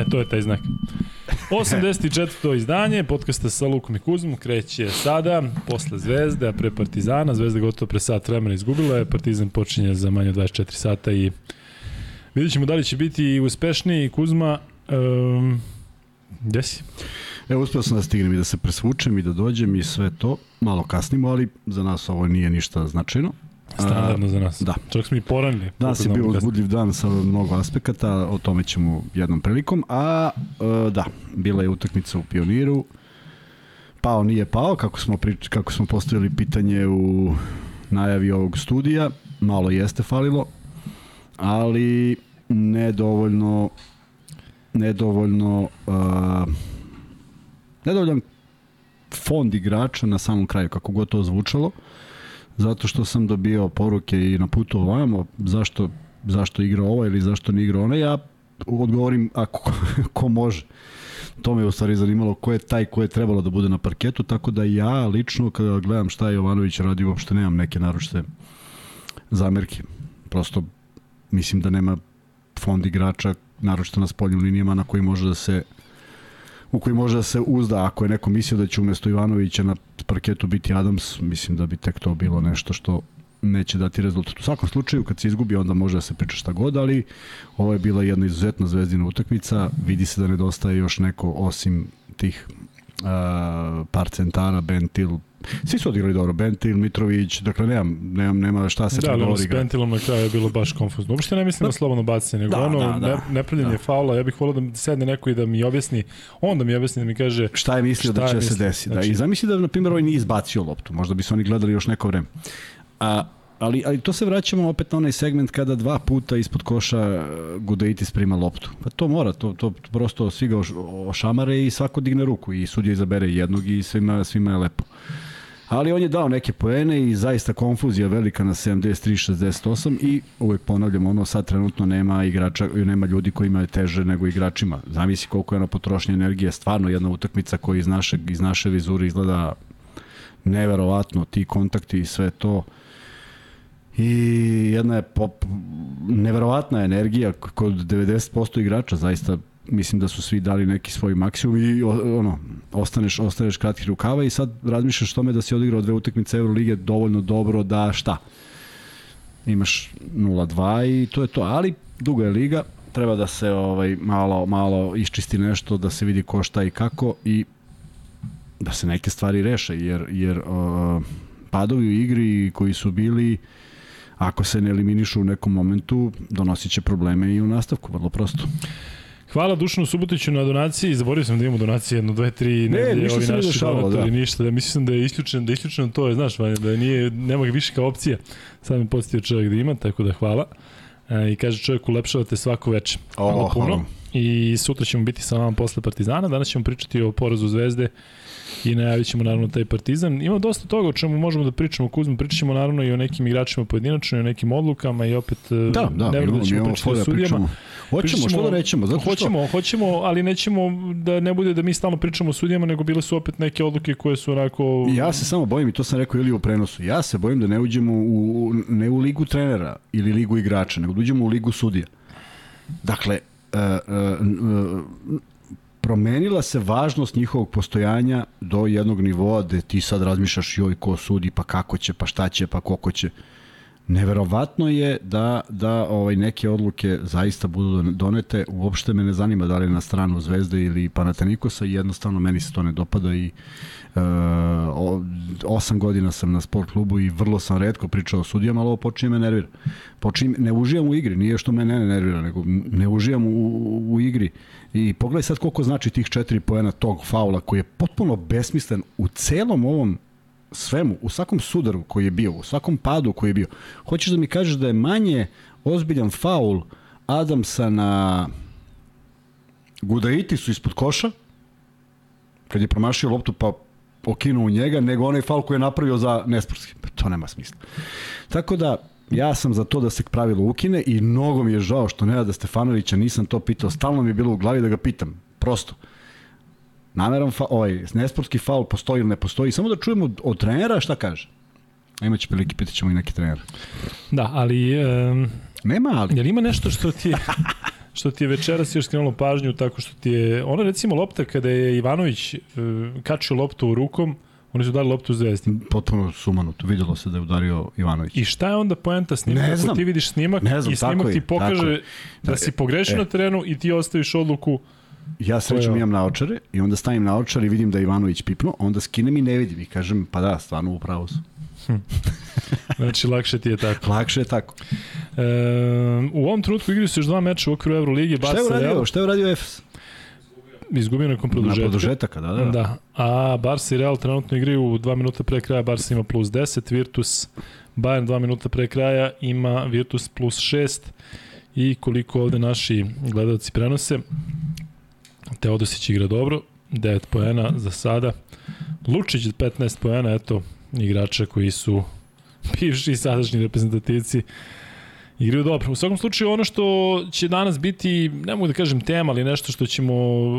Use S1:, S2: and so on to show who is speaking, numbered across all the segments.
S1: E, to je taj znak. 84. izdanje podcasta sa Lukom i Kuzmom kreće sada, posle Zvezde, a pre Partizana. Zvezda gotovo pre sat vremena izgubila je, Partizan počinje za manje od 24 sata i vidjet ćemo da li će biti uspešniji Kuzma. Um, gde si?
S2: Evo, uspeo sam da stignem i da se presvučem i da dođem i sve to. Malo kasnimo, ali za nas ovo nije ništa značajno.
S1: Standardno za nas.
S2: Da.
S1: Čak smo i poranili.
S2: Danas je bio uzbudljiv dan sa mnogo aspekata, o tome ćemo jednom prilikom. A, e, da, bila je utakmica u Pioniru. Pao nije pao, kako smo, prič, kako smo postavili pitanje u najavi ovog studija. Malo jeste falilo, ali nedovoljno nedovoljno uh, nedovoljan fond igrača na samom kraju, kako god to zvučalo, zato što sam dobio poruke i na putu ovamo, zašto, zašto igra ovo ili zašto ne igra ona, ja odgovorim ako ko može. To me u stvari zanimalo ko je taj ko je trebalo da bude na parketu, tako da ja lično kada gledam šta je Jovanović radi, uopšte nemam neke naručite zamerke. Prosto mislim da nema fond igrača, naročito na spoljnim linijama na koji može da se u koji može da se uzda. Ako je neko mislio da će umesto Ivanovića na parketu biti Adams, mislim da bi tek to bilo nešto što neće dati rezultat. U svakom slučaju, kad se izgubi, onda može da se priča šta god, ali ovo je bila jedna izuzetna zvezdina utakmica. Vidi se da nedostaje još neko osim tih uh, par centara, Bentil, Svi su odigrali dobro, Bentil, Mitrović, dakle nemam, nemam, nema šta se
S1: da, ali s Bentilom na kraju je bilo baš konfuzno. Uopšte ne mislim da. na slobodno bacanje, nego da, ono da, da, ne, nepravljanje da. faula, ja bih volio da sedne neko i da mi objasni, on da mi objasni da mi kaže
S2: šta je mislio šta da će je se desiti. Znači, da, I zamisli da, na primjer, ovaj nije izbacio loptu, možda bi se oni gledali još neko vreme. A, ali, ali to se vraćamo opet na onaj segment kada dva puta ispod koša e, Gudeitis prima loptu. Pa to mora, to, to prosto svi ga ošamare i svako digne ruku i sudija izabere jednog i svima, svima je lepo ali on je dao neke poene i zaista konfuzija velika na 73-68 i uvek ponavljam ono sad trenutno nema igrača, nema ljudi koji imaju teže nego igračima. Zamisli koliko je na potrošnje energije, stvarno jedna utakmica koja iz naše, iz naše vizure izgleda neverovatno, ti kontakti i sve to. I jedna je pop, neverovatna energija kod 90% igrača, zaista mislim da su svi dali neki svoj maksimum i ono, ostaneš, ostaneš kratki rukava i sad razmišljaš tome da si odigrao dve utakmice Eurolige dovoljno dobro da šta? Imaš 0-2 i to je to, ali duga je liga, treba da se ovaj malo malo iščisti nešto, da se vidi ko šta i kako i da se neke stvari reše, jer, jer uh, padovi u igri koji su bili ako se ne eliminišu u nekom momentu, donosit će probleme i u nastavku, vrlo prosto.
S1: Hvala Dušanu Subotiću na donaciji. Zaboravio sam da imamo donacije, jedno, dve, tri,
S2: ne, ne ništa se ne dešavalo, da.
S1: Ništa, da mislim da je isključeno, da je isključeno to, je, znaš, da nije, nema ga više kao opcija. Sad mi podsjetio čovjek da ima, tako da hvala. E, I kaže čovjek, ulepšavate svako veče.
S2: Hvala puno.
S1: I sutra ćemo biti sa vama posle Partizana. Danas ćemo pričati o porazu Zvezde i najavit ćemo naravno taj Partizan. Ima dosta toga o čemu možemo da pričamo, Kuzma, pričat ćemo naravno i o nekim igračima pojedinačno i o nekim odlukama i opet
S2: da, da, ne da ćemo pričati o sudijama. Hoćemo, što da nećemo? Zato
S1: što... Hoćemo, hoćemo, ali nećemo da ne bude da mi stalno pričamo o sudijama, nego bile su opet neke odluke koje su onako...
S2: Ja se samo bojim, i to sam rekao ili u prenosu, ja se bojim da ne uđemo u, ne u ligu trenera ili ligu igrača, nego da uđemo u ligu sudija. Dakle, uh, uh, promenila se važnost njihovog postojanja do jednog nivoa gde ti sad razmišljaš joj ko sudi, pa kako će, pa šta će, pa koliko će. Neverovatno je da, da ovaj neke odluke zaista budu donete. Uopšte me ne zanima da li na stranu Zvezde ili Panatenikosa, jednostavno meni se to ne dopada i uh, osam godina sam na sport klubu i vrlo sam redko pričao o sudijama, ali ovo počinje me nervira. Počinje, ne uživam u igri, nije što me ne nervira, nego ne uživam u, u, u igri. I pogledaj sad koliko znači tih četiri poena tog faula koji je potpuno besmislen u celom ovom svemu, u svakom sudaru koji je bio, u svakom padu koji je bio. Hoćeš da mi kažeš da je manje ozbiljan faul Adamsa na Gudaitisu ispod koša, kad je promašio loptu pa okinuo u njega, nego onaj faul koji je napravio za nesportski. Pa to nema smisla. Tako da, ja sam za to da se pravilo ukine i mnogo mi je žao što da Stefanovića nisam to pitao. Stalno mi je bilo u glavi da ga pitam. Prosto. Nameran fa, ovaj, nesportski faul postoji ili ne postoji. Samo da čujemo od, od trenera šta kaže. Imaće prilike, pitaćemo i neki trener.
S1: Da, ali... Um,
S2: Nema ali.
S1: Jel ima nešto što ti je... što ti je večeras još skrenulo pažnju tako što ti je, ona recimo lopta kada je Ivanović uh, kačio loptu rukom, Oni su dali loptu zvezdi.
S2: Potpuno sumanuto. Videlo se da je udario Ivanović.
S1: I šta je onda poenta snimka?
S2: Ne znam.
S1: Ako ti vidiš snimak
S2: Ne znam,
S1: i snimak ti pokaže
S2: je.
S1: da
S2: Da,
S1: si pogrešio
S2: e.
S1: na terenu i ti ostaviš odluku
S2: Ja srećom
S1: je-
S2: imam naočare i onda stavim naočare i vidim da je Ivanović pipnuo, onda skinem i ne vidim i kažem pa da, stvarno upravo su.
S1: Znači, lakše ti je tako.
S2: Lakše je tako.
S1: E, u ovom trenutku igraju se još dva meča u okviru Euroligi.
S2: Šta je uradio?
S1: Real
S2: Šta je uradio Efes?
S1: izgubio
S2: Na
S1: produžetka.
S2: produžetaka, da, da.
S1: Da. A Barca i Real trenutno igraju dva minuta pre kraja, Barca ima plus 10, Virtus Bayern dva minuta pre kraja ima Virtus plus 6 i koliko ovde naši gledalci prenose Teodosić igra dobro 9 poena za sada Lučić 15 poena, eto igrača koji su bivši i sadašnji reprezentativci igraju dobro. U svakom slučaju ono što će danas biti, ne mogu da kažem tema, ali nešto što ćemo,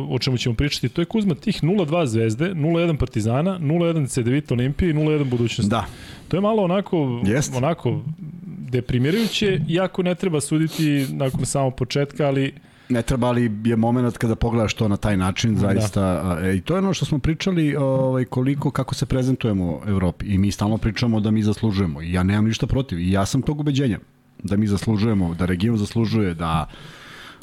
S1: o čemu ćemo pričati, to je Kuzma tih 0-2 zvezde, 0-1 Partizana, 0-1 CDVita Olimpije i 0-1 budućnost.
S2: Da,
S1: To je malo onako,
S2: Jest.
S1: onako deprimirajuće, iako ne treba suditi nakon samog početka, ali
S2: ne treba ali je moment kada pogledaš to na taj način, zaista. a, E, I to je ono što smo pričali, ovaj, koliko, kako se prezentujemo Evropi. I mi stalno pričamo da mi zaslužujemo. I ja nemam ništa protiv. I ja sam tog ubeđenja. Da mi zaslužujemo, da region zaslužuje, da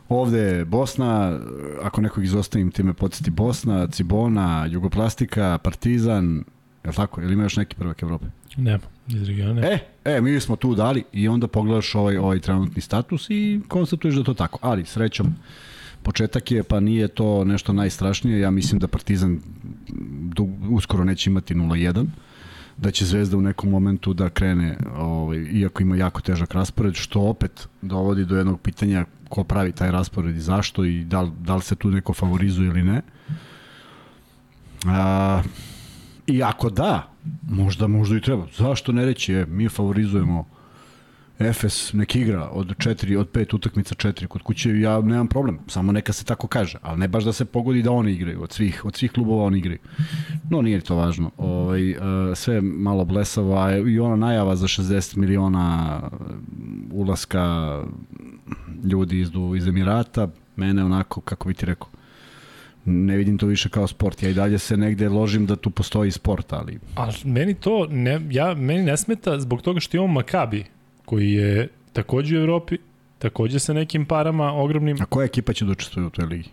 S2: ovde Bosna, ako nekog izostavim, time podsjeti Bosna, Cibona, Jugoplastika, Partizan, je li tako? Ili ima još neki prvak Evrope?
S1: nema iz regiona.
S2: E, e, mi smo tu dali i onda pogledaš ovaj, ovaj trenutni status i konstatuješ da to tako. Ali, srećom, početak je, pa nije to nešto najstrašnije. Ja mislim da Partizan uskoro neće imati 0-1 da će Zvezda u nekom momentu da krene, ovaj, iako ima jako težak raspored, što opet dovodi do jednog pitanja ko pravi taj raspored i zašto i da, da li se tu neko favorizuje ili ne. A, I ako da, možda, možda i treba. Zašto ne reći, e, mi favorizujemo Efes nek igra od 4 od 5 utakmica 4 kod kuće ja nemam problem samo neka se tako kaže ali ne baš da se pogodi da oni igraju od svih od svih klubova oni igraju no nije to važno ovaj uh, sve je malo blesavo a i ona najava za 60 miliona uh, ulaska ljudi iz iz Emirata mene onako kako bi ti rekao ne vidim to više kao sport ja i dalje se negde ložim da tu postoji sport ali
S1: A meni to, ne, ja, meni ne smeta zbog toga što imamo Makabi, koji je takođe u Evropi, takođe sa nekim parama ogromnim.
S2: a koja ekipa će da učestvuje u toj ligi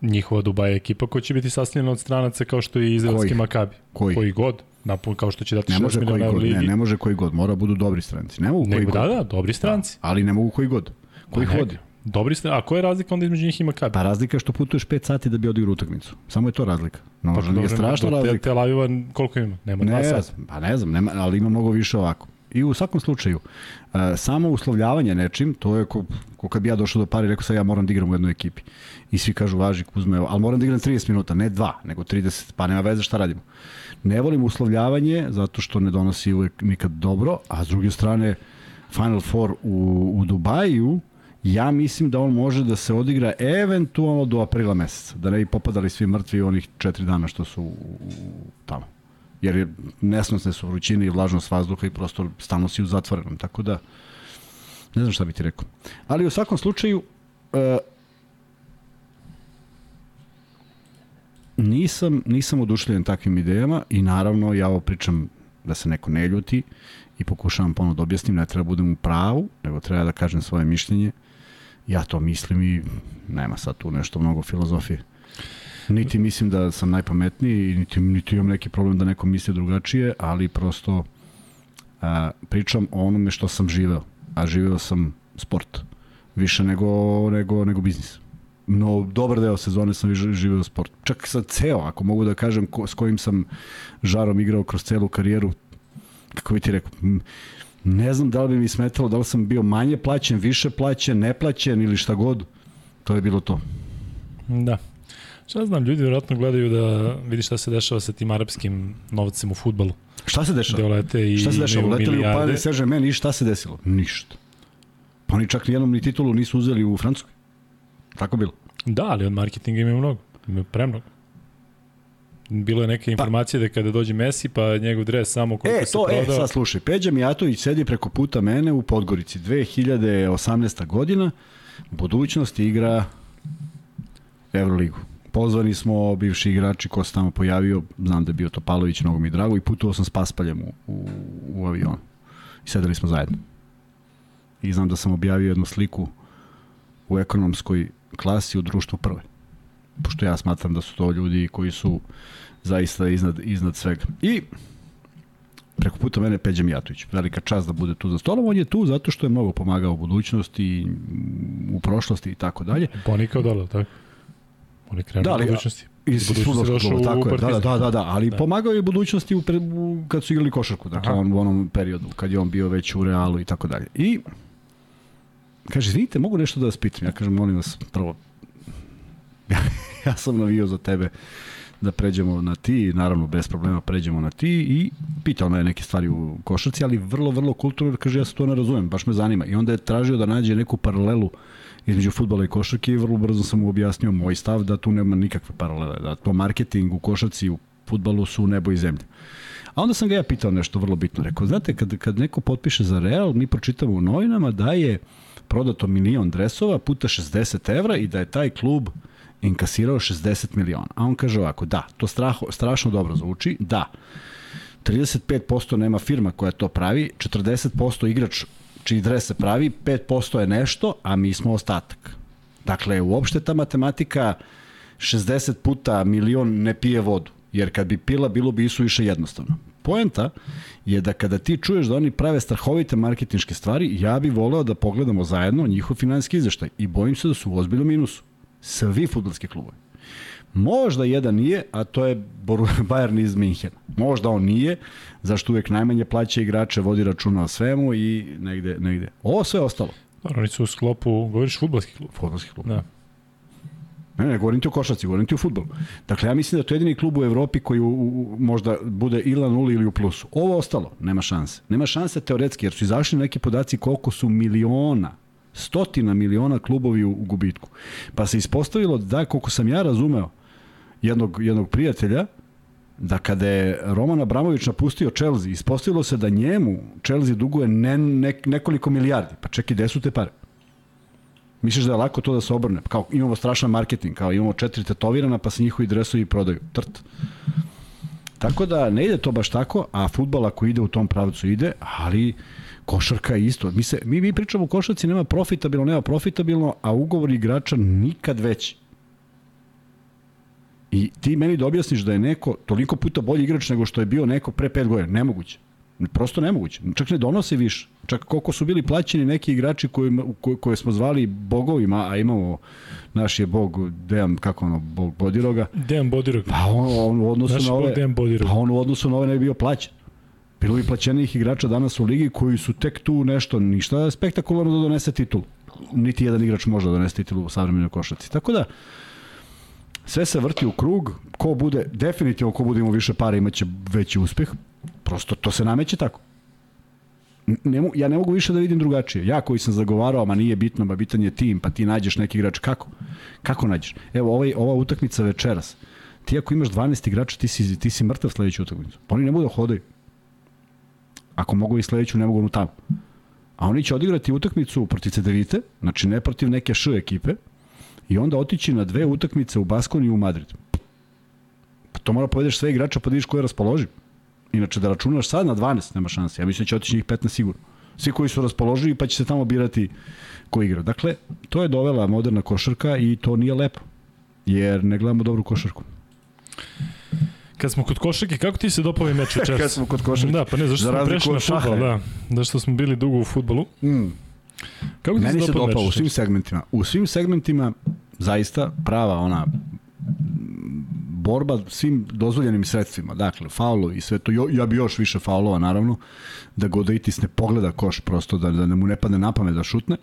S1: Njihova Dubaj ekipa koja će biti sastavljena od stranaca kao što je izraelski? Makabi.
S2: Koji?
S1: Koji god. Napol, kao što će dati
S2: Ne
S1: 6
S2: može koji
S1: miliona u
S2: god,
S1: ligi.
S2: ne, ne može koji god, mora budu dobri stranci. Ne mogu koji
S1: Nego,
S2: god.
S1: da, da, dobri stranci.
S2: Ali ne mogu koji god. Koji
S1: Pa
S2: vodi?
S1: Dobri stranci. A koja je razlika onda između njih i Makabi?
S2: Pa razlika je što putuješ 5 sati da bi odigrao utakmicu. Samo je to razlika. No, možda nije
S1: dobro,
S2: strašna
S1: do Te,
S2: razlika.
S1: Tel Aviva koliko ima? Nema dva
S2: Ne
S1: sata.
S2: znam, pa ne znam, nema, ali ima mnogo više ovako. I u svakom slučaju, uh, samo uslovljavanje nečim, to je ko, ko kad bi ja došao do pari, rekao sad ja moram da igram u jednoj ekipi. I svi kažu, važi, Kuzme, evo, ali moram da igram 30 minuta, ne 2, nego 30, pa nema veze šta radimo. Ne volim uslovljavanje zato što ne donosi uvek nikad dobro, a s druge strane, Final Four u, u Dubaju, ja mislim da on može da se odigra eventualno do aprila meseca, da ne bi popadali svi mrtvi onih četiri dana što su tamo jer je nesnosne su vrućine i vlažnost vazduha i prosto stalno si u zatvorenom, tako da ne znam šta bi ti rekao. Ali u svakom slučaju e, nisam, nisam odušljen takvim idejama i naravno ja ovo pričam da se neko ne ljuti i pokušavam ponovno da objasnim, ne treba budem u pravu, nego treba da kažem svoje mišljenje. Ja to mislim i nema sad tu nešto mnogo filozofije. Niti mislim da sam najpametniji, niti, niti imam neki problem da neko misli drugačije, ali prosto a, pričam o onome što sam živeo. A živeo sam sport. Više nego, nego, nego biznis. No, dobar deo sezone sam živeo sport. Čak sad ceo, ako mogu da kažem, ko, s kojim sam žarom igrao kroz celu karijeru, kako bi ti rekao, ne znam da li bi mi smetalo, da li sam bio manje plaćen, više plaćen, neplaćen ili šta god. To je bilo to.
S1: Da. Šta znam, ljudi vjerojatno gledaju da vidi šta se dešava sa tim arapskim novcem u futbolu.
S2: Šta se dešava?
S1: Gde lete i
S2: Šta se dešava? Leteli u. Paris Saint-Germain i šta se desilo? Ništa. Pa oni čak nijednom ni titulu nisu uzeli u Francuskoj. Tako bilo.
S1: Da, ali od marketinga imaju mnogo. Imaju premnogo. Bilo je neke informacije da kada dođe Messi, pa njegov dres samo koliko
S2: E,
S1: se
S2: to, e,
S1: prodao.
S2: sad slušaj, Peđa Mijatović sedi preko puta mene u Podgorici, 2018. godina budućnost igra Euroligu. Pozvani smo bivši igrači ko se tamo pojavio, znam da je bio Topalović, mnogo mi drago i putovao sam s Paspaljem u, u, u avionu. I sedeli smo zajedno. I znam da sam objavio jednu sliku u ekonomskoj klasi u društvu prve. Pošto ja smatram da su to ljudi koji su zaista iznad, iznad svega. I preko puta mene Peđa Mijatović. Velika čast da bude tu za stolom. On je tu zato što je mnogo pomagao u budućnosti, u prošlosti i tako dalje.
S1: Ponikao dole, tako? On je krenuo
S2: Da, ali-
S1: u budućnosti.
S2: Iz
S1: došao
S2: kluba, tako je. Da, da, da, da, ali
S1: Da.
S2: da. pomagao je u budućnosti u, pre, u, kad su igrali košarku, dakle
S1: Aha.
S2: on, u onom periodu, kad je on bio već u Realu i tako dalje. I kaže, izvinite, mogu nešto da vas pitam? Ja kažem, molim vas, prvo, ja sam navio za tebe da pređemo na ti, naravno bez problema pređemo na ti i pitao me neke stvari u košarci, ali vrlo, vrlo kulturno, kaže ja se to ne razumem, baš me zanima. I onda je tražio da nađe neku paralelu između futbola i košarke i vrlo brzo sam mu objasnio moj stav da tu nema nikakve paralele, da to marketing u košarci i u futbalu su nebo i zemlja. A onda sam ga ja pitao nešto vrlo bitno. Rekao, znate, kad, kad neko potpiše za Real, mi pročitamo u novinama da je prodato milion dresova puta 60 evra i da je taj klub inkasirao 60 miliona. A on kaže ovako, da, to straho, strašno dobro zvuči, da, 35% nema firma koja to pravi, 40% igrač čiji dres se pravi, 5% je nešto, a mi smo ostatak. Dakle, uopšte ta matematika 60 puta milion ne pije vodu, jer kad bi pila, bilo bi isu više jednostavno. Poenta je da kada ti čuješ da oni prave strahovite marketinške stvari, ja bih voleo da pogledamo zajedno njihov finansijski izveštaj i bojim se da su u ozbiljnom minusu. Svi futbolski klubovi. Možda jedan nije, a to je Bayern iz Minhena. Možda on nije, zašto uvek najmanje plaća igrače, vodi računa o svemu i negde, negde. Ovo sve ostalo.
S1: Dobro, oni su u sklopu, govoriš futbalski klub.
S2: Futbolski klub.
S1: Da.
S2: Ne, ne, govorim ti o košarci, govorim ti o futbolu. Dakle, ja mislim da to je jedini klub u Evropi koji u, u, možda bude ili na nuli ili u plusu. Ovo ostalo, nema šanse. Nema šanse teoretski, jer su izašli neki podaci koliko su miliona, stotina miliona klubovi u, u gubitku. Pa se ispostavilo da, koliko sam ja razumeo, jednog, jednog prijatelja, da kada je Roman Abramović napustio Chelsea, ispostavilo se da njemu Chelsea duguje ne, ne, nekoliko milijardi. Pa čekaj, gde su te pare? Misliš da je lako to da se obrne? Kao imamo strašan marketing, kao imamo četiri tetovirana pa se njihovi dresovi prodaju. Trt. Tako da ne ide to baš tako, a futbol ako ide u tom pravcu ide, ali košarka je isto. Mi, se, mi, mi pričamo o košarci, nema profitabilno, nema profitabilno, a ugovor igrača nikad veći. I ti meni da objasniš da je neko toliko puta bolji igrač nego što je bio neko pre pet godina. Nemoguće. Prosto nemoguće. Čak ne donose više. Čak koliko su bili plaćeni neki igrači koje, koje, koje smo zvali bogovima, a imamo naš je bog, Dejan, kako ono, bog Bodiroga,
S1: Dejan Bodirog.
S2: pa on, on u odnosu
S1: Naš
S2: na
S1: bog
S2: ove,
S1: Dejan Bodirog.
S2: pa on u odnosu na ove ne bi bio plaćen. Bilo bi plaćenih igrača danas u ligi koji su tek tu nešto, ništa spektakularno da donese titul. Niti jedan igrač može da donese titul u savremenoj košarci. Tako da, sve se vrti u krug, ko bude, definitivno ko bude imao više para imaće veći uspeh, prosto to se nameće tako. Ne, ja ne mogu više da vidim drugačije. Ja koji sam zagovarao, ma nije bitno, ma bitan je tim, pa ti nađeš neki igrač. Kako? Kako nađeš? Evo, ovaj, ova utakmica večeras. Ti ako imaš 12 igrača, ti si, ti si mrtav sledeću utakmicu. Pa oni ne da hodaju. Ako mogu i sledeću, ne mogu onu tamo. A oni će odigrati utakmicu protiv Cedevite, znači ne protiv neke š ekipe, i onda otići na dve utakmice u Baskoni i u Madrid. Pa to mora povedeš sve igrača pa da vidiš ko je raspoloživ. Inače da računaš sad na 12 nema šanse. Ja mislim da će otići njih 15 sigurno. Svi koji su raspoloživi pa će se tamo birati ko igra. Dakle, to je dovela moderna košarka i to nije lepo. Jer ne gledamo dobru košarku.
S1: Kad smo kod košarke, kako ti se dopao meč večeras?
S2: Kad smo kod košarke.
S1: Da, pa ne, zašto
S2: Za
S1: smo prešli na
S2: je.
S1: da. Zašto smo bili dugo u futbolu.
S2: Mm.
S1: Kako ti
S2: Meni se
S1: dopao
S2: dopao u svim segmentima. U svim segmentima zaista prava ona borba svim dozvoljenim sredstvima. Dakle, faulovi i sve to. Jo, ja bi još više faulova, naravno, da Godaitis ne pogleda koš prosto, da, da mu ne padne na pamet da šutne.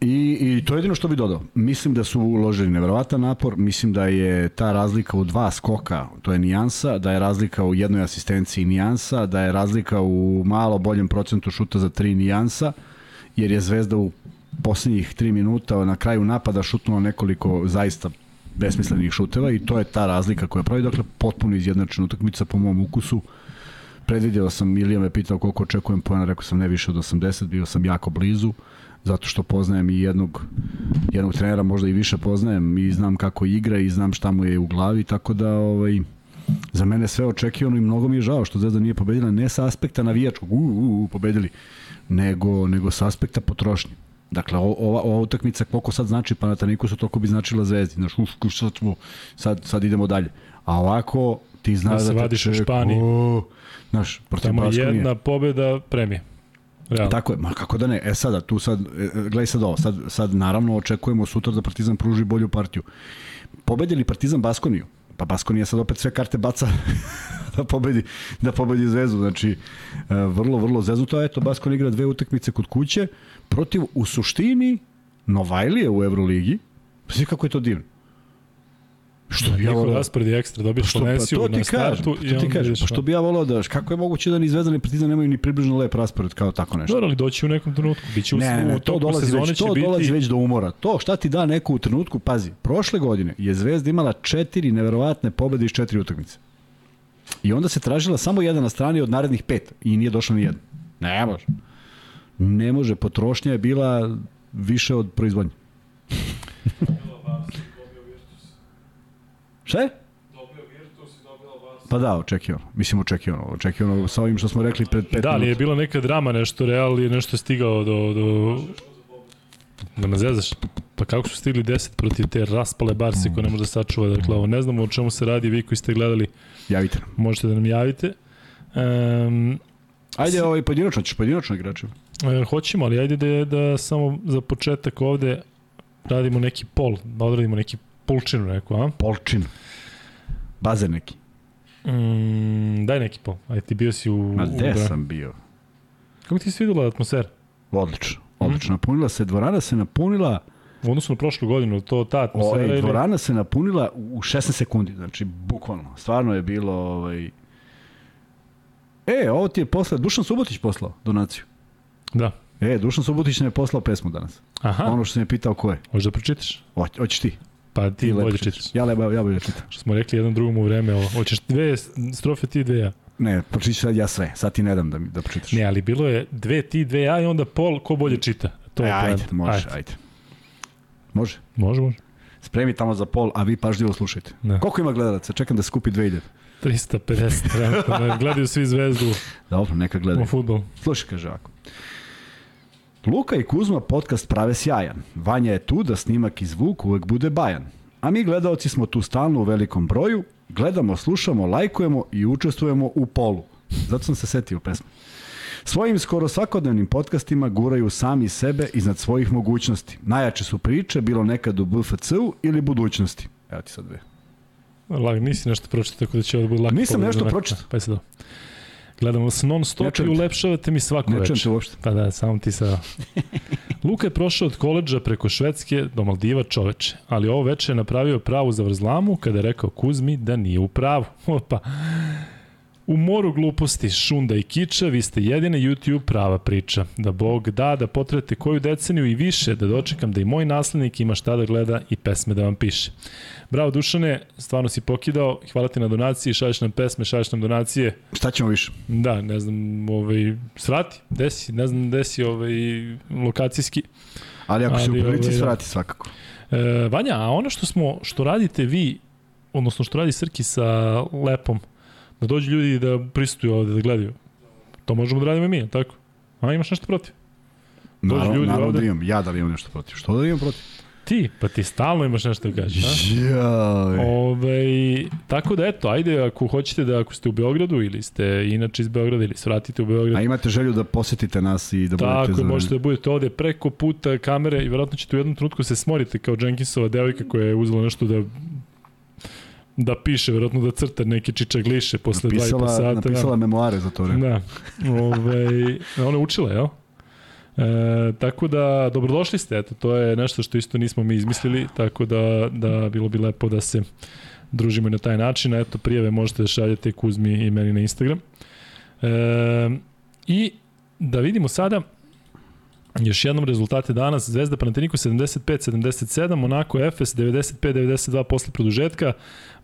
S2: I, I to je jedino što bi dodao. Mislim da su uložili neverovatan napor, mislim da je ta razlika u dva skoka, to je nijansa, da je razlika u jednoj asistenciji nijansa, da je razlika u malo boljem procentu šuta za tri nijansa, jer je Zvezda u poslednjih 3 minuta na kraju napada šutnula nekoliko zaista besmislenih šuteva i to je ta razlika koja pravi, dakle potpuno izjednačena utakmica po mom ukusu. Predvideo sam, Ilija me pitao koliko očekujem pojena, rekao sam ne više od 80, bio sam jako blizu. Zato što poznajem i jednog, jednog trenera, možda i više poznajem i znam kako igra i znam šta mu je u glavi, tako da ovaj, za mene sve očekivano i mnogo mi je žao što Zvezda nije pobedila ne sa aspekta navijačkog, u, u, u pobedili, nego, nego sa aspekta potrošnje. Dakle, ova, ova utakmica koliko sad znači Panatanikusu, toliko bi značila Zvezdi. Znaš, uf, sad, sad, sad idemo dalje. A ovako, ti znaš
S1: da,
S2: da
S1: se vadiš u Španiji.
S2: Znaš, protiv
S1: Tamo
S2: Baskonije.
S1: jedna pobeda premije. Realno.
S2: Tako je, ma kako da ne. E sada, tu sad, e, gledaj sad ovo, sad, sad naravno očekujemo sutra da Partizan pruži bolju partiju. Pobedili Partizan Baskoniju, pa Baskonija sad opet sve karte baca da pobedi, da pobedi Zvezdu. Znači, e, vrlo, vrlo zeznuto. Eto, Baskon igra dve utakmice kod kuće protiv, u suštini, Novajlije u Euroligi. Svi kako je to divno.
S1: Što bi ja volao raspored je ekstra, dobiješ
S2: što, pa to ti
S1: na startu
S2: kažem,
S1: i
S2: to ti kažem, pa što bi ja volao da, kako je moguće da ni Zvezda ni Partizan nemaju ni približno lep raspored kao tako nešto.
S1: Dobro, ali doći u nekom trenutku. Biće u,
S2: Ne, ne,
S1: u
S2: to
S1: toku
S2: dolazi
S1: sezone
S2: već,
S1: će
S2: to
S1: biti...
S2: dolazi već do umora. To šta ti da neko u trenutku, pazi, prošle godine je Zvezda imala četiri neverovatne pobede iz četiri utakmice. I onda se tražila samo jedna na strani od narednih pet i nije došla ni jedna. Ne može. Ne može, potrošnja je bila više od proizvodnje. Šta je? Pa da, očekivano. Mislim očekivano. Očekivano sa ovim što smo rekli pred pet
S1: Da, ali je
S2: minuta.
S1: bila neka drama, nešto Real je nešto stigao do... do... Da me zezaš? Pa kako su stigli 10 protiv te raspale Barse koje ne može da sačuva? Dakle, ovo ne znamo o čemu se radi, vi koji ste gledali,
S2: Javite nam.
S1: možete da nam javite. Um,
S2: Ajde, ovaj pojedinačno, ćeš pojedinačno igrače.
S1: hoćemo, ali ajde da, da samo za početak ovde radimo neki pol, da odradimo neki polčinu neku, a?
S2: Polčin. Bazen neki.
S1: Mm, daj neki pol. Ajde, ti bio si u...
S2: Ma
S1: u
S2: gde
S1: Bra-
S2: sam bio?
S1: Kako ti se videla atmosfera?
S2: Odlično. Odlično. Napunila se, dvorana se napunila,
S1: U odnosu na prošlu godinu, to ta atmosfera
S2: ovaj,
S1: ili...
S2: dvorana se napunila u 16 sekundi, znači bukvalno. Stvarno je bilo ovaj E, ovo ti je posle, Dušan Subotić poslao donaciju.
S1: Da.
S2: E, Dušan Subotić nam je poslao pesmu danas.
S1: Aha,
S2: Ono što sam je pitao ko je.
S1: možda pročitaš?
S2: Hoć, hoćeš ti.
S1: Pa ti,
S2: Ti
S1: bolje
S2: čitaš. Ja lepo, ja bolje čitam.
S1: Što smo rekli jednom drugom u vreme, ovo. hoćeš dve strofe ti, dve ja.
S2: Ne, pročitaj sad ja sve. Sad ti ne dam da, mi, da pročitaš.
S1: Ne, ali bilo je dve ti, dve ja i onda pol ko bolje čita. To
S2: e, ajde,
S1: poenta.
S2: može, ajde. ajde. Može.
S1: Može, može.
S2: Spremi tamo za pol, a vi pažljivo slušajte.
S1: Da.
S2: Koliko ima gledalaca? Čekam da skupi 2000.
S1: 350, trenutno. ne, Gledaju svi zvezdu
S2: Dobro, neka
S1: u
S2: gledaju.
S1: futbol.
S2: Slušaj, kaže ovako. Luka i Kuzma podcast prave sjajan. Vanja je tu da snimak i zvuk uvek bude bajan. A mi gledaoci smo tu stalno u velikom broju, gledamo, slušamo, lajkujemo i učestvujemo u polu. Zato sam se setio pesme. Svojim skoro svakodnevnim podcastima guraju sami sebe iznad svojih mogućnosti. Najjače su priče, bilo nekad u BFC-u ili budućnosti. Evo ti sad dve.
S1: Lag, nisi nešto pročitao, tako da će ovo biti lako.
S2: Nisam nešto pročitao.
S1: Pa je sad ovo. Gledamo vas non stop i ulepšavate mi svako
S2: Ne
S1: večer.
S2: te uopšte.
S1: Pa da, samo ti sa... Luka je prošao od koleđa preko Švedske do Maldiva čoveče, ali ovo veče je napravio pravu zavrzlamu kada je rekao Kuzmi da nije u pravu. Opa. U moru gluposti, šunda i kiča, vi ste jedina YouTube prava priča. Da Bog da, da potrete koju deceniju i više, da dočekam da i moj naslednik ima šta da gleda i pesme da vam piše. Bravo Dušane, stvarno si pokidao, hvala ti na donaciji, šalješ nam pesme, šalješ nam donacije.
S2: Šta ćemo više?
S1: Da, ne znam, ovaj, svrati, desi, ne znam, desi ovaj, lokacijski.
S2: Ali ako se u prilici
S1: ovaj,
S2: svrati svakako.
S1: E, Vanja, a ono što smo, što radite vi, odnosno što radi Srki sa Lepom, da dođu ljudi da pristuju ovde, da gledaju, to možemo da radimo i mi, tako? A imaš nešto protiv? Dođu
S2: Naravno,
S1: ljudi
S2: naravno
S1: ovde.
S2: da imam. Ja da li imam nešto protiv? Što da imam protiv?
S1: Ti, pa ti stalno imaš nešto da kažeš?
S2: Jaj.
S1: Ove, tako da eto, ajde ako hoćete da ako ste u Beogradu ili ste inače iz Beograda ili svratite u Beograd,
S2: A imate želju da posetite nas i da budete
S1: Tako je,
S2: za...
S1: možete da budete ovde preko puta kamere i verovatno ćete u jednom trenutku se smorite kao Jenkinsova devojka koja je uzela nešto da da piše, verovatno da crta neke čičagliše posle
S2: napisala,
S1: sata.
S2: napisala memoare za to vreme.
S1: Da. Ove, ona je učila, jel? E, tako da, dobrodošli ste, eto, to je nešto što isto nismo mi izmislili, tako da, da bilo bi lepo da se družimo i na taj način, eto, prijave možete da šaljete Kuzmi i meni na Instagram. E, I da vidimo sada, Još jednom rezultate danas, Zvezda Panathinaiko 75-77, Monaco Efes 95-92 posle produžetka,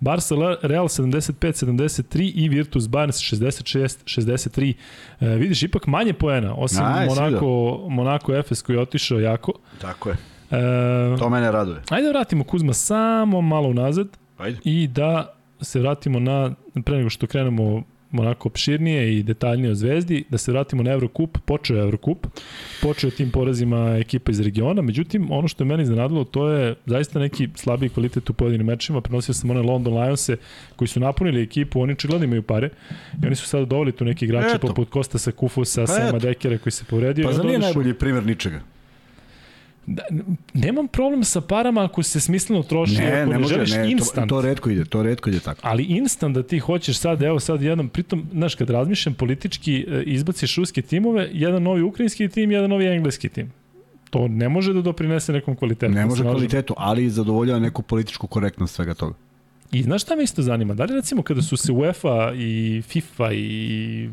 S1: Barca Real 75-73 i Virtus Barnes 66-63. E, vidiš, ipak manje poena, osim
S2: Aj,
S1: Monaco, Monaco Efes koji je otišao jako.
S2: Tako je.
S1: E,
S2: To mene raduje.
S1: ajde da vratimo Kuzma samo malo unazad
S2: Ajde.
S1: i da se vratimo na, pre nego što krenemo onako opširnije i detaljnije o Zvezdi, da se vratimo na Evrokup, počeo je Evrokup, počeo je tim porazima ekipa iz regiona, međutim, ono što je meni iznenadilo, to je zaista neki slabiji kvalitet u pojedinim mečima, prenosio sam one London Lionse koji su napunili ekipu, oni očigledno imaju pare i oni su sada doveli tu neki igrače
S2: Eto.
S1: poput Kostasa Kufusa,
S2: Pa
S1: Sema
S2: eto.
S1: Dekera koji se povredio.
S2: Pa za nije najbolji primjer ničega.
S1: Da, nemam problem sa parama ako se smisleno troši,
S2: Ne,
S1: ako
S2: ne može,
S1: želiš
S2: ne, to,
S1: instant.
S2: to redko ide, to redko ide tako.
S1: Ali instant da ti hoćeš sad, evo sad jednom, pritom, znaš, kad razmišljam politički, e, izbaciš ruske timove, jedan novi ukrajinski tim, jedan novi engleski tim. To ne može da doprinese nekom kvalitetu.
S2: Ne može kvalitetu, ali zadovoljava neku političku korektnost svega toga.
S1: I znaš šta me isto zanima? Da li recimo kada su se UEFA i FIFA i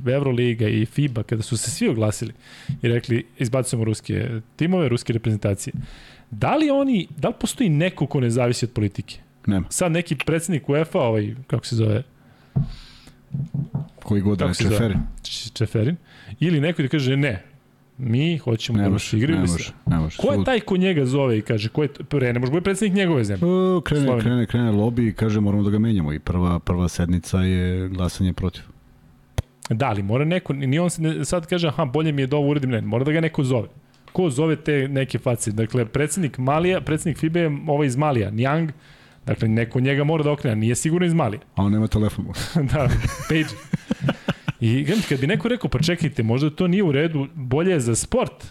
S1: Euroliga i FIBA, kada su se svi oglasili i rekli izbacujemo ruske timove, ruske reprezentacije, da li oni, da li postoji neko ko ne zavisi od politike?
S2: Nema.
S1: Sad neki predsednik UEFA, ovaj, kako se zove,
S2: Koji god da
S1: Kako
S2: ne
S1: se zove?
S2: čeferi.
S1: Č- Čeferin, ili neko da kaže ne, mi hoćemo
S2: Ne
S1: da nas igraju.
S2: ne može, ne može.
S1: Ko je taj ko njega zove i kaže, ko je, pre, ne može biti predsednik njegove zemlje?
S2: O, krene,
S1: Slovenija.
S2: krene, krene lobby i kaže moramo da ga menjamo i prva, prva sednica je glasanje protiv.
S1: Da, ali mora neko, ni on se ne, sad kaže, aha, bolje mi je da ovo uradim, ne, mora da ga neko zove. Ko zove te neke face? Dakle, predsednik Malija, predsednik FIBE je ovaj iz Malija, Njang, dakle, neko njega mora da okrene, nije sigurno iz Malija.
S2: A on nema telefon.
S1: da, page. I kad bi neko rekao, pa čekajte, možda to nije u redu, bolje je za sport.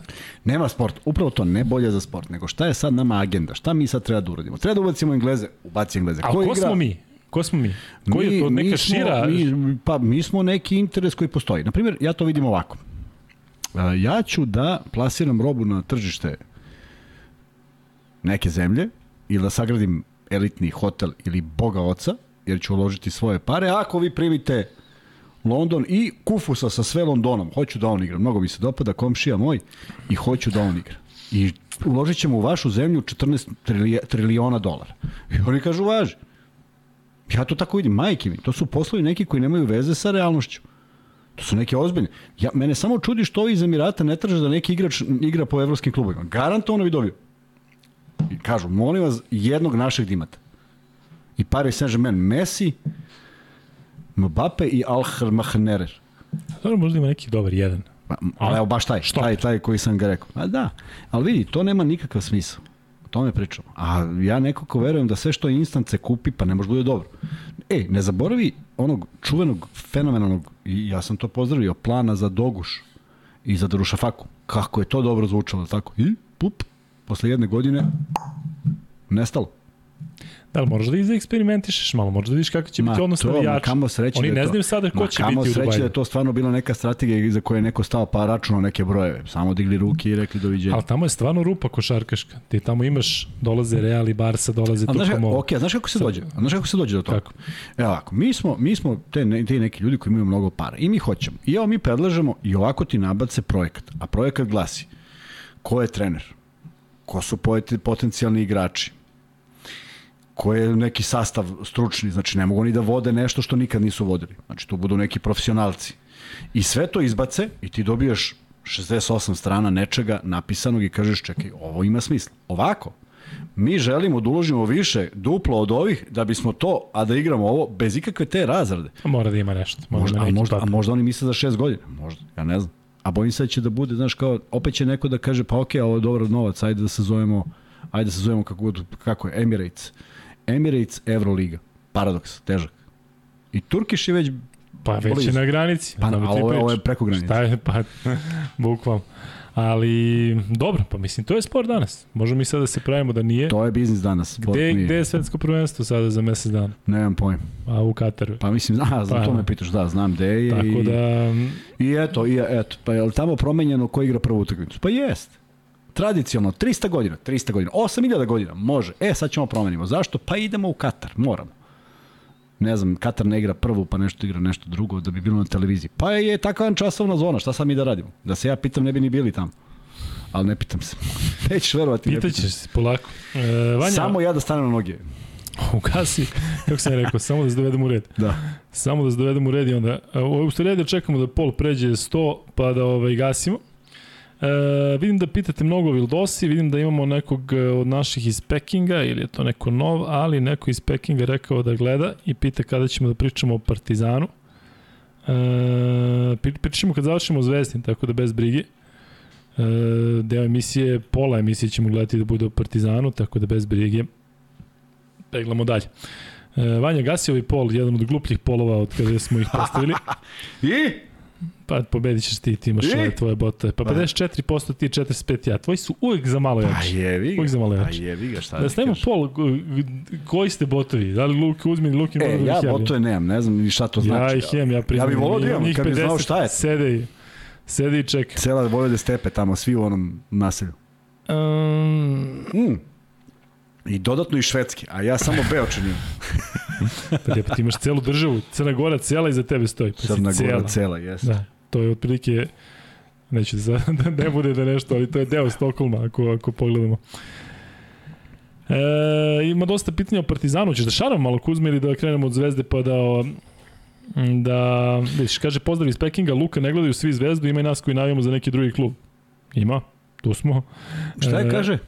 S2: Nema sport. Upravo to, ne bolje za sport, nego šta je sad nama agenda? Šta mi sad treba da uradimo? Treba da ubacimo Engleze, ubaci Engleze.
S1: Ali ko, smo mi? Ko smo mi? Koji je to neka
S2: smo,
S1: šira...
S2: Mi, pa mi smo neki interes koji postoji. Naprimjer, ja to vidim ovako. A, Ja ću da plasiram robu na tržište neke zemlje ili da sagradim elitni hotel ili boga oca, jer ću uložiti svoje pare. Ako vi primite London i Kufusa sa sve Londonom, hoću da on igra. Mnogo mi se dopada, komšija moj, i hoću da on igra. I uložit ćemo u vašu zemlju 14 trilija- triliona dolara. I oni kažu, važi. Ja to tako vidim, majke mi, to su poslovi neki koji nemaju veze sa realnošću. To su neke ozbiljne. Ja, mene samo čudi što ovi iz Emirata ne traže da neki igrač igra po evropskim klubovima. Garantovano bi dobio. I kažu, molim vas, jednog našeg imate. I Paris Saint-Germain, Messi, Mbappe i Al Mahnerer.
S1: Dobro, možda ima neki dobar jedan.
S2: Pa, ali evo baš taj, taj, taj koji sam ga rekao. A da, ali vidi, to nema nikakav smisla. O tome pričamo. A ja nekako verujem da sve što je instant se kupi, pa ne može da bude dobro. E, ne zaboravi onog čuvenog, fenomenalnog, i ja sam to pozdravio, plana za Doguš i za Darušafaku. Kako je to dobro zvučalo, tako? I, pup, posle jedne godine, nestalo.
S1: Da li moraš da eksperimentišeš malo, možda da vidiš kako će biti odnos
S2: ma
S1: navijača.
S2: kamo sreće
S1: Oni
S2: da
S1: ne
S2: to-
S1: znaju sada ko
S2: ma
S1: će
S2: kamo
S1: biti u
S2: sreće da
S1: Dubaju.
S2: je to stvarno bila neka strategija iza koje je neko stao pa računao neke brojeve. Samo digli ruke i rekli doviđenja.
S1: Ali tamo je stvarno rupa košarkaška. Ti tamo imaš, dolaze Real i Barca, dolaze
S2: A znaš,
S1: Tukomo.
S2: ok, a znaš kako se dođe? A znaš kako se dođe do toga?
S1: Kako?
S2: Evo ovako, mi smo, mi smo te, ne, te neki ljudi koji imaju mnogo para i mi hoćemo. I evo mi predlažemo i ovako ti nabace projekat. A projekat glasi ko je trener? Ko su potencijalni igrači? Ko je neki sastav stručni, znači ne mogu oni da vode nešto što nikad nisu vodili. Znači to budu neki profesionalci. I sve to izbace i ti dobijaš 68 strana nečega napisanog i kažeš čekaj, ovo ima smisla. Ovako, mi želimo da uložimo više duplo od ovih da bismo to, a da igramo ovo bez ikakve te razrade.
S1: Mora da ima nešto. Mora
S2: Možda,
S1: da
S2: a, možda, a možda oni misle za šest godina. Možda, ja ne znam. A bojim se da će da bude, znaš, kao, opet će neko da kaže, pa okej, ovo je dobar novac, ajde da se zovemo, ajde da se zovemo kako, kako je, Emirates. Emirates Euroliga. Paradoks, težak. I Turkiš je već
S1: Pa već je na granici.
S2: Pa,
S1: Dobro
S2: a
S1: ti
S2: ovo ovo je preko granice.
S1: Šta je, pa, bukvalno. Ali, dobro, pa mislim, to je sport danas. Možemo mi sad da se pravimo da nije.
S2: To je biznis danas. sport
S1: Gde,
S2: nije.
S1: gde je svetsko prvenstvo sada za mesec dana?
S2: Nemam pojma.
S1: A u Kataru.
S2: Pa mislim, a, za
S1: Pa.
S2: to me pitaš, da, znam gde je.
S1: Tako
S2: i,
S1: da,
S2: I eto, i eto, pa je li tamo promenjeno ko igra prvu utakmicu? Pa jest. Tradicionalno, 300 godina, 300 godina, 8000 godina, može. E, sad ćemo promenimo. Zašto? Pa idemo u Katar, moramo. Ne znam, Katar ne igra prvu, pa nešto igra nešto drugo, da bi bilo na televiziji. Pa je takva časovna zona, šta sad mi da radimo? Da se ja pitam, ne bi ni bili tamo. ali ne pitam se. Nećeš verovati.
S1: Pitaćeš se polako. E, Vanja,
S2: Samo ja da stanem na noge.
S1: ugasi, kako sam rekao, samo da se dovedemo u red.
S2: Da.
S1: Samo da se dovedemo u red i onda, e, u stvari da čekamo da pol pređe 100 pa da ovaj, gasimo. E, vidim da pitate mnogo Vildosi, vidim da imamo nekog e, od naših iz Pekinga ili je to neko nov, ali neko iz Pekinga rekao da gleda i pita kada ćemo da pričamo o Partizanu. E, pričamo kad završimo Zvezdin, tako da bez brige. E, deo emisije, pola emisije ćemo gledati da bude o Partizanu, tako da bez brige peglamo dalje. E, Vanja Gasijevi pol, jedan od glupljih polova od kada smo ih postavili.
S2: I?
S1: Pa pobedit ćeš ti, ti imaš
S2: I?
S1: ove tvoje bote. Pa 54% ti 45 ja. Tvoji su uvek za malo
S2: Pa
S1: jači.
S2: jevi ga.
S1: Uvijek za malo
S2: Pa
S1: jači.
S2: jevi ga, šta
S1: Da
S2: da
S1: stavimo pol, koji ste botovi? Da li Luka uzmi, mora
S2: E,
S1: da
S2: ja botove nemam, ne znam ni šta to znači.
S1: Ja ih imam, ja priznam.
S2: Ja bih volao da imam, kad bi znao
S1: 50
S2: šta je.
S1: Sede i, sede i čeka.
S2: Cela Vojvode stepe tamo, svi u onom naselju.
S1: Um,
S2: Mm. I dodatno i švedski, a ja samo Beočan imam.
S1: pa pa ti imaš celu državu, Crna Gora cela iza tebe stoji. Pa
S2: Crna Gora
S1: cela.
S2: cela, jes.
S1: Da, to je otprilike neću da, da ne bude da nešto, ali to je deo Stokholma ako, ako pogledamo. E, ima dosta pitanja o Partizanu, ćeš da šaram malo Kuzme ili da krenemo od Zvezde pa da o, da, vidiš, kaže pozdrav iz Pekinga, Luka ne gledaju svi Zvezdu, ima i nas koji navijamo za neki drugi klub. Ima, tu smo.
S2: Šta je
S1: E,
S2: kaže?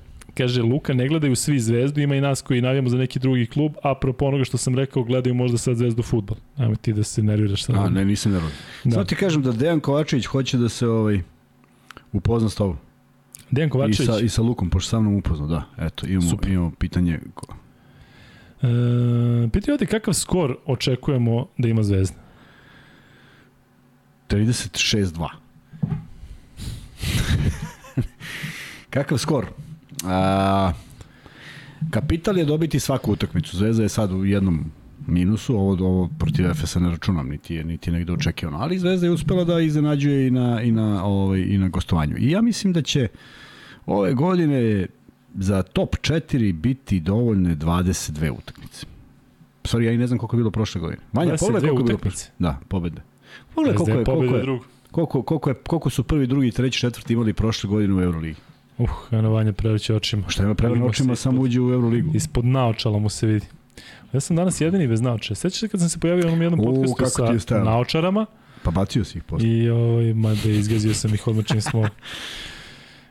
S1: Kaže, Luka ne gledaju svi Zvezdu, ima i nas koji navijamo za neki drugi klub, a propo onoga što sam rekao, gledaju možda sad Zvezdu futbol. Ajmo ti da se nerviraš sad.
S2: A, ne, nisam nervodan.
S1: Da.
S2: Samo ti kažem da Dejan Kovačević hoće da se ovaj, upozna s tobom.
S1: Dejan
S2: I
S1: Kovačević.
S2: sa, I sa Lukom, pošto sa mnom upoznao, da. Eto, imamo,
S1: Super.
S2: imamo pitanje.
S1: E, pitaju ovde kakav skor očekujemo da ima Zvezda.
S2: 36-2. Kakav skor? A, kapital je dobiti svaku utakmicu. Zvezda je sad u jednom minusu, ovo, ovo protiv FS ne računam, niti je, niti je negde očekivano. Ali Zvezda je uspela da iznenađuje i na, i na, ovaj, i na gostovanju. I ja mislim da će ove godine za top 4 biti dovoljne 22 utakmice. Sorry, ja i ne znam koliko je bilo prošle godine. Vanja,
S1: 22
S2: pogledaj koliko je bilo prošle. Da, pobede. Pogledaj koliko je, koliko je, koliko, koliko, je, koliko su prvi, drugi, treći, četvrti imali prošle godine u Euroligi.
S1: Uh, Eno Vanja prevrće očima.
S2: Šta ima
S1: Vidimo
S2: očima, samo uđe u Euroligu.
S1: Ispod naočala mu se vidi. Ja sam danas jedini bez naočara. Sećaš se kad sam se pojavio u onom jednom podcastu sa naočarama
S2: Pa bacio si ih posle.
S1: i ovaj, mada izgazio sam ih odmah čim smo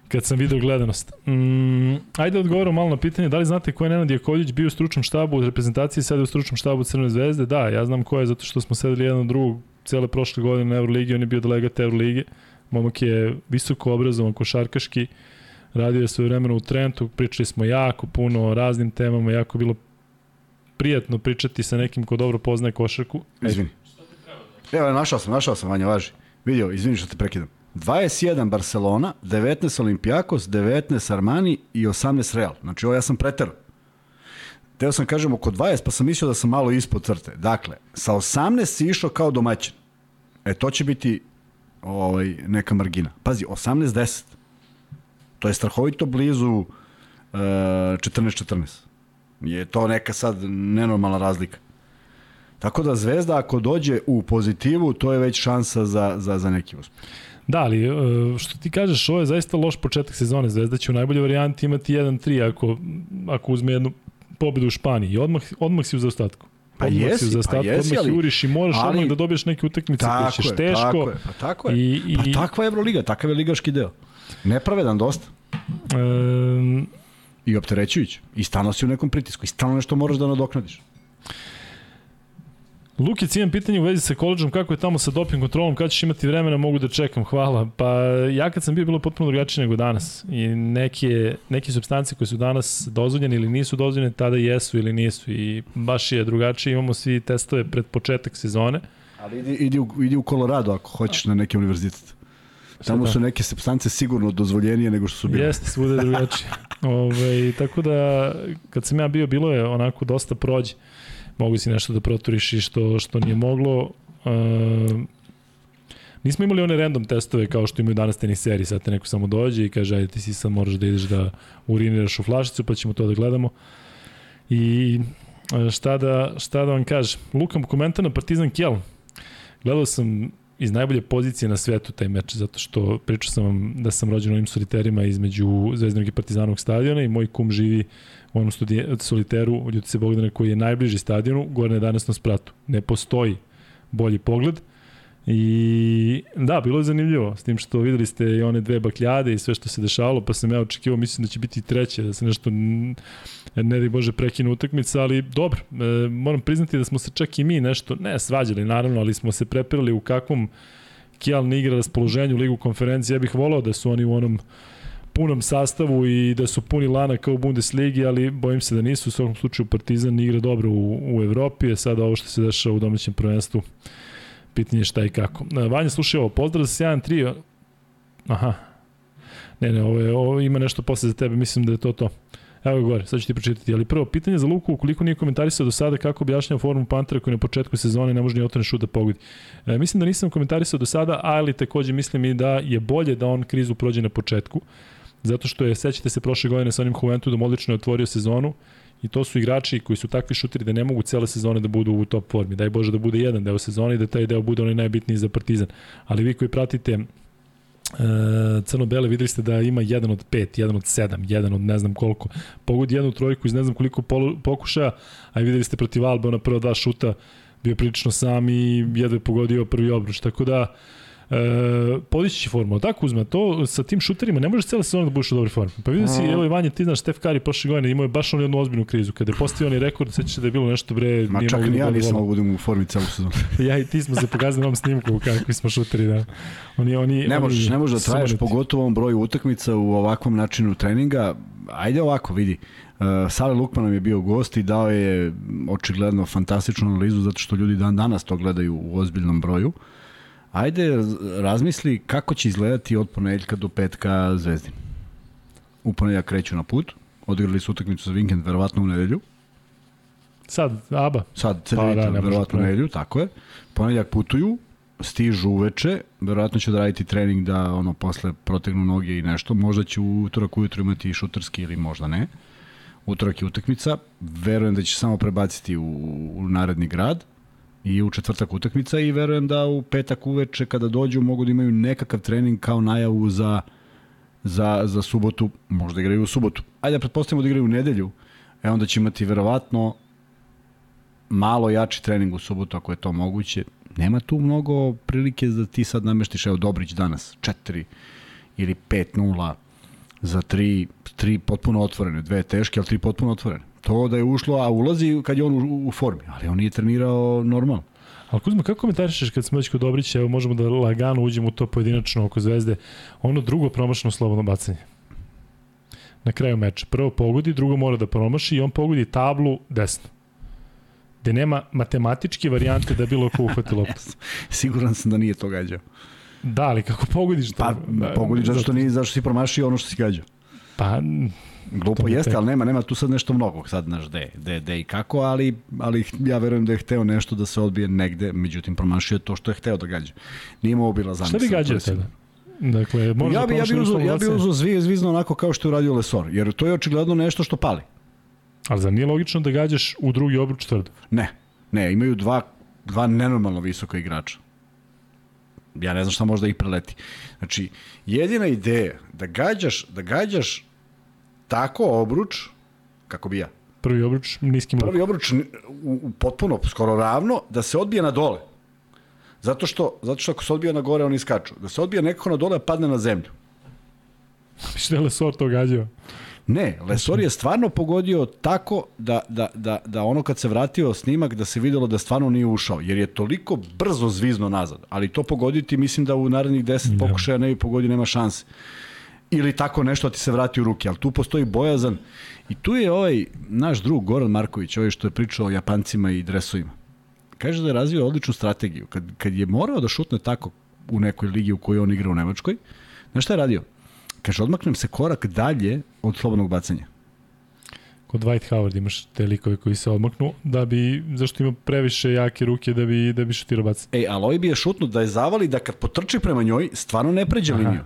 S1: kad sam video gledanost. Mm, ajde odgovorim malo na pitanje, da li znate ko je Nenad Jakovljić bio u stručnom štabu u reprezentaciji, sada u stručnom štabu Crvene zvezde? Da, ja znam ko je, zato što smo sedeli jedan drugog cele prošle godine na Euroligi, on je bio delegat Eurolige. Momak je visoko obrazovan, košarkaški, radio je svoje vremeno u Trentu, pričali smo jako puno o raznim temama, jako bilo prijatno pričati sa nekim ko dobro poznaje košarku.
S2: Izvini. Evo, našao sam, našao sam, Vanja, važi. Vidio, izvini što te prekidam. 21 Barcelona, 19 Olimpijakos, 19 Armani i 18 Real. Znači, ovo ja sam preterao. Teo sam kažem oko 20, pa sam mislio da sam malo ispod crte. Dakle, sa 18 si išao kao domaćin. E, to će biti ovaj, neka margina. Pazi, 18-10. To je strahovito blizu e, 14-14. Je to neka sad nenormalna razlika. Tako da Zvezda ako dođe u pozitivu, to je već šansa za, za, za neki uspeh.
S1: Da, ali e, što ti kažeš, ovo je zaista loš početak sezone. Zvezda će u najboljoj varijanti imati 1-3 ako, ako uzme jednu pobedu u Španiji i odmah, odmah si u zaostatku.
S2: Pa
S1: odmah
S2: jesi,
S1: si u
S2: pa
S1: zaostatku,
S2: jesi,
S1: odmah
S2: ali-
S1: juriš i moraš
S2: ali-
S1: odmah da dobiješ neke utakmice koje ćeš teško.
S2: tako je, pa tako je.
S1: I, i,
S2: Pa takva je Euroliga, takav je ligaški deo. Nepravedan dosta.
S1: e,
S2: I opterećujući. I stalno si u nekom pritisku. I stalno nešto moraš da nadoknadiš.
S1: Lukic, imam pitanje u vezi sa koleđom, kako je tamo sa doping kontrolom, kad ćeš imati vremena, mogu da čekam, hvala. Pa ja kad sam bio, bilo potpuno drugačije nego danas. I neke, neke substancije koje su danas dozvoljene ili nisu dozvoljene, tada jesu ili nisu. I baš je drugačije, imamo svi testove pred početak sezone.
S2: Ali idi, idi, u, idi u Colorado ako hoćeš na neki univerzitet. Tamo su neke substance sigurno dozvoljenije nego što su bile.
S1: Jeste, svuda je drugačije. Ove, tako da, kad sam ja bio, bilo je onako dosta prođe. Mogu si nešto da proturiš i što, što nije moglo. E, nismo imali one random testove kao što imaju danas tenis seriji. Sad te neko samo dođe i kaže, ajde ti si sad moraš da ideš da uriniraš u flašicu, pa ćemo to da gledamo. I e, šta da, šta da vam kažem? Lukam komentar na Partizan Kjell. Gledao sam iz najbolje pozicije na svetu taj meč, zato što pričao sam vam da sam rođen u ovim soliterima između Zvezdanog i Partizanovog stadiona i moj kum živi u onom studije, soliteru Ljutice Bogdana koji je najbliži stadionu, gore na 11. spratu. Ne postoji bolji pogled. I da, bilo je zanimljivo, s tim što videli ste i one dve bakljade i sve što se dešavalo, pa sam ja očekivao, mislim da će biti treće, da se nešto ne da Bože prekine utakmica, ali dobro, e, moram priznati da smo se čak i mi nešto, ne svađali naravno, ali smo se prepirali u kakvom Kijal ne igra raspoloženju ligu konferencije. Ja bih volao da su oni u onom punom sastavu i da su puni lana kao u Bundesligi, ali bojim se da nisu. U svakom slučaju Partizan igra dobro u, u Evropi, a sada ovo što se dešava u domaćem prvenstvu, pitanje šta i kako. E, Vanja, slušaj ovo, pozdrav za 7-3. Aha. Ne, ne, ovo, je, ovo ima nešto posle za tebe, mislim da je to to. Evo gore, sad ću ti pročitati. Ali prvo, pitanje za Luku, ukoliko nije komentarisao do sada kako objašnjava formu Pantera koji na početku sezone ne može ni otvoren šut da pogodi. E, mislim da nisam komentarisao do sada, ali takođe mislim i da je bolje da on krizu prođe na početku. Zato što je, sećate se prošle godine sa onim Juventusom odlično je otvorio sezonu i to su igrači koji su takvi šuteri da ne mogu cele sezone da budu u top formi. Daj Bože da bude jedan deo sezone i da taj deo bude onaj najbitniji za Partizan. Ali vi koji pratite E, crno-bele videli ste da ima jedan od pet, jedan od sedam, jedan od ne znam koliko. Pogodi jednu trojku iz ne znam koliko pokušaja, a videli ste protiv Albe, ona prva dva šuta bio prilično sam i jedva je pogodio prvi obruč. Tako da, e, podići će formu. Tako uzme, to sa tim šuterima ne možeš cela sezona da budeš u dobroj formi. Pa vidi si, evo Ivanje, ti znaš, Stef Kari prošle godine imao je baš on jednu ozbiljnu krizu. Kada je postavio onaj rekord, sećaš se da je bilo nešto bre...
S2: Ma čak ni ja nisam mogu da budem u formi celu sezonu.
S1: ja i ti smo se pokazali na ovom snimku kakvi smo šuteri. Da. Oni, oni,
S2: ne možeš,
S1: oni,
S2: ne možeš da traješ pogotovo ovom broju utakmica u ovakvom načinu treninga. Ajde ovako, vidi. Uh, Sale Lukman nam je bio gost i dao je očigledno fantastičnu analizu zato što ljudi dan danas to gledaju u ozbiljnom broju. Uh, Ajde, razmisli kako će izgledati od ponedeljka do petka Zvezdin. U ponedeljak kreću na put, odigrali su utakmicu za vikend, verovatno u nedelju.
S1: Sad, aba.
S2: Sad, celi pa, vikend, da, verovatno u nedelju, tako je. Ponedeljak putuju, stižu uveče, verovatno će odraditi trening da ono posle protegnu noge i nešto, možda će u utorak ujutro imati šutarski ili možda ne. Utorak je utakmica, verujem da će samo prebaciti u, u naredni grad, i u četvrtak utakmica i verujem da u petak uveče kada dođu mogu da imaju nekakav trening kao najavu za, za, za subotu, možda igraju u subotu. Ajde da pretpostavimo da igraju u nedelju, e onda će imati verovatno malo jači trening u subotu ako je to moguće. Nema tu mnogo prilike da ti sad nameštiš, evo Dobrić danas, 4 ili 5-0 za 3, 3 potpuno otvorene, dve teške, ali 3 potpuno otvorene. To da je ušlo, a ulazi kad je on u, u formi, ali on nije trenirao normalno.
S1: Ali Kuzma, kako komentarišeš kad smo već kod Dobrića, evo možemo da lagano uđemo u to pojedinačno oko Zvezde, ono drugo promašno slobodno bacanje. Na kraju meča. Prvo pogodi, drugo mora da promaši i on pogodi tablu desno. Gde nema matematičke varijante da bilo ko uhvati loptu.
S2: Siguran sam da nije to gađao.
S1: Da, ali kako pogodiš to?
S2: Pa, pogodiš zato što, nije, zašto si promašio ono što si gađao.
S1: Pa,
S2: Glupo jeste, ali nema, nema tu sad nešto mnogo, sad znaš gde, gde, gde i kako, ali, ali ja verujem da je hteo nešto da se odbije negde, međutim promašio to što je hteo da gađa. Nije imao bila zamisla.
S1: Šta bi gađao tada? Dakle, možda
S2: ja bi, ja bi uzao, ja bi uzao zvi, zvizno onako kao što je uradio Lesor, jer to je očigledno nešto što pali.
S1: Ali za nije logično da gađaš u drugi obruč tvrdo?
S2: Ne, ne, imaju dva, dva nenormalno visoka igrača. Ja ne znam šta možda ih preleti. Znači, jedina ideja da gađaš, da gađaš tako obruč, kako bi ja?
S1: Prvi obruč niskim
S2: Prvi obruč u, u potpuno, skoro ravno, da se odbije na dole. Zato što, zato što ako se odbija na gore, oni skaču. Da se odbije nekako na dole, padne na zemlju.
S1: Što je Lesor to gađao?
S2: Ne, Lesor je stvarno pogodio tako da, da, da, da ono kad se vratio snimak da se videlo da stvarno nije ušao, jer je toliko brzo zvizno nazad, ali to pogoditi mislim da u narednih 10 pokušaja ne bi pogodio, nema šanse ili tako nešto ti se vrati u ruke, ali tu postoji bojazan i tu je ovaj naš drug Goran Marković, ovaj što je pričao o Japancima i dresovima. Kaže da je razvio odličnu strategiju. Kad, kad je morao da šutne tako u nekoj ligi u kojoj on igra u Nemačkoj, znaš šta je radio? Kaže, odmaknem se korak dalje od slobodnog bacanja.
S1: Kod White Howard imaš te likove koji se odmaknu, da bi, zašto ima previše jake ruke da bi, da bi šutirao baca.
S2: E, ali ovaj bi je šutno da je zavali da kad potrči prema njoj, stvarno ne pređe Aha. liniju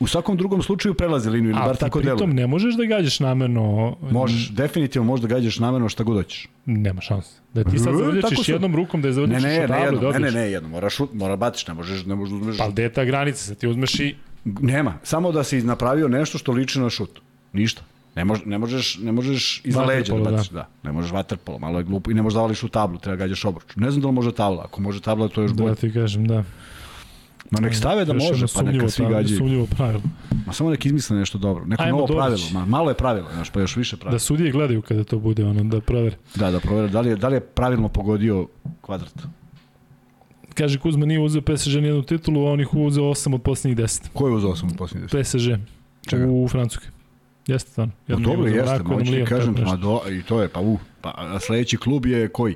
S2: U svakom drugom slučaju prelazi liniju, ili
S1: A
S2: bar tako
S1: pritom
S2: deluje.
S1: ne možeš da gađaš namerno.
S2: Možeš, definitivno možeš da gađaš namerno šta god hoćeš.
S1: Nema šanse. Da ti sad
S2: E,
S1: zavrljačiš jednom rukom da je
S2: Ne,
S1: zavrljačiš
S2: ne, ne, jedno,
S1: da
S2: ne, ne,
S1: odeš.
S2: ne, jedno, moraš, mora batiš, ne možeš, ne možeš da uzmeš.
S1: Pa gde je ta granica? Sad ti uzmeš i...
S2: Nema, samo da si napravio nešto što liči na šut. Ništa. Ne, mož, ne možeš, ne možeš iza leđa da baciš, da. Ne možeš vaterpolo, malo je glupo i ne možeš da vališ u tablu, treba gađaš obruč. Ne znam da li može tabla, ako može tabla to je još
S1: Da
S2: bolje.
S1: ti kažem, da.
S2: Ma nek stave da može, pa neka svi gađaju.
S1: Sumnjivo pravilo.
S2: Ma samo nek izmisle nešto dobro. Neko
S1: Ajmo
S2: novo
S1: Dobrić.
S2: pravilo, ma, malo je pravilo, znaš, pa još više pravilo.
S1: Da sudije gledaju kada to bude, ono, da provere.
S2: Da, da provere da li je, da li je pravilno pogodio kvadrat.
S1: Kaže Kuzma nije uzeo PSG nijednu titulu, a on ih uzeo 8 od posljednjih 10.
S2: Ko je uzao sam u posljednji deset?
S1: PSG.
S2: Čega?
S1: U Francuskoj. Jeste stvarno. Je
S2: dobro,
S1: uzeo
S2: jeste, ma hoću ti kažem, ma do, i to je, pa u, pa a sledeći klub je koji?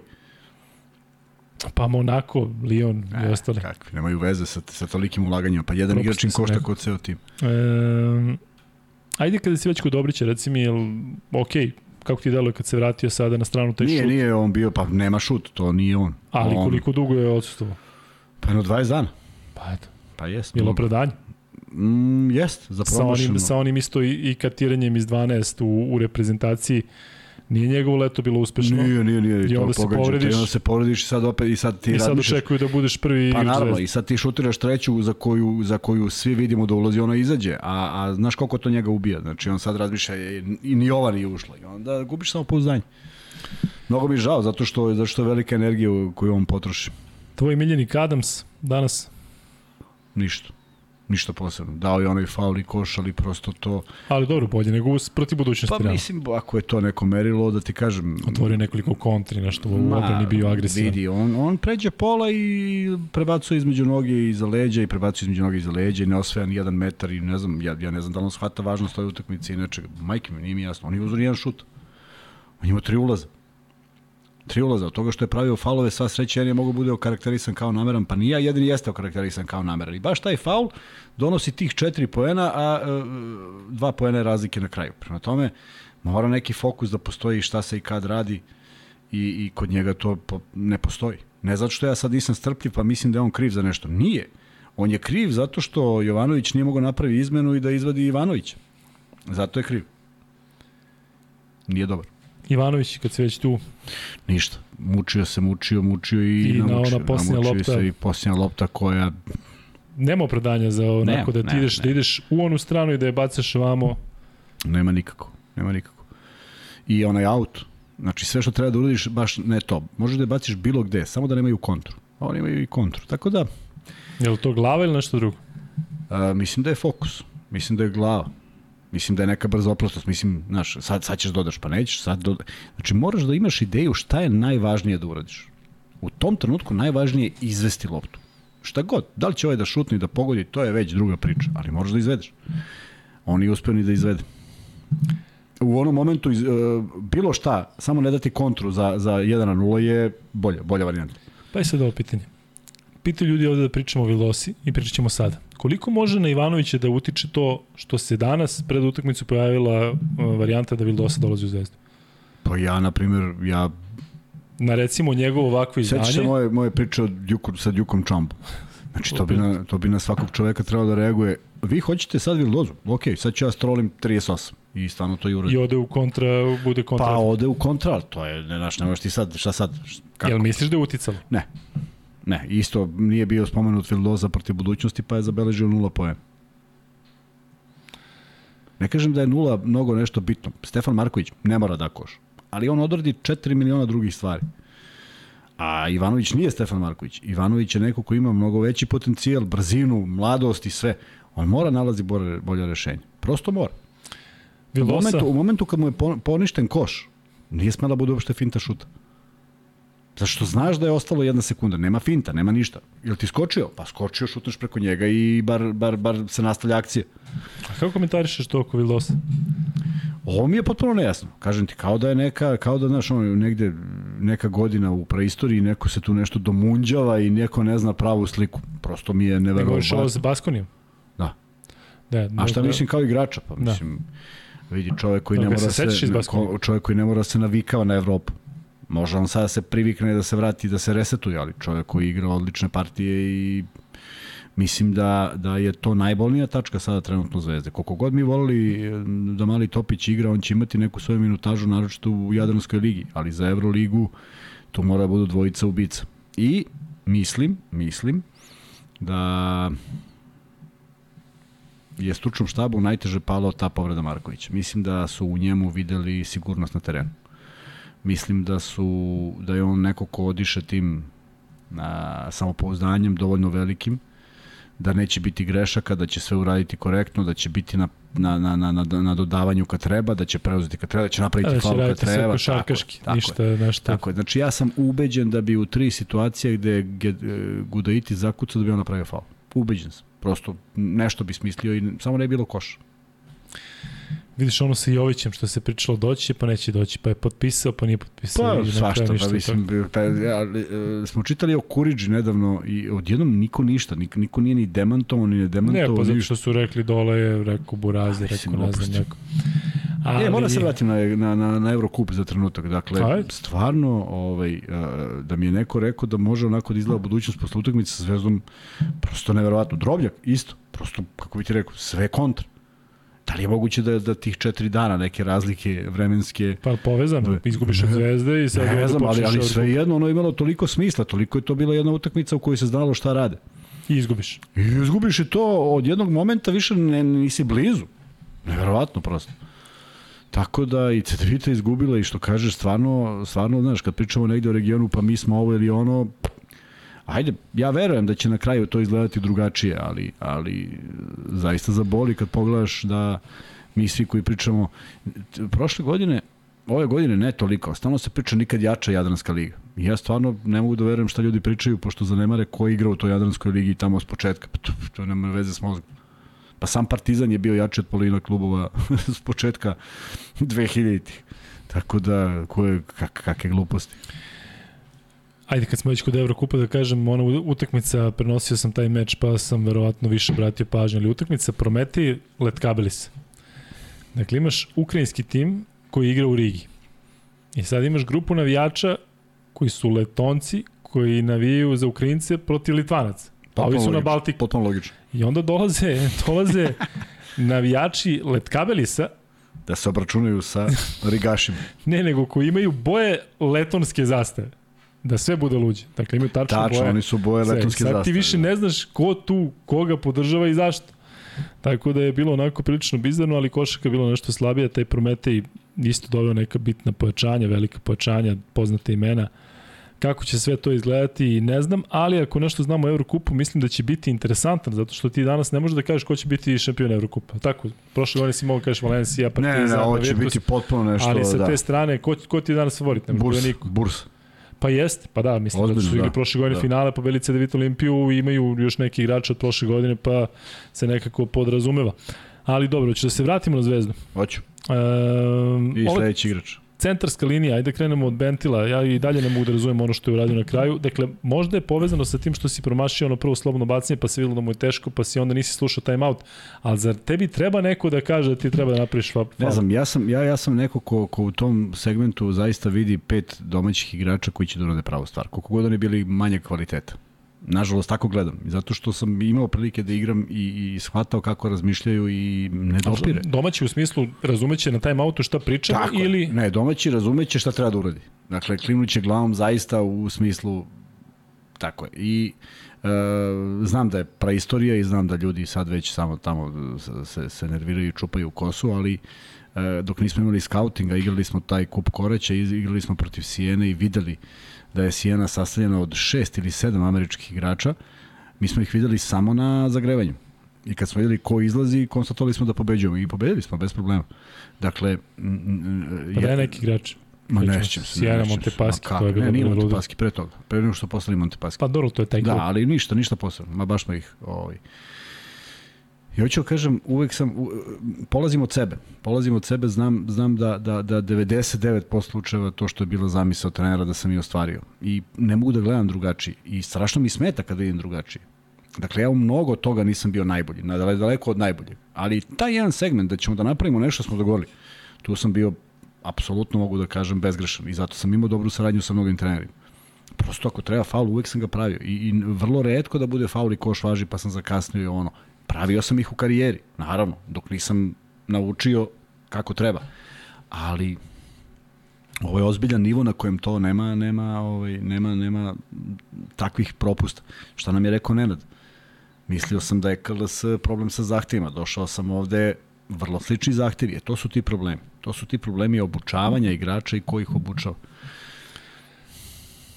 S1: Pa Monaco, Lyon i ostali.
S2: Kakvi, nemaju veze sa, sa tolikim ulaganjima, pa jedan igrač im košta kod ceo tim.
S1: E, ajde kada si već kod Dobrića, reci mi, jel, ok, kako ti deluje kad se vratio sada na stranu taj
S2: Nije,
S1: šut,
S2: nije on bio, pa nema šut, to nije on.
S1: ali
S2: on,
S1: koliko dugo je odsustovao?
S2: Pa jedno 20 dana.
S1: Pa eto,
S2: Pa jest.
S1: je li
S2: mnogo.
S1: opravdanje?
S2: Mm, jest, za
S1: Sa
S2: promašeno.
S1: onim, sa onim isto i, i katiranjem iz 12 u, u reprezentaciji, nije njegovo leto bilo uspešno.
S2: Nije, nije, nije,
S1: I onda se povrediš.
S2: I onda se povrediš i sad opet, i sad ti
S1: I sad očekuju da budeš prvi
S2: Pa
S1: igrač
S2: naravno,
S1: Zvezde.
S2: i sad ti šutiraš treću za koju, za koju svi vidimo da ulazi, ona izađe, a, a znaš koliko to njega ubija. Znači on sad razmišlja i, i ni ova nije ušla. I onda gubiš samo pouzdanje. Mnogo mi je žao, zato što, zato što je velika energija koju on potroši.
S1: Tvoj miljenik Adams danas,
S2: Ništa. Ništa posebno. Dao je onaj faul i koš, ali prosto to...
S1: ali dobro, bolje nego protiv budućnosti.
S2: Pa
S1: realno.
S2: mislim, ako je to neko merilo, da ti kažem...
S1: Otvorio nekoliko kontri, nešto u obrani bio agresivan.
S2: Vidi, on, on pređe pola i prebacuje između noge i iza leđa i prebacuje između noge i iza leđa i ne osvaja ni jedan metar i ne znam, ja, ja ne znam da li on shvata važnost ove utakmice inače, majke mi, nije mi jasno, on je uzor jedan šut. On ima tri ulaza. Tri ulaza, od toga što je pravio faulove, sva sreća, jedan je mogu bude okarakterisan kao nameran, pa nije, jedini jeste okarakterisan kao nameran. I baš taj faul donosi tih četiri poena, a e, dva poena je razlike na kraju. Prema tome, mora neki fokus da postoji šta se i kad radi i, i kod njega to po, ne postoji. Ne zato što ja sad nisam strpljiv pa mislim da je on kriv za nešto. Nije. On je kriv zato što Jovanović nije mogao napravi izmenu i da izvadi Ivanovića. Zato je kriv. Nije dobar.
S1: Ivanović, kad se već tu,
S2: Ništa. Mučio se, mučio, mučio i,
S1: I na
S2: namučio.
S1: ona posljednja lopta.
S2: Se I posljednja lopta koja...
S1: nema opravdanja za onako
S2: Ne,
S1: da ti
S2: ne,
S1: ideš,
S2: ne.
S1: da ideš u onu stranu i da je bacaš vamo.
S2: Nema nikako. Nema nikako. I onaj aut. Znači sve što treba da uradiš, baš ne to. Možeš da je baciš bilo gde, samo da nemaju kontru. A oni imaju i kontru. Tako da,
S1: Je li to glava ili nešto drugo?
S2: A, mislim da je fokus. Mislim da je glava. Mislim da je neka brza oprostost. Mislim, znaš, sad, sad ćeš dodaš, pa nećeš, sad doda... Znači, moraš da imaš ideju šta je najvažnije da uradiš. U tom trenutku najvažnije je izvesti loptu. Šta god. Da li će ovaj da šutne i da pogodi, to je već druga priča. Ali moraš da izvedeš. On je uspeo ni da izvede. U onom momentu iz, uh, bilo šta, samo ne dati kontru za, za 1 na 0 je bolja, bolja varijanta.
S1: Pa i sad ovo pitanje. Pitaju ljudi ovde da pričamo o Vilosi i pričat ćemo sada. Koliko može na Ivanovića da utiče to što se danas pred utakmicu pojavila uh, varijanta da Vildosa dolazi u Zvezdu?
S2: Pa ja, na primjer, ja
S1: Na recimo njegovo ovako
S2: Sećaš se
S1: izdanje,
S2: moje, moje priče od Djuku, sa Djukom Čambu. Znači, to bi, na, to bi na svakog čoveka trebalo da reaguje. Vi hoćete sad Vildozu? Ok, sad ću ja strolim 38. I stvarno to i
S1: i
S2: uradi.
S1: ode u kontra, bude kontra.
S2: Pa ode u kontra, to je, ne znaš, ne možeš ti sad, šta sad? Kako?
S1: Jel misliš da je uticalo?
S2: Ne. Ne, isto nije bio spomenut Vildoza protiv budućnosti, pa je zabeležio nula poena. Ne kažem da je nula mnogo nešto bitno. Stefan Marković ne mora da koš. Ali on odradi 4 miliona drugih stvari. A Ivanović nije Stefan Marković. Ivanović je neko ko ima mnogo veći potencijal, brzinu, mladost i sve. On mora nalazi bolje, bolje rešenje. Prosto mora. U momentu, u momentu kad mu je pon- poništen koš, nije smela da bude uopšte finta šuta. Zašto znaš da je ostalo jedna sekunda, nema finta, nema ništa. Jel ti skočio? Pa skočio, šutneš preko njega i bar, bar, bar se nastavlja akcija.
S1: a kako komentarišeš to oko Vilosa?
S2: Ovo mi je potpuno nejasno. Kažem ti, kao da je neka, kao da, znaš, ono, negde neka godina u preistoriji, neko se tu nešto domunđava i neko ne zna pravu sliku. Prosto mi je
S1: Ne govoriš ovo
S2: neverovatno.
S1: sa Baskonijom?
S2: Da.
S1: Da,
S2: A šta
S1: da,
S2: mislim kao igrača? Pa
S1: Da.
S2: mislim, vidi čovek koji
S1: Da,
S2: ne mora
S1: se
S2: ko- čovek koji ne mora se navikava na Evropu. Može on sada se privikne da se vrati, da se resetuje, ali čovek koji igra odlične partije i Mislim da, da je to najbolnija tačka sada trenutno Zvezde. Koliko god mi volili e, da Mali Topić igra, on će imati neku svoju minutažu, naročito u Jadranskoj ligi, ali za Euroligu to mora da budu dvojica ubica. I mislim, mislim da je stručnom štabu najteže palo ta povreda Markovića. Mislim da su u njemu videli sigurnost na terenu. Mislim da su da je on neko ko odiše tim a, samopouzdanjem dovoljno velikim da neće biti grešaka, da će sve uraditi korektno, da će biti na, na, na, na, na, na dodavanju kad treba, da će preuzeti kad treba, da će napraviti da faul kad treba.
S1: Da će raditi sve ništa je, nešto.
S2: Tako je, znači ja sam ubeđen da bi u tri situacije gde je Gudaiti zakucao da bi on napravio faul. Ubeđen sam. Prosto nešto bi smislio i samo ne je bilo koša.
S1: Vidiš ono sa Jovićem što se pričalo doći, pa neće doći, pa je potpisao, pa nije potpisao.
S2: Pa svašta, pa mislim, pa, ja, e, smo čitali o Kuriđi nedavno i odjednom niko ništa, niko, niko nije ni demantovao, ni ne demantovao.
S1: Ne, pa zato što su rekli dole je, rekao Burazi, rekao ne znam neko.
S2: Ali... E, moram se vratim na, na, na, na Eurocup za trenutak. Dakle, Ajde. stvarno, ovaj, e, da mi je neko rekao da može onako da izgleda budućnost posle utakmice sa Zvezdom, prosto neverovatno. Drobljak, isto. Prosto, kako bi ti rekao, sve kontra. Da li je moguće da, da tih četiri dana neke razlike vremenske...
S1: Pa povezano, da, izgubiš od zvezde i sad...
S2: Ne znam, ali, ali sve jedno ono je imalo toliko smisla, toliko je to bila jedna utakmica u kojoj se znalo šta rade.
S1: I izgubiš.
S2: I izgubiš i to od jednog momenta više ne, nisi blizu. Neverovatno prosto. Tako da i Cedevita izgubila i što kažeš stvarno, stvarno, znaš, kad pričamo negde o regionu pa mi smo ovo ili ono, ajde, ja verujem da će na kraju to izgledati drugačije, ali, ali zaista zaboli kad pogledaš da mi svi koji pričamo, prošle godine, ove godine ne toliko, stalno se priča nikad jača Jadranska liga. Ja stvarno ne mogu da verujem šta ljudi pričaju, pošto zanemare ko igra u toj Jadranskoj ligi tamo s početka. Pa to, to nema veze s mozgom. Pa sam Partizan je bio jači od polovina klubova s početka 2000-ih. Tako da, koje, kak, kakve gluposti.
S1: Ajde, kad smo već kod Evrokupa, da kažem, ona utakmica, prenosio sam taj meč, pa sam verovatno više bratio pažnju, ali utakmica Prometi Letkabelis. Dakle, imaš ukrajinski tim koji igra u Rigi. I sad imaš grupu navijača koji su letonci, koji navijaju za Ukrajince protiv Litvanaca. Pa ovi su na Baltiku.
S2: Potpuno logično.
S1: I onda dolaze, dolaze navijači Letkabelisa
S2: da se obračunaju sa Rigašima.
S1: ne, nego koji imaju boje letonske zastave da sve bude luđe. Dakle, imaju tačno,
S2: tačno
S1: boje.
S2: oni su boje letonske zastave.
S1: Sad ti više da. ne znaš ko tu, koga podržava i zašto. Tako da je bilo onako prilično bizarno, ali košaka je bilo nešto slabije, taj Prometej isto doveo neka bitna pojačanja, velika pojačanja, poznate imena. Kako će sve to izgledati ne znam, ali ako nešto znamo o Eurokupu, mislim da će biti interesantan, zato što ti danas ne možeš da kažeš ko će biti šampion Eurokupa. Tako, prošle godine si mogu da kažeš Valencija,
S2: Partizan, ne, ne, ovo će biti potpuno nešto,
S1: Ali sa da. te strane, ko, ko ti je danas favorit? Ne
S2: burs, burs.
S1: Pa jest, pa da, mislim Ozbiljno, da su igli da. prošle godine da. finale, pobedili Cedevita Olimpiju i imaju još neki igrači od prošle godine, pa se nekako podrazumeva. Ali dobro, ću da se vratimo na Zvezdu.
S2: Hoću. E, I sledeći igrač
S1: centarska linija, ajde da krenemo od Bentila, ja i dalje ne mogu da razumem ono što je uradio na kraju. Dakle, možda je povezano sa tim što si promašio ono prvo slobodno bacanje, pa se videlo da mu je teško, pa si onda nisi slušao time out. Ali zar tebi treba neko da kaže da ti treba da napraviš faul?
S2: Ne znam, ja sam, ja, ja sam neko ko, ko u tom segmentu zaista vidi pet domaćih igrača koji će da urade pravu stvar. Koliko god oni bili manje kvaliteta. Nažalost, tako gledam. Zato što sam imao prilike da igram i, i shvatao kako razmišljaju i ne dopire.
S1: Domaći u smislu razumeće na time outu šta priča tako, ili...
S2: Ne, domaći razumeće šta treba da uradi. Dakle, klinuće glavom zaista u smislu tako je. I e, znam da je praistorija i znam da ljudi sad već samo tamo se, se nerviraju i čupaju kosu, ali e, dok nismo imali skautinga, igrali smo taj kup koreća, igrali smo protiv Sijene i videli da je Sijena sastavljena od šest ili sedam američkih igrača, mi smo ih videli samo na zagrevanju. I kad smo videli ko izlazi, konstatovali smo da pobeđujemo i pobedili smo bez problema. Dakle,
S1: pa da je neki igrač.
S2: Ma ne se.
S1: Sjajna Montepaski, to je bilo
S2: ne, nije Montepaski, pre toga. Pre nego što poslali Montepaski.
S1: Pa dobro, to je taj
S2: Da, ali ništa, ništa posebno. Ma baš smo ih ovaj, I hoću da kažem, uvek sam, u, polazim od sebe. Polazim od sebe, znam, znam da, da, da 99% slučajeva to što je bila zamisao trenera da sam i ostvario. I ne mogu da gledam drugačije. I strašno mi smeta kada vidim drugačije. Dakle, ja u mnogo toga nisam bio najbolji, daleko od najboljeg. Ali taj jedan segment da ćemo da napravimo nešto smo dogovorili, tu sam bio, apsolutno mogu da kažem, bezgrešan. I zato sam imao dobru saradnju sa mnogim trenerima. prosto ako treba faul, uvek sam ga pravio. I, i vrlo redko da bude faul i koš važi, pa sam zakasnio i ono. Pravio sam ih u karijeri, naravno, dok nisam naučio kako treba. Ali ovo je ozbiljan nivo na kojem to nema nema ovaj nema nema takvih propusta. Šta nam je rekao Nenad? Mislio sam da je KLS problem sa zahtevima. Došao sam ovde vrlo slični zahtevi. E, to su ti problemi. To su ti problemi obučavanja igrača i ko ih obučava.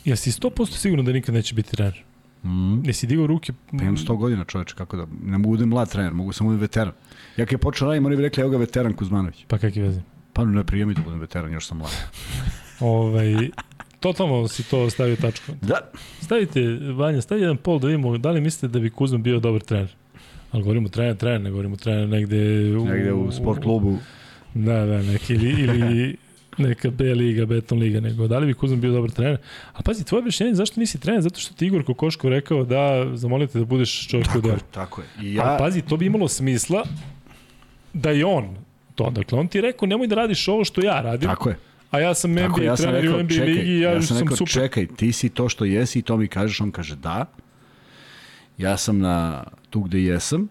S1: Jesi 100% sigurno da nikad neće biti trener?
S2: Mm.
S1: Jesi digao ruke?
S2: Pa imam 100 godina čoveče, kako da, ne mogu da mlad trener, mogu samo da veteran. Ja kad je počeo radim, oni bi rekli, evo ga veteran Kuzmanović.
S1: Pa kakve veze?
S2: Pa ne prijemi da budem veteran, još sam mlad.
S1: Ovaj, totalno si to stavio tačku.
S2: Da.
S1: Stavite, Vanja, stavi jedan pol da vidimo da li mislite da bi Kuzma bio dobar trener. Ali govorimo trener, trener, ne govorimo trener negde u...
S2: Negde u sport klubu.
S1: Da, da, neki, ili, ili neka B liga, beton liga, nego da li bi Kuzma bio dobar trener. A pazi, tvoje objašnjenje zašto nisi trener? Zato što ti Igor Kokoško rekao da zamolite da budeš čovjek
S2: Tako
S1: delu.
S2: je, tako je. I
S1: Ja... Ali pazi, to bi imalo smisla da je on to. Dakle, on ti je rekao nemoj da radiš ovo što ja radim,
S2: tako je.
S1: a ja sam NBA
S2: Tako, ja sam
S1: trener
S2: rekao,
S1: u NBA
S2: čekaj,
S1: ligi ja,
S2: ja sam
S1: sam
S2: rekao,
S1: super.
S2: čekaj, ti si to što jesi i to mi kažeš, on kaže da. Ja sam na tu gde jesam,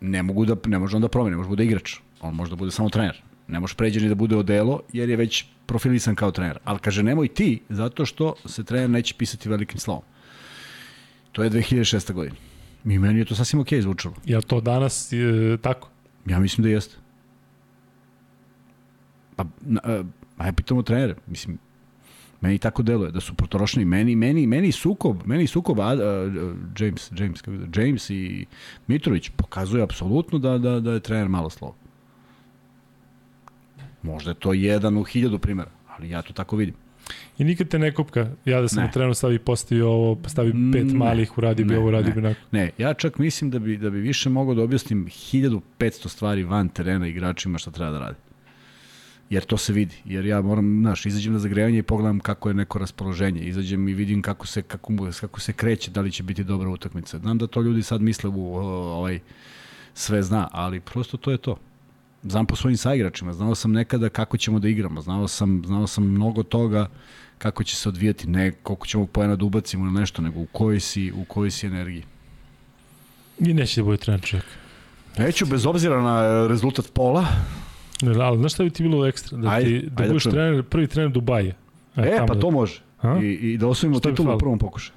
S2: ne mogu da, ne može on da promeni, ne može da bude igrač. On može da bude samo trener. Ne može pređe ni da bude odelo, jer je već profilisan kao trener. Ali kaže, nemoj ti, zato što se trener neće pisati velikim slovom. To je 2006. godina. I meni je to sasvim okej okay zvučalo.
S1: Ja to danas e, tako.
S2: Ja mislim da jeste. Pa, na, a, a ja pitamo trenere, mislim, meni tako deluje, da su potrošni, meni, meni, meni sukob, meni sukob, a, a, James, James, da, James i Mitrović pokazuje apsolutno da, da, da je trener malo slovo. Možda je to jedan u hiljadu primjera, ali ja to tako vidim.
S1: I nikad te ne kopka. Ja da sam
S2: Ne.
S1: u trenu stavi postavio ovo, stavi pet
S2: Ne.
S1: malih, uradi bi
S2: Ne,
S1: ovo, uradi
S2: ne.
S1: bi onako.
S2: Ne, ja čak mislim da bi, da bi više mogao da objasnim 1500 stvari van terena igračima šta treba da rade. Jer to se vidi. Jer ja moram, znaš, izađem na zagrevanje i pogledam kako je neko raspoloženje. Izađem i vidim kako se, kako, kako se kreće, da li će biti dobra utakmica. Znam da to ljudi sad misle u ovaj, sve zna, ali prosto to je to. Znam po svojim saigračima, znao sam nekada kako ćemo da igramo, znao sam, znao sam mnogo toga kako će se odvijati, ne koliko ćemo poena da ubacimo na nešto, nego u kojoj si, u kojoj si energiji.
S1: I neće da bude trener čovjek.
S2: Neću, bez obzira na e, rezultat pola.
S1: Ne, ali znaš šta bi ti bilo ekstra? Da,
S2: Ajde,
S1: ti, da
S2: ajde da
S1: budeš
S2: čujem.
S1: trener, prvi trener Dubaja.
S2: E,
S1: tamo
S2: pa
S1: da-
S2: to može.
S1: A?
S2: I, I da osvojimo titulu u prvom pokušaju.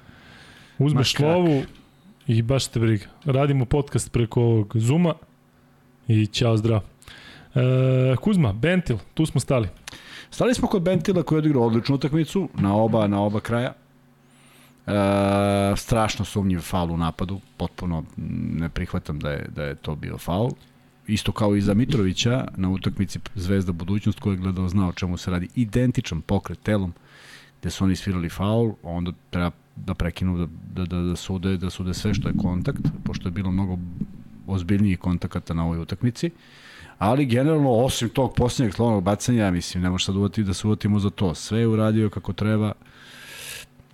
S1: Uzmeš
S2: Ma
S1: lovu i baš te briga. Radimo podcast preko ovog Zuma i ćao zdrav. E, Kuzma, Bentil, tu smo stali.
S2: Stali smo kod Bentila koji je odigrao odličnu utakmicu na oba, na oba kraja. E, strašno sumnjiv faul u napadu, potpuno ne prihvatam da je, da je to bio faul. Isto kao i za Mitrovića na utakmici Zvezda budućnost koji je gledao znao o čemu se radi. Identičan pokret telom gde su oni svirali faul, onda treba da prekinu da, da, da, da, sude, da sude sve što je kontakt, pošto je bilo mnogo ozbiljnijih kontakata na ovoj utakmici. Ali generalno, osim tog posljednjeg slovnog bacanja, mislim, ne može sad uvati da se uvatimo za to. Sve je uradio kako treba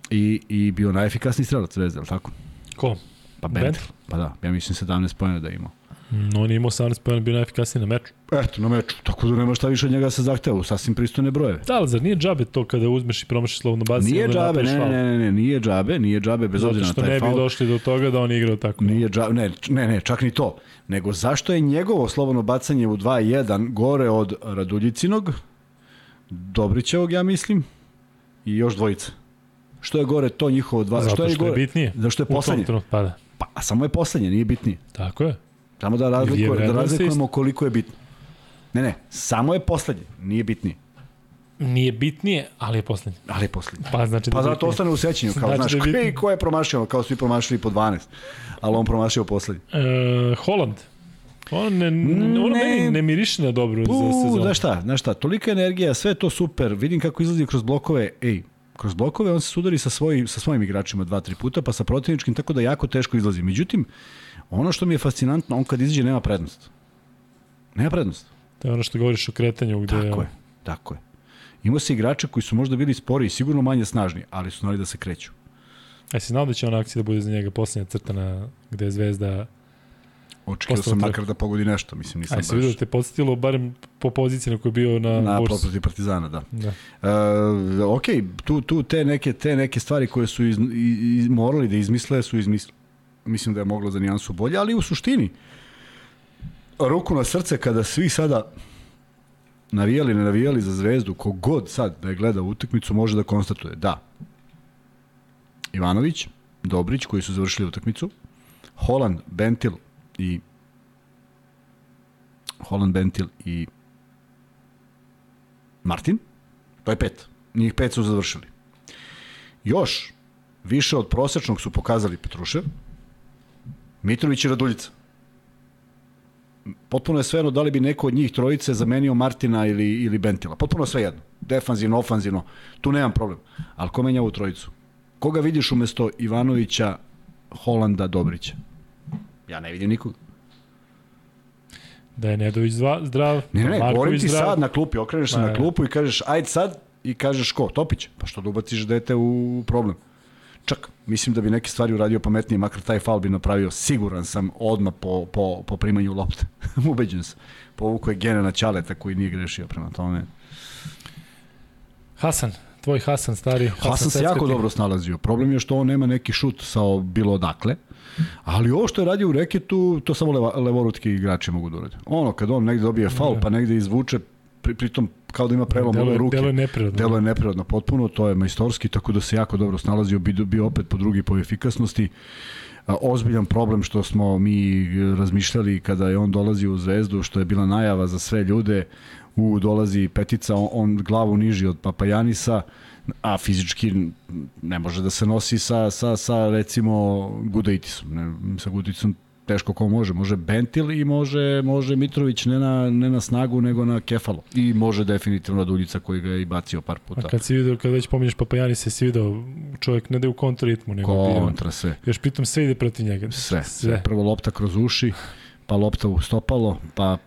S2: i, i bio najefikasniji strelac Zvezda, je li tako?
S1: Ko?
S2: Pa.
S1: Bentil.
S2: Pa da, ja mislim 17 pojena da je imao.
S1: No, on je imao 18 pojena, bio najefikasniji na meču.
S2: Eto, na meču, tako da nema šta više od njega se zahteva, u sasvim pristojne brojeve.
S1: Da, ali zar nije džabe to kada uzmeš i promašiš slovno bacanje?
S2: Nije džabe, ne,
S1: faul?
S2: ne, ne, ne, nije džabe, nije džabe, bez
S1: Zato
S2: obzira na
S1: što
S2: taj
S1: ne bi
S2: faul.
S1: došli do toga da on igrao tako.
S2: Nije džabe, ne, ne, ne, čak ni to. Nego zašto je njegovo slobodno bacanje u 2-1 gore od Raduljicinog, Dobrićevog, ja mislim, i još dvojica. Što je gore to njihovo dva?
S1: Zato
S2: što je,
S1: što je
S2: gore?
S1: bitnije.
S2: Zašto je poslednje?
S1: pa da.
S2: Pa, a samo je poslednje, nije bitnije.
S1: Tako je.
S2: Samo da, razliku, da razlikujemo koliko je bitno. Ne, ne, samo je poslednje, nije bitnije.
S1: Nije bitnije, ali je poslednji.
S2: Ali je poslednje.
S1: Pa znači da
S2: Pa
S1: je
S2: zato ostane u sećanju, kao
S1: Znači
S2: znaš,
S1: da je
S2: ko, je, promašio, kao svi promašili po 12, ali on promašio poslednji.
S1: E, Holland. On ne, ne, ono meni ne miriše na dobro za sezonu.
S2: znaš šta, znaš šta, tolika energija, sve to super, vidim kako izlazi kroz blokove, ej, kroz blokove on se sudari sa, svojim, sa svojim igračima dva, tri puta, pa sa protivničkim, tako da jako teško izlazi. Međutim, ono što mi je fascinantno, on kad izađe nema prednost. Nema prednost.
S1: To je ono što govoriš o kretanju gde
S2: Tako je, tako je. Imao se igrače koji su možda bili spori, sigurno manje snažni, ali su znali da se kreću.
S1: A si znao da će ona akcija da bude za njega poslednja crta na, gde je Zvezda
S2: Očekio sam makar da pogodi nešto, mislim, nisam
S1: Aj, se vidio da te podsjetilo barem po poziciji na kojoj je bio na,
S2: na
S1: bursu.
S2: protiv Partizana, da.
S1: Da.
S2: Uh, ok, tu, tu te, neke, te neke stvari koje su iz, i, i, morali da izmisle, su izmislili. Mislim da je moglo za nijansu bolje, ali u suštini, ruku na srce kada svi sada navijali, ne navijali za zvezdu, kogod sad da je gleda utakmicu može da konstatuje da Ivanović, Dobrić koji su završili utakmicu, Holand, Bentil i Holand, Bentil i Martin, to je pet. Njih pet su završili. Još više od prosečnog su pokazali Petrušev, Mitrović i Raduljica. Potpuno je svejedno da li bi neko od njih trojice zamenio Martina ili, ili Bentila. Potpuno je svejedno. Defanzivno, ofanzivno. Tu nemam problem. Ali ko menja ovu trojicu? Koga vidiš umesto Ivanovića, Holanda, Dobrića? Ja ne vidim nikoga.
S1: Da je Nedović zva, zdrav,
S2: Ne, ne,
S1: Marković
S2: govorim ti
S1: zdrav.
S2: sad na klupi, okreneš se na klupu i kažeš, ajde sad, i kažeš ko, Topić, pa što da ubaciš dete u problem. Čak, mislim da bi neke stvari uradio pametnije, makar taj faul bi napravio, siguran sam, odmah po, po, po primanju lopte. Ubeđen sam. Povuko je Gene na Ćaleta koji nije grešio prema tome.
S1: Hasan, tvoj Hasan stari.
S2: Hasan se
S1: svetski
S2: jako dobro snalazio. Problem je što on nema neki šut sa bilo odakle. Ali ovo što je radio u reketu, to samo leva, levorutki igrači mogu da urade. Ono, kad on negde dobije faul,
S1: Da.
S2: pa negde izvuče, pri, pritom kao da ima prelom
S1: Delo
S2: ruke.
S1: delo je neprirodno.
S2: Delo je neprirodno potpuno, to je majstorski, tako da se jako dobro snalazio, bio, bio opet po drugi po efikasnosti. A, ozbiljan problem što smo mi razmišljali kada je on dolazio u Zvezdu, što je bila najava za sve ljude, u dolazi petica, on, on glavu niži od Papajanisa, a fizički ne može da se nosi sa, sa, sa recimo Gudaitisom. Ne, sa Gudaitisom teško ko može. Može Bentil i može, može Mitrović ne na, ne na snagu, nego na kefalo. I može definitivno Duljica koji ga je i bacio par puta.
S1: A kad si video, kad već pominješ Papajani, se si video, čovjek ne da je u kontraritmu, nego bio,
S2: Kontra sve.
S1: još pritom sve ide protiv njega.
S2: Sve.
S1: sve.
S2: Prvo lopta kroz uši, pa lopta u stopalo, pa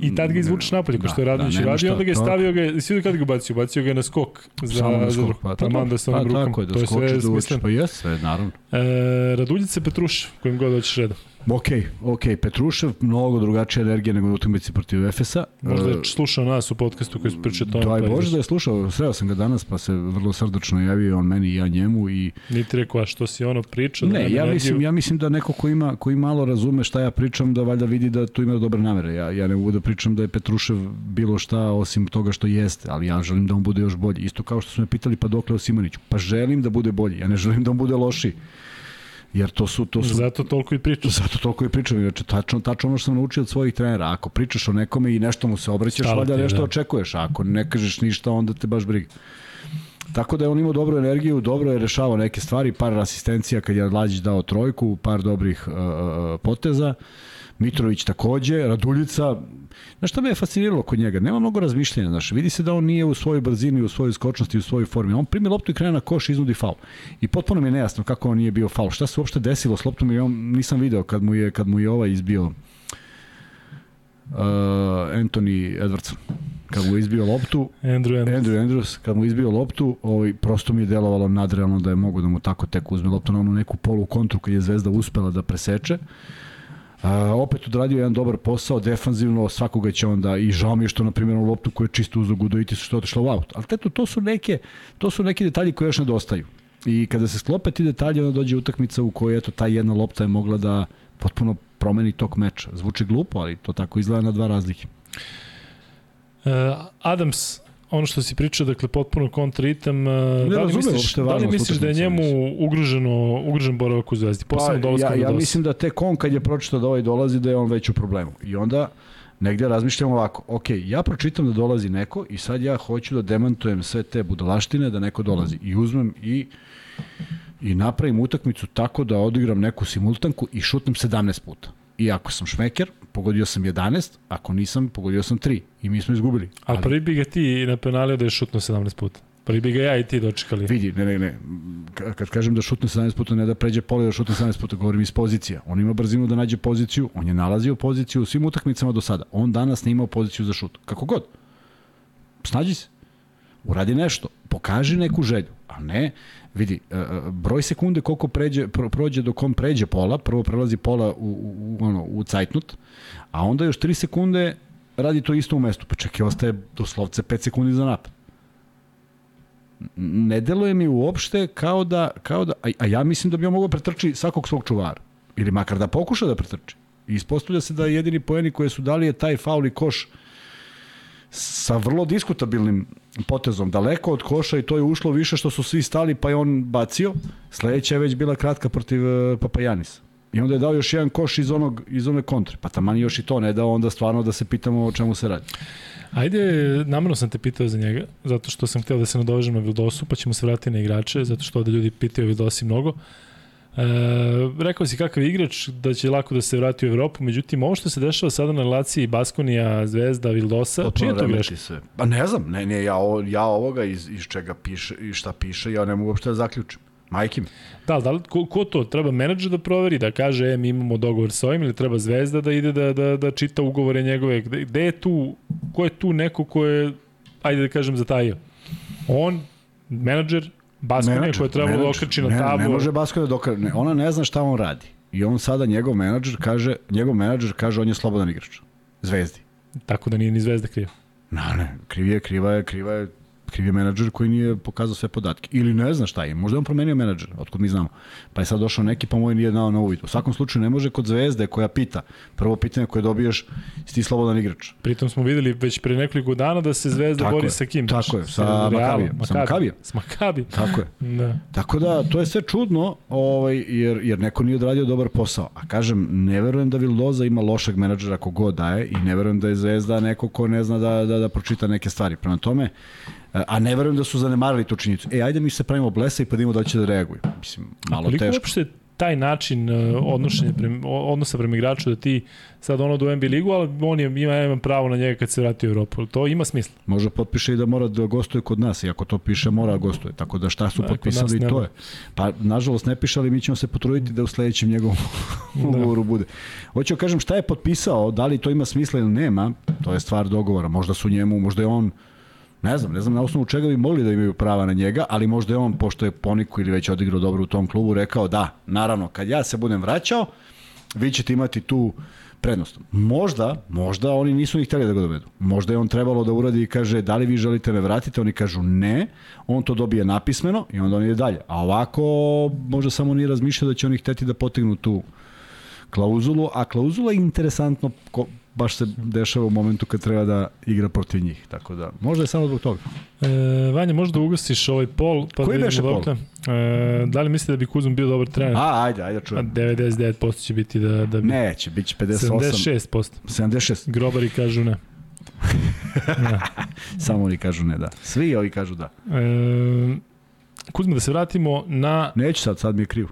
S1: I tad ga izvučeš napolje, kao što je Radović
S2: nema
S1: radio,
S2: šta,
S1: onda ga je
S2: to-
S1: stavio, ga, si vidio kad ga bacio, bacio ga je na skok za,
S2: Samo na skok, pa, to,
S1: taman da sa
S2: pa,
S1: rukom,
S2: tako je, da
S1: to je
S2: skočiš,
S1: sve
S2: da učiš,
S1: smisleno.
S2: pa jes, sve, naravno.
S1: E, Raduljice Petruš, kojim god hoćeš redom.
S2: Ok, ok, Petrušev, mnogo drugačija energija nego na utakmici protiv Efesa.
S1: Možda
S2: E,
S1: je slušao nas u podcastu koji su pričali o tome.
S2: Daj
S1: pa
S2: Bože da je slušao, sreo sam ga danas pa se vrlo srdačno javio on meni i ja njemu i
S1: Niti rekao, a što si ono pričao? da
S2: ne,
S1: nema
S2: ja mislim, ja mislim da neko ko ima koji malo razume šta ja pričam da valjda vidi da tu ima dobre namere. Ja ja ne mogu da pričam da je Petrušev bilo šta osim toga što jeste, ali ja želim da on bude još bolji. Isto kao što su me pitali pa dokle o Simoniću. Pa želim da bude bolji. Ja ne želim da on bude lošiji. Jer to su to su
S1: Zato toliko i pričao.
S2: Zato toliko i pričam, inače tačno, tačno ono što sam naučio od svojih trenera. Ako pričaš o nekome i nešto mu se obraćaš, valjda nešto
S1: da.
S2: očekuješ, ako ne kažeš ništa, onda te baš briga. Tako da je on imao dobru energiju, dobro je rešavao neke stvari, par asistencija kad je Lađić dao trojku, par dobrih uh, uh, poteza. Mitrović takođe, Raduljica, znaš šta me je fasciniralo kod njega? Nema mnogo razmišljenja, znaš, vidi se da on nije u svojoj brzini, u svojoj skočnosti, u svojoj formi. On primi loptu i krene na koš i iznudi faul. I potpuno mi je nejasno kako on nije bio faul. Šta se uopšte desilo s loptom i on nisam video kad mu je, kad mu je ovaj izbio uh, Anthony Edwardson. Kad mu je izbio loptu,
S1: Andrew Andrews.
S2: Andrew Andrews, kad mu je izbio loptu, ovaj, prosto mi je delovalo nadrealno da je mogo da mu tako tek uzme loptu na onu neku polu kontru kad je Zvezda uspela da preseče. A, opet odradio jedan dobar posao, defanzivno, svakoga će onda, i žao mi je što, na primjer, loptu koju je čisto uzao Gudovitis što je u aut. Ali teto, to su neke, to su neki detalji koji još nedostaju. I kada se sklope ti detalji, onda dođe utakmica u kojoj, eto, ta jedna lopta je mogla da potpuno promeni tok meča. Zvuči glupo, ali to tako izgleda na dva razlike.
S1: Uh, Adams, ono što si pričao, dakle, potpuno kontraritam. Uh, da li misliš, da li misliš da je njemu ugroženo, ugrožen boravak u Zvezdi?
S2: Pa, ja, ja mislim da tek on kad je pročitao da ovaj dolazi da je on već u problemu. I onda negde razmišljam ovako, ok, ja pročitam da dolazi neko i sad ja hoću da demantujem sve te budalaštine da neko dolazi. I uzmem i i napravim utakmicu tako da odigram neku simultanku i šutnem 17 puta. I ako sam šmeker, pogodio sam 11, ako nisam, pogodio sam 3. I mi smo izgubili.
S1: Ali prvi bi ga ti na penalio da je šutno 17 puta. Prvi bi ga ja i ti dočekali.
S2: Vidi, ne, ne, ne. Ka- Kad kažem da šutne 17 puta, ne da pređe pole da šutne 17 puta, govorim iz pozicija. On ima brzinu da nađe poziciju, on je nalazio poziciju u svim utakmicama do sada. On danas nije imao poziciju za šut. Kako god. Snađi se. uradi nešto, pokaži neku želju, a ne, vidi, e, e, broj sekunde koliko pređe, pro, prođe dok on pređe pola, prvo prelazi pola u, u, ono, u cajtnut, a onda još 3 sekunde radi to isto u mestu, pa čekaj, ostaje doslovce 5 sekundi za napad ne deluje mi uopšte kao da, kao da a, a ja mislim da bi on mogao pretrči svakog svog čuvara. Ili makar da pokuša da pretrči. I ispostavlja se da jedini poeni koje su dali je taj faul i koš sa vrlo diskutabilnim potezom, daleko od koša i to je ušlo više što su svi stali pa je on bacio. Sledeća je već bila kratka protiv uh, Papajanisa. I onda je dao još jedan koš iz, onog, iz one kontre. Pa taman još i to ne dao onda stvarno da se pitamo o čemu se radi.
S1: Ajde, namjerno sam te pitao za njega, zato što sam hteo da se nadovežem na Vildosu, pa ćemo se vratiti na igrače, zato što ovde ljudi pitaju Vildosi mnogo. E, rekao si kakav igrač, da će lako da se vrati u Evropu, međutim, ovo što se dešava sada na relaciji Baskonija, Zvezda, Vildosa, čija je to greška?
S2: Se. Pa ne znam, ne, ne, ja, ja ovoga iz, iz čega piše i šta piše, ja ne mogu uopšte da zaključim. Majke mi.
S1: Da, da li, ko, ko to? Treba menadžer da proveri, da kaže, e, mi imamo dogovor sa ovim, ili treba Zvezda da ide da, da, da čita ugovore njegove? Gde, gde je tu, ko je tu neko ko je, ajde da kažem, zatajio? On, menadžer, Baskonija koja je trebalo da okreći na tabu.
S2: Ne, ne može Baskonija da okreći, ne, ona ne zna šta on radi. I on sada, njegov menadžer kaže, njegov menadžer kaže on je slobodan igrač. Zvezdi.
S1: Tako da nije ni Zvezda kriva.
S2: Na, ne, kriv je, kriva je, kriva je kriv je menadžer koji nije pokazao sve podatke. Ili ne zna šta je, možda je on promenio menadžer, otkud mi znamo. Pa je sad došao neki, pa moj nije dao na uvid. U svakom slučaju ne može kod zvezde koja pita, prvo pitanje koje dobiješ, si ti slobodan igrač.
S1: Pritom smo videli već pre nekoliko dana da se zvezda tako bori
S2: je,
S1: sa kim?
S2: Tako je, sa Makabijem. Sa Makabijem.
S1: Sa Makabijem.
S2: Tako je. da. Tako da, to je sve čudno, ovaj, jer, jer neko nije odradio dobar posao. A kažem, ne verujem da Vildoza ima lošeg menadžera kogod daje i ne verujem da je zvezda neko ko ne zna da, da, da pročita neke stvari. Prema tome, a ne verujem da su zanemarili tu činjenicu. E, ajde mi se pravimo blesa i pa da da će da reaguju. Mislim, malo teško.
S1: uopšte taj način uh, odnošenja prema, odnosa prema igraču da ti sad ono do NBA ligu, ali on je, ima, ima pravo na njega kad se vrati u Europu. To ima smisla.
S2: Može potpiše i da mora da gostuje kod nas i ako to piše mora da gostuje. Tako da šta su da, potpisali to je. Pa nažalost ne piše, ali mi ćemo se potruditi da u sledećem njegovom da. ugovoru bude. Hoću da kažem šta je potpisao, da li to ima smisla ili nema, to je stvar dogovora. Možda su njemu, možda je on Ne znam, ne znam na osnovu čega bi mogli da imaju prava na njega, ali možda je on, pošto je Poniku ili već odigrao dobro u tom klubu, rekao da, naravno, kad ja se budem vraćao, vi ćete imati tu prednost. Možda, možda oni nisu ni hteli da ga dovedu. Možda je on trebalo da uradi i kaže da li vi želite me vratiti, oni kažu ne, on to dobije napismeno i onda on ide dalje. A ovako možda samo nije razmišljao da će oni hteti da potegnu tu klauzulu, a klauzula je interesantno baš se dešava u momentu kad treba da igra protiv njih. Tako da, možda je samo zbog toga.
S1: E, Vanja, možda ugasiš ovaj pol. Pa
S2: Koji da beše pol?
S1: E, da li mislite da bi Kuzum bio dobar trener?
S2: A, ajde, ajde, čujem.
S1: 99% će biti da... da bi...
S2: Neće, bit će 58.
S1: 76%.
S2: 76.
S1: Grobari kažu ne.
S2: ne. Samo oni kažu ne, da. Svi ovi kažu da.
S1: E, Kuzma, da se vratimo na...
S2: Neću sad, sad mi je krivo.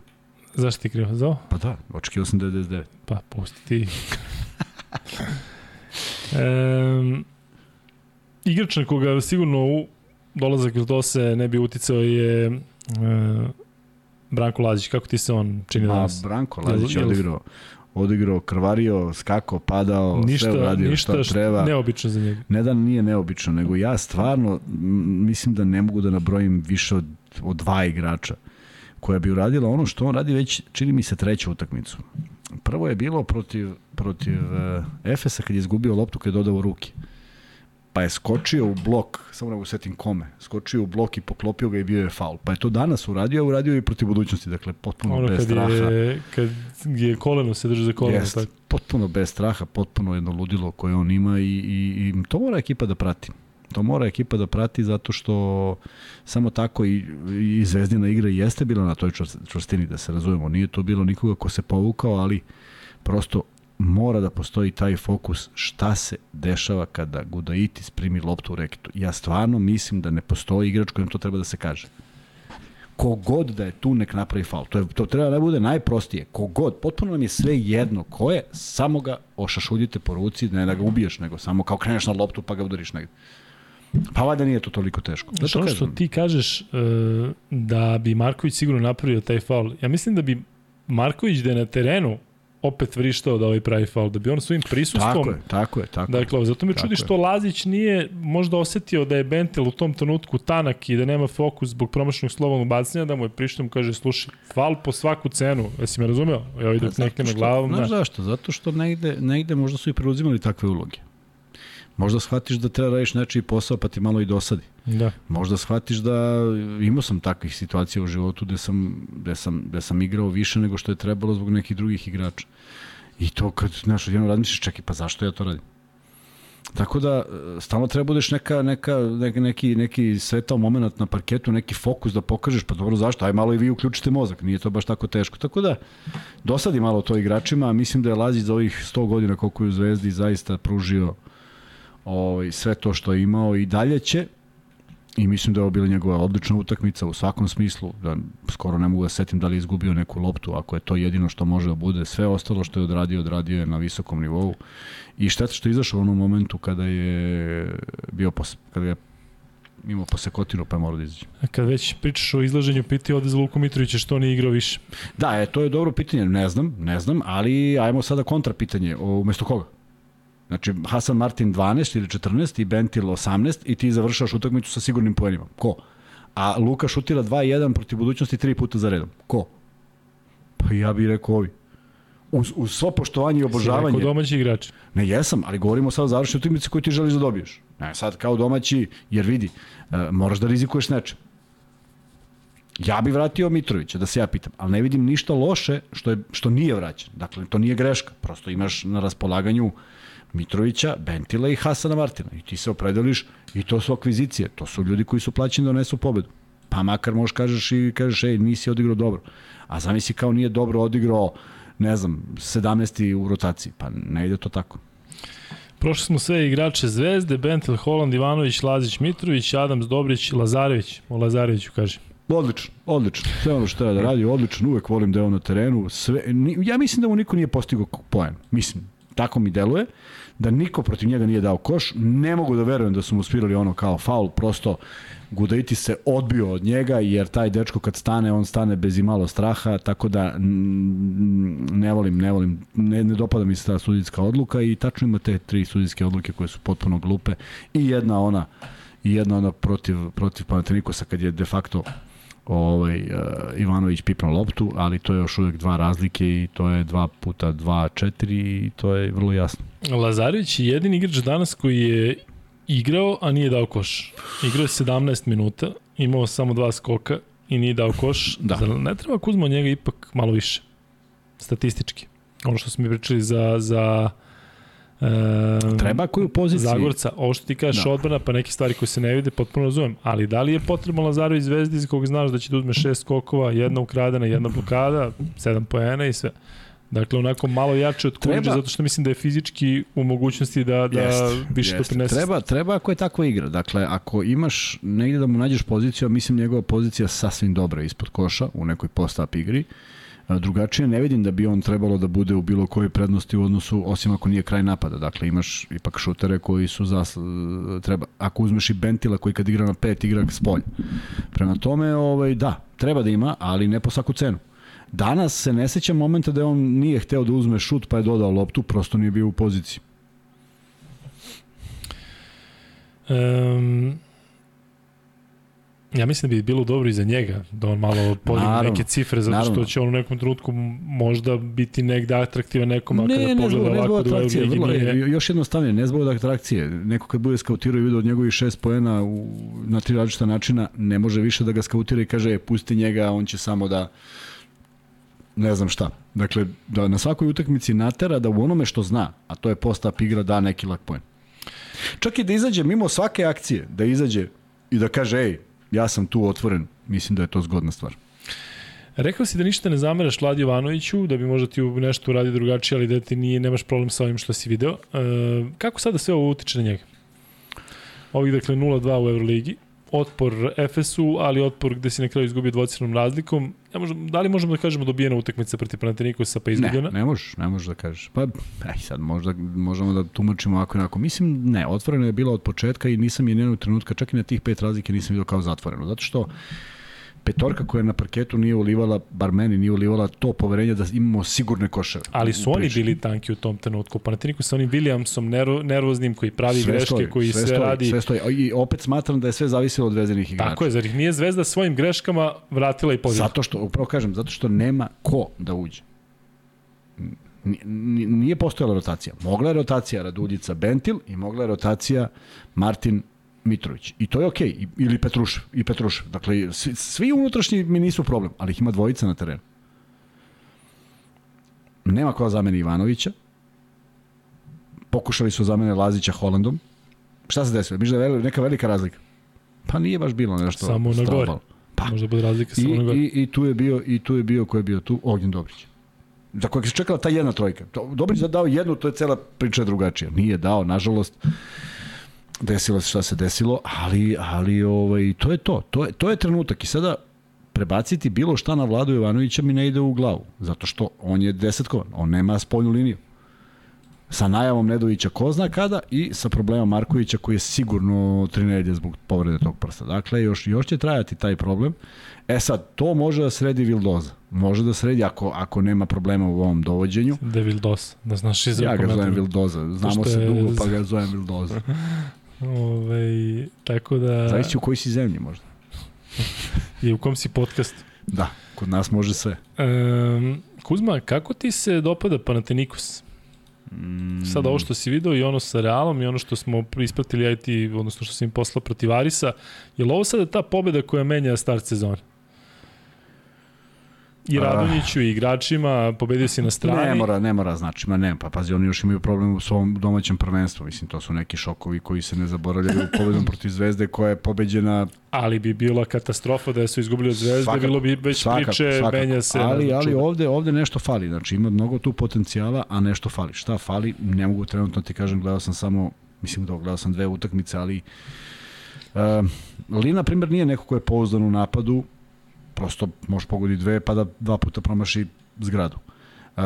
S1: Zašto ti krivo? Za ovo?
S2: Pa da, očekio sam 99.
S1: Pa, pusti ti. E, igrač na koga sigurno u dolazak Vildose ne bi uticao je e, Branko Lazić. Kako ti se on čini danas?
S2: A, Branko Lazić je odigrao odigrao, krvario, skako, padao,
S1: ništa,
S2: sve uradio
S1: ništa
S2: šta treba.
S1: neobično za njega.
S2: Ne da nije neobično, nego ja stvarno mislim da ne mogu da nabrojim više od, od dva igrača koja bi uradila ono što on radi već, čini mi se, treću utakmicu. Prvo je bilo protiv, protiv uh, Efesa kad je izgubio loptu kad je dodao ruke. Pa je skočio u blok, samo ne setim kome, skočio u blok i poklopio ga i bio je faul. Pa je to danas uradio, a uradio i protiv budućnosti, dakle potpuno ono, bez kad straha.
S1: Je, kad je koleno se drži za koleno. Jest, tako.
S2: potpuno bez straha, potpuno jedno ludilo koje on ima i, i, i to mora ekipa da prati. To mora ekipa da prati zato što samo tako i, i Zvezdina igra jeste bila na toj čvrstini, da se razumemo. Nije to bilo nikoga ko se povukao, ali prosto mora da postoji taj fokus šta se dešava kada Gudaitis primi loptu u reketu. Ja stvarno mislim da ne postoji igrač kojem to treba da se kaže. Kogod da je tu nek napravi faul. To, je, to treba da bude najprostije. Kogod, potpuno nam je sve jedno ko je, samo ga ošašuljite po ruci, ne da ga ubiješ, nego samo kao kreneš na loptu pa ga udariš negde. Pa valjda nije to toliko teško.
S1: Da što, što ti kažeš uh, da bi Marković sigurno napravio taj faul, ja mislim da bi Marković da je na terenu opet vrištao da ovaj pravi faul, da bi on svojim prisustvom...
S2: Tako je, tako je. Tako
S1: dakle, zato me čudi što Lazić nije možda osetio da je Bentel u tom trenutku tanak i da nema fokus zbog promašenog slobodnog bacanja, da mu je prišto mu kaže, slušaj, faul po svaku cenu, jesi me razumeo? Evo ide
S2: Pa
S1: nekne
S2: što-
S1: glavom.
S2: Znaš
S1: Da.
S2: zašto? Zato što negde, negde možda su i preuzimali takve uloge. Možda shvatiš da treba da radiš nečiji posao pa ti malo i dosadi.
S1: da.
S2: Možda shvatiš da imao sam takvih situacija u životu gde sam, gde sam, gde sam igrao više nego što je trebalo zbog nekih drugih igrača. I to kad, znaš, jedno razmišljaš, čekaj, pa zašto ja to radim? Tako da, stalno treba budeš neka, neka, neka, neki, neki svetao moment na parketu, neki fokus da pokažeš, pa dobro, zašto? Aj malo i vi uključite mozak, nije to baš tako teško. Tako da, dosadi malo to igračima, a mislim da je Lazić za ovih 100 godina koliko je u Zvezdi zaista pružio ovaj, sve to što je imao i dalje će, I mislim da je ovo bila njegova odlična utakmica u svakom smislu, da skoro ne mogu da setim da li je izgubio neku loptu, ako je to jedino što može da bude. Sve ostalo što je odradio, odradio je na visokom nivou. I šteta što je izašao u onom momentu kada je bio pos, kada je imao posekotinu pa je morao da izađe.
S1: Kad već pričaš o izlaženju, piti ovde za Luku Mitrovića što nije igrao više.
S2: Da, e, to je dobro pitanje, ne znam, ne znam, ali ajmo sada kontra pitanje, o, umesto koga? Znači, Hasan Martin 12 ili 14 i Bentil 18 i ti završavaš utakmicu sa sigurnim poenima. Ko? A Luka šutira 2-1 protiv budućnosti tri puta za redom. Ko? Pa ja bih rekao ovi. Uz, uz svo poštovanje i obožavanje.
S1: rekao domaći igrač.
S2: Ne, jesam, ali govorimo sad o završnoj utakmici koju ti želiš da dobiješ. Ne, sad kao domaći, jer vidi, e, moraš da rizikuješ nečem. Ja bih vratio Mitrovića, da se ja pitam, ali ne vidim ništa loše što, je, što nije vraćen. Dakle, to nije greška. Prosto imaš na raspolaganju Mitrovića, Bentila i Hasana Martina. I ti se opredeliš i to su akvizicije. To su ljudi koji su plaćeni da donesu pobedu. Pa makar možeš kažeš i kažeš, ej, nisi odigrao dobro. A zamisli kao nije dobro odigrao, ne znam, 17. u rotaciji. Pa ne ide to tako.
S1: Prošli smo sve igrače Zvezde, Bentel, Holand, Ivanović, Lazić, Mitrović, Adams, Dobrić, Lazarević. O Lazareviću kaže.
S2: Odlično, odlično. Sve ono što je da radi, odlično. Uvek volim da je on na terenu. Sve, ja mislim da mu niko nije postigao poen. Mislim, tako mi deluje. Da niko protiv njega nije dao koš. Ne mogu da verujem da su mu svirali ono kao faul. Prosto Gudaiti se odbio od njega, jer taj dečko kad stane, on stane bez imalo straha, tako da ne volim, ne volim, ne, ne dopada mi se ta sudijska odluka i tačno ima te tri sudijske odluke koje su potpuno glupe i jedna ona i jedna ona protiv, protiv Panatenikosa kad je de facto ovaj, uh, Ivanović pipnuo loptu, ali to je još uvek dva razlike i to je 2 puta 2, 4 i to je vrlo jasno.
S1: Lazarević je jedini igrač danas koji je igrao, a nije dao koš. Igrao je 17 minuta, imao samo dva skoka i nije dao koš.
S2: Da.
S1: Zar ne treba Kuzma njega ipak malo više? Statistički. Ono što smo mi pričali za... za e,
S2: Treba koju poziciju?
S1: Zagorca, ovo što ti kažeš
S2: Da.
S1: odbrana, pa neke stvari koje se ne vide, potpuno razumem. Ali da li je potrebno Lazarević zvezdi iz kog znaš da će da uzme šest skokova, jedna ukradena, jedna blokada, sedam poena i sve. Dakle, onako malo jače od Kuriđa,
S2: Treba-
S1: zato što mislim da je fizički u mogućnosti da, da
S2: Jeste,
S1: više
S2: jeste.
S1: doprinese.
S2: Treba, treba ako je takva igra. Dakle, ako imaš negde da mu nađeš poziciju, a mislim njegova pozicija sasvim dobra ispod koša u nekoj post-up igri, a, drugačije ne vidim da bi on trebalo da bude u bilo kojoj prednosti u odnosu, osim ako nije kraj napada. Dakle, imaš ipak šutere koji su za, treba, ako uzmeš i Bentila koji kad igra na pet, igra s polja. Prema tome, ovaj, da, treba da ima, ali ne po svaku cenu. Danas se ne sećam momenta da on nije hteo da uzme šut pa je dodao loptu, prosto nije bio u poziciji.
S1: Um, ja mislim da bi bilo dobro i za njega, da on malo podigne neke cifre, zato
S2: naravno.
S1: što će on u nekom trenutku možda biti negde atraktivan nekom, a
S2: Ne,
S1: kada
S2: ne,
S1: pogleda
S2: ne zbog
S1: ovako da u
S2: atrakcije,
S1: Euroligi
S2: vrlo,
S1: nije...
S2: je, još jednostavnije, ne zbog atrakcije. Neko kad bude skautirao i vidio od njegovih šest poena u, na tri različita načina, ne može više da ga skautira i kaže, e, pusti njega, on će samo da ne znam šta. Dakle, da na svakoj utakmici natera da u onome što zna, a to je post-up igra, da neki lak poen. Čak i da izađe mimo svake akcije, da izađe i da kaže, ej, ja sam tu otvoren, mislim da je to zgodna stvar.
S1: Rekao si da ništa ne zameraš Vladi Jovanoviću, da bi možda ti nešto uradio drugačije, ali da ti nije, nemaš problem sa ovim što si video. E, kako sada sve ovo utiče na njega? Ovih, dakle, 0-2 u Euroligi, otpor Efesu, ali otpor gde si na kraju izgubio dvocijenom razlikom. Ja možda, da li možemo da kažemo dobijena utakmica protiv Panatenikosa pa izgubljena?
S2: Ne, ne možeš, ne možeš da kažeš. Pa, aj sad, možda možemo da tumačimo ovako onako. Mislim, ne, otvoreno je bilo od početka i nisam je njenog trenutka, čak i na tih pet razlike nisam vidio kao zatvoreno. Zato što petorka koja na parketu nije ulivala, bar meni nije ulivala to poverenje da imamo sigurne koševe.
S1: Ali su oni bili tanki u tom trenutku. Panatiniku sa onim Williamsom nervo, nervoznim koji pravi sve greške, stoji, koji sve, sve stoji, radi.
S2: Sve stoji. I opet smatram da je sve zavisilo od vezenih igrača.
S1: Tako je, zar ih nije Zvezda svojim greškama vratila i pozivu?
S2: Zato što, upravo kažem, zato što nema ko da uđe. Nije postojala rotacija. Mogla je rotacija Raduljica Bentil i mogla je rotacija Martin Mitrović. I to je okej. Okay. Ili Petrušev. I Petrušev. Dakle, svi, svi unutrašnji mi nisu problem, ali ih ima dvojica na terenu. Nema ko zameni Ivanovića. Pokušali su zamene Lazića Holandom. Šta se desilo? Miš da je neka velika razlika? Pa nije baš bilo nešto.
S1: Samo na gore. Pa. Možda bude razlika samo I, na gore.
S2: I, I tu je bio, i tu je bio, ko je bio tu? Ognjen Dobrić za kojeg se čekala ta jedna trojka. Dobrić da dao jednu, to je cela priča drugačija. Nije dao, nažalost desilo se šta se desilo, ali, ali ovaj, to je to. To je, to je trenutak i sada prebaciti bilo šta na Vladu Jovanovića mi ne ide u glavu, zato što on je desetkovan, on nema spoljnu liniju. Sa najavom Nedovića ko zna kada i sa problemom Markovića koji je sigurno tri zbog povrede tog prsta. Dakle, još, još će trajati taj problem. E sad, to može da sredi Vildoza. Može da sredi ako, ako nema problema u ovom dovođenju.
S1: Da je Vildoza, da znaš iz
S2: Ja ga zovem Vildoza, znamo se dugo pa ga zovem Vildoza.
S1: Ove, tako da...
S2: Zavisi u kojoj si zemlji možda.
S1: I u kom si podcast.
S2: Da, kod nas može sve.
S1: Um, Kuzma, kako ti se dopada Panathinaikos? Mm. Sad ovo što si video i ono sa Realom i ono što smo ispratili IT, odnosno što si im poslao protiv Arisa, je li ovo sada ta pobeda koja menja start sezona? I Radonjiću i igračima, pobedio si na strani.
S2: Ne mora, ne mora znači, ma ne, pa pazi, oni još imaju problem u svom domaćem prvenstvu, mislim, to su neki šokovi koji se ne zaboravljaju pobedom protiv Zvezde koja je pobeđena...
S1: Ali bi bila katastrofa da su izgubili od Zvezde, svakako, bilo bi već svakako, priče, svakako. menja se...
S2: Ali, ali ovde, ovde nešto fali, znači ima mnogo tu potencijala, a nešto fali. Šta fali, ne mogu trenutno ti kažem, gledao sam samo, mislim da gledao sam dve utakmice, ali... Uh, Lina, primjer, nije neko ko je pouzdan u napadu, prosto može pogodi dve pa da dva puta promaši zgradu. Uh,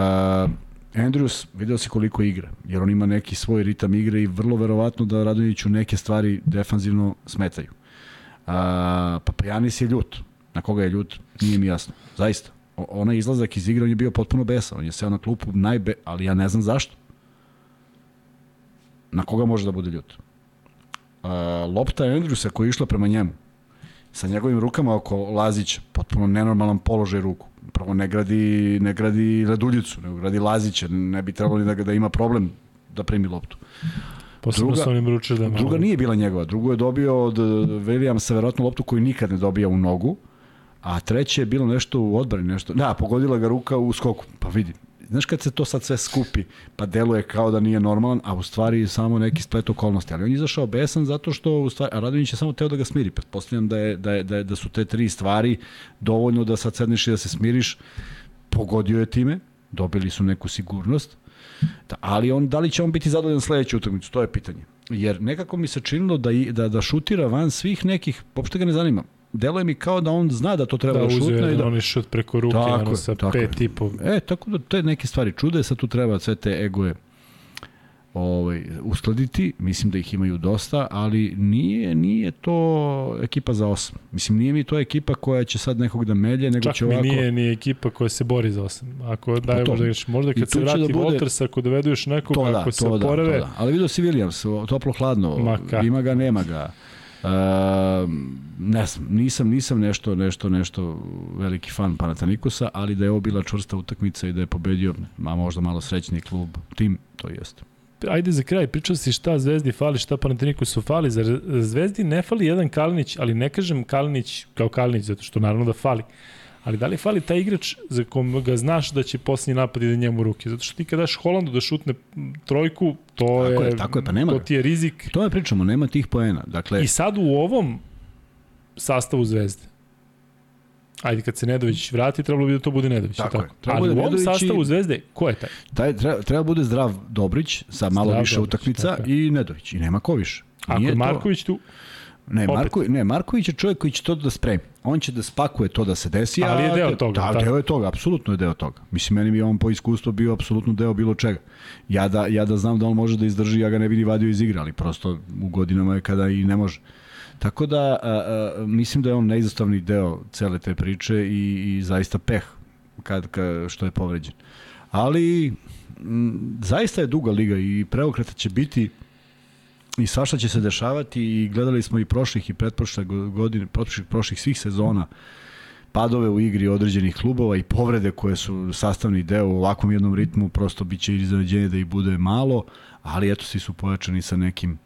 S2: Andrews, video si koliko igra, jer on ima neki svoj ritam igre i vrlo verovatno da Radonjiću neke stvari defanzivno smetaju. Uh, Papajanis je ljut. Na koga je ljut, nije mi jasno. Zaista. O, onaj izlazak iz igre, on je bio potpuno besan. On je seo na klupu najbe, ali ja ne znam zašto. Na koga može da bude ljut? Uh, lopta Andrewsa koja je išla prema njemu, sa njegovim rukama oko Lazića, potpuno nenormalan položaj ruku. Prvo ne gradi, ne gradi Raduljicu, nego gradi Lazića, ne bi trebalo ni da, da ima problem da primi loptu.
S1: Posebno druga, im ručili da
S2: malo... Druga nije bila njegova, drugo je dobio od Williamsa verovatno loptu koju nikad ne dobija u nogu, a treće je bilo nešto u odbrani, nešto, da, pogodila ga ruka u skoku, pa vidi, znaš kad se to sad sve skupi, pa deluje kao da nije normalan, a u stvari samo neki splet okolnosti. Ali on je izašao besan zato što u stvari, a Radonjić je samo teo da ga smiri. Pretpostavljam da, je, da, je, da, je, da su te tri stvari dovoljno da sad sedneš i da se smiriš. Pogodio je time, dobili su neku sigurnost, da, ali on, da li će on biti zadovoljan sledeću utakmicu, to je pitanje. Jer nekako mi se činilo da, da, da šutira van svih nekih, uopšte ga ne zanima deluje mi kao da on zna da to treba da, da šutne. Da,
S1: uzeo on šut preko ruke, tako, ono sa tako. pet i
S2: E, tako da te neke stvari čude, sad tu treba sve te egoje ovaj, uskladiti, mislim da ih imaju dosta, ali nije nije to ekipa za osam. Mislim, nije mi to ekipa koja će sad nekog da melje, nego
S1: Čak
S2: će ovako...
S1: Čak mi nije ni ekipa koja se bori za osam. Ako daje možda, možda kad se vrati da bude... Walters, ako dovedu još nekog, to da, ako se oporave... Da, to da.
S2: Ali vidio si Williams, toplo hladno, ima ga, nema ga. Uh, ne znam, nisam, nisam nešto, nešto, nešto veliki fan Panatanikosa, ali da je ovo bila čvrsta utakmica i da je pobedio, a možda malo srećni klub, tim, to jeste.
S1: Ajde za kraj, pričao si šta Zvezdi fali, šta Panatanikosu fali, zar Zvezdi ne fali jedan Kalinić, ali ne kažem Kalinić kao Kalinić, zato što naravno da fali, ali da li fali taj igrač za kom ga znaš da će posljednji napad ide njemu u ruke? Zato što ti kada daš Holandu da šutne trojku, to tako je, je, tako je, pa nema to ti je rizik.
S2: To je pričamo, nema tih poena. Dakle...
S1: I sad u ovom sastavu Zvezde, Ajde, kad se Nedović vrati, trebalo bi da to bude Nedović. Tako, tako. Treba Ali u ovom sastavu Zvezde, ko je taj?
S2: taj treba, treba bude zdrav Dobrić sa malo zdrav više Dobrić, utakmica tako. i Nedović. I nema ko više.
S1: Ako je Marković tu,
S2: Ne, Marko, ne, Marković je čovjek koji će to da spremi. On će da spakuje to da se desi.
S1: Ali je deo toga.
S2: Da, deo je toga, apsolutno je deo toga. Mislim, meni bi on po iskustvu bio apsolutno deo bilo čega. Ja da, ja da znam da on može da izdrži, ja ga ne bi ni vadio iz igre, ali prosto u godinama je kada i ne može. Tako da a, a, mislim da je on neizostavni deo cele te priče i, i zaista peh kad, kad, što je povređen. Ali m, zaista je duga liga i preokreta će biti i svašta će se dešavati i gledali smo i prošlih i pretprošle godine, prošlih, prošlih svih sezona padove u igri određenih klubova i povrede koje su sastavni deo u ovakvom jednom ritmu, prosto bit će iznenađenje da ih bude malo, ali eto svi su pojačani sa nekim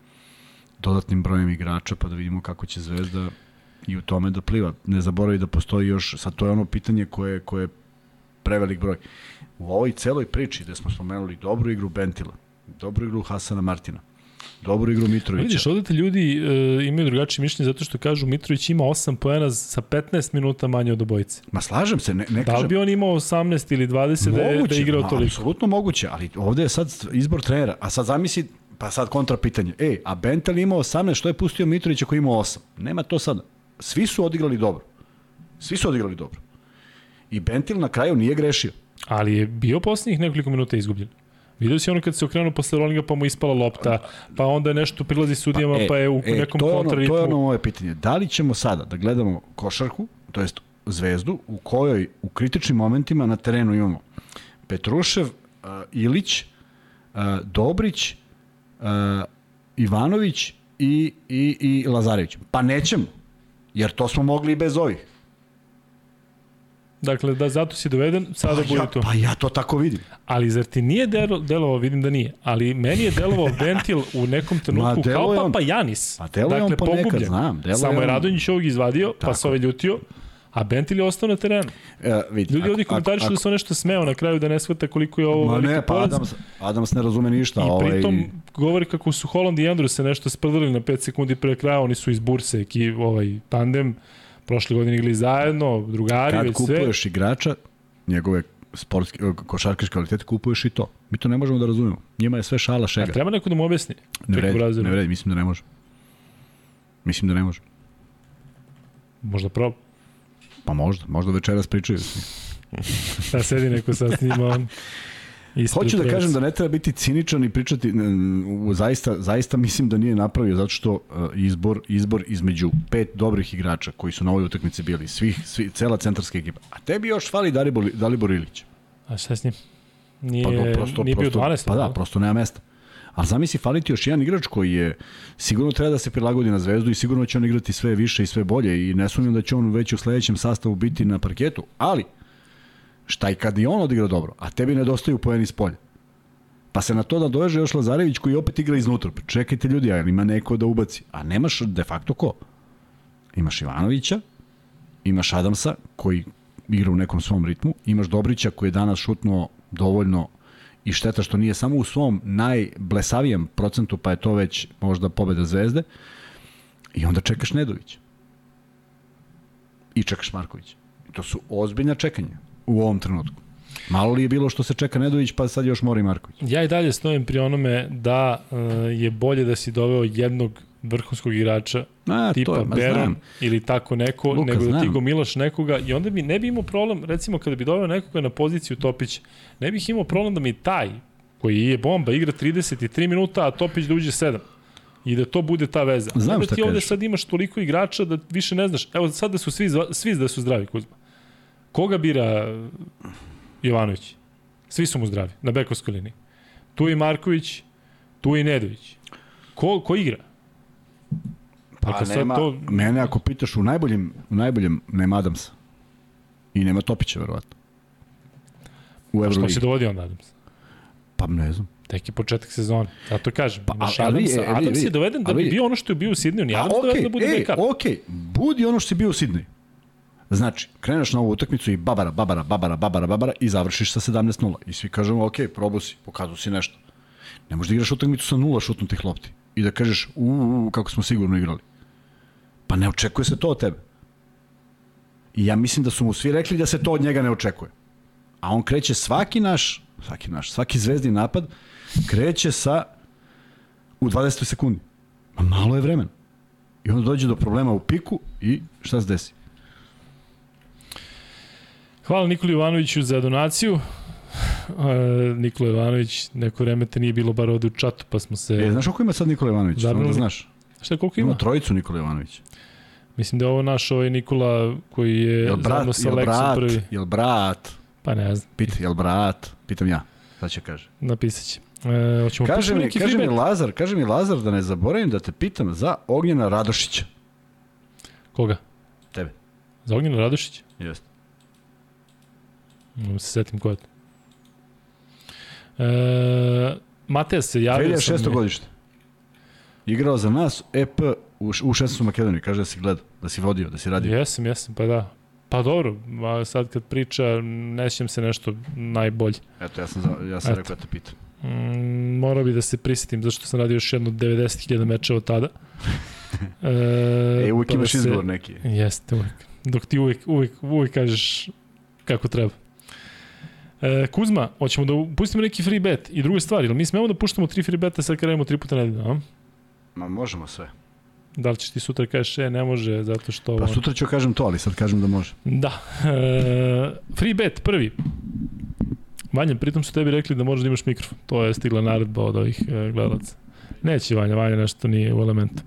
S2: dodatnim brojem igrača, pa da vidimo kako će Zvezda i u tome da pliva. Ne zaboravi da postoji još, sad to je ono pitanje koje, koje je prevelik broj. U ovoj celoj priči gde smo spomenuli dobru igru Bentila, dobru igru Hasana Martina, dobru igru Mitrovića.
S1: Vidiš, ovde te ljudi e, imaju drugačije mišljenje zato što kažu Mitrović ima 8 poena sa 15 minuta manje od obojice.
S2: Ma slažem se, ne, ne
S1: Da li bi on imao 18 ili 20 da je, da je igrao toliko?
S2: Apsolutno moguće, ali ovde je sad izbor trenera, a sad zamisli, pa sad kontra pitanje, e, a Bentel imao 18, što je pustio Mitrovića koji imao 8? Nema to sad. Svi su odigrali dobro. Svi su odigrali dobro. I Bentil na kraju nije grešio.
S1: Ali je bio poslednjih nekoliko minuta izgubljen. Vidio si ono kad se okrenuo posle rollinga pa mu ispala lopta, pa onda nešto prilazi sudijama pa, e, pa je u e, nekom
S2: to je
S1: ono,
S2: To je ono moje pitanje. Da li ćemo sada da gledamo košarku, to jest zvezdu, u kojoj u kritičnim momentima na terenu imamo Petrušev, uh, Ilić, uh, Dobrić, uh, Ivanović i, i, i Lazarević. Pa nećemo, jer to smo mogli i bez ovih.
S1: Dakle, da zato si doveden, sada
S2: pa
S1: bude
S2: ja,
S1: to.
S2: Pa ja to tako vidim.
S1: Ali zar ti nije delo, delovao, vidim da nije, ali meni je delovao Bentil u nekom trenutku kao Papa Janis.
S2: Pa delo
S1: dakle,
S2: on ponekad,
S1: pogubljen.
S2: znam.
S1: Samo je
S2: on...
S1: Radonjić ovog izvadio, tako. pa se ovaj ljutio, a Bentil je ostao na terenu.
S2: E, vidi,
S1: Ljudi ovdje komentarišu da se on nešto smeo na kraju da ne shvata koliko je ovo
S2: Ma
S1: veliki
S2: ne, pa
S1: poraz.
S2: Adams, Adams ne razume ništa.
S1: I
S2: ovaj...
S1: pritom govori kako su Holland i Andrews se nešto sprdali na 5 sekundi pre kraja, oni su iz burse, ekip, ovaj tandem, prošle godine igli zajedno, drugari,
S2: Kad
S1: sve.
S2: kupuješ igrača, njegove sportske, košarkaške kvalitete, kupuješ i to. Mi to ne možemo da razumemo. Njima je sve šala šega.
S1: A treba neko da mu objasni.
S2: Ne vredi, ne vredi, mislim da ne može. Mislim da ne može.
S1: Možda prob.
S2: Pa možda, možda večeras pričaju.
S1: Da sedi neko sad snima on.
S2: Hoću da kažem da ne treba biti ciničan i pričati, zaista, zaista mislim da nije napravio, zato što uh, izbor, izbor između pet dobrih igrača koji su na ovoj utakmici bili, svih, svi, cela centarska ekipa. A tebi još fali Dalibor, Dalibor Ilić.
S1: A šta s njim? Nije,
S2: Pa do, prosto,
S1: nije bio
S2: prosto,
S1: 12.
S2: Pa da, prosto nema mesta. A zamisli, fali ti još jedan igrač koji je sigurno treba da se prilagodi na zvezdu i sigurno će on igrati sve više i sve bolje i ne sumnjam da će on već u sledećem sastavu biti na parketu, ali šta i kad i on odigra dobro, a tebi nedostaju poeni s polja. Pa se na to da doveže još Lazarević koji opet igra iznutra. Pa Čekajte ljudi, a ima neko da ubaci. A nemaš de facto ko? Imaš Ivanovića, imaš Adamsa koji igra u nekom svom ritmu, imaš Dobrića koji je danas šutnuo dovoljno i šteta što nije samo u svom najblesavijem procentu, pa je to već možda pobeda zvezde, i onda čekaš Nedović. I čekaš Marković. To su ozbiljna čekanja u ovom trenutku. Malo li je bilo što se čeka Nedović, pa sad još mora i Marković.
S1: Ja i dalje stojim pri onome da uh, je bolje da si doveo jednog vrhunskog igrača
S2: A,
S1: tipa
S2: je,
S1: Beron
S2: znam.
S1: ili tako neko,
S2: Luka,
S1: nego da ti
S2: znam.
S1: gomilaš nekoga i onda bi ne bi imao problem, recimo kada bi doveo nekoga na poziciju Topić, ne bih imao problem da mi taj koji je bomba igra 33 minuta, a Topić da uđe 7 i da to bude ta veza.
S2: Znam
S1: da ti ovde
S2: kažeš.
S1: sad imaš toliko igrača da više ne znaš. Evo sad da su svi, svi da su zdravi Kuzma. Koga bira Jovanović? Svi su mu zdravi, na bekovskoj liniji. Tu je Marković, tu je i Nedović. Ko, ko igra?
S2: Pa
S1: sad
S2: nema,
S1: to-
S2: mene ako pitaš u najboljem, u najboljem nema Adamsa. I nema Topića, verovatno. U
S1: Što
S2: Euroligi.
S1: si dovodio onda Adams?
S2: Pa ne znam.
S1: Tek je početak sezone. Zato kažem,
S2: Pa,
S1: pa,
S2: ali-
S1: Adamsa.
S2: e,
S1: Adams
S2: vidi,
S1: je doveden da bi bio ono što je bio u Sidneju. Ni Adams doveden da bude
S2: ej,
S1: backup.
S2: okej, budi ono što si bio u Sidneju. Znači, kreneš na ovu utakmicu i babara, babara, babara, babara, babara i završiš sa 17-0. I svi kažemo, ok, probao si, pokazao si nešto. Ne možeš da igraš utakmicu sa nula šutnutih lopti i da kažeš, u, u, u, kako smo sigurno igrali. Pa ne očekuje se to od tebe. I ja mislim da su mu svi rekli da se to od njega ne očekuje. A on kreće svaki naš, svaki naš, svaki zvezdni napad, kreće sa u 20 sekundi. Ma malo je vremena. I onda dođe do problema u piku i šta se desi?
S1: Hvala Nikoli Ivanoviću za donaciju. E, Nikola Ivanović, neko vreme te nije bilo bar ovde u čatu, pa smo se...
S2: E, znaš koliko ima sad Nikola Ivanović? Da
S1: Zabrinuli.
S2: znaš.
S1: Šta koliko
S2: Ima
S1: ima?
S2: trojicu Nikola Jovanović.
S1: Mislim da je ovo naš ovaj Nikola koji je
S2: Jel brat,
S1: zajedno sa
S2: jel
S1: Aleksom
S2: brat,
S1: prvi.
S2: jel brat,
S1: Pa ne znam,
S2: pita, jel brat, pitam ja, šta će kaže.
S1: napisat će. E, hoćemo
S2: Kaže mi, kaže mi? Lazar, kaže mi Lazar da ne zaboravim da te pitam za Ognjena Radošića.
S1: Koga?
S2: Tebe.
S1: Za Ognjena Radošić?
S2: Jeste.
S1: Ne se setim ko je to. E, Mateja se javio sam
S2: 2006.
S1: mi-
S2: godište. Igrao za nas EP u, u 16. Makedoniji. Kaže da si gledao, da si vodio, da si radio.
S1: Jesam, jesam, pa da. Pa dobro, a sad kad priča, ne sjećam se nešto najbolje.
S2: Eto, ja sam, za, ja sam
S1: Eto.
S2: rekao da te pitam.
S1: Mm, morao bi da se prisjetim, zašto sam radio još jedno 90.000 meča od tada. E,
S2: E, uvijek
S1: pa da
S2: imaš
S1: se-
S2: izgovor neki.
S1: Jeste, uvijek. Dok ti uvijek, uvijek, uvijek kažeš kako treba. E, Kuzma, hoćemo da pustimo neki free bet. I druga stvar, jel mi smemo da puštamo tri free beta sad kad radimo tri puta nedelju, a?
S2: Ma možemo sve.
S1: Da li ćeš ti sutra kažeš, e, ne može, zato što...
S2: Pa sutra ću kažem to, ali sad kažem da može.
S1: Da. E, free bet, prvi. Vanja, pritom su tebi rekli da možeš da imaš mikrofon. To je stigla naredba od ovih e, gledalaca. Neće Vanja, Vanja nešto nije u elementu.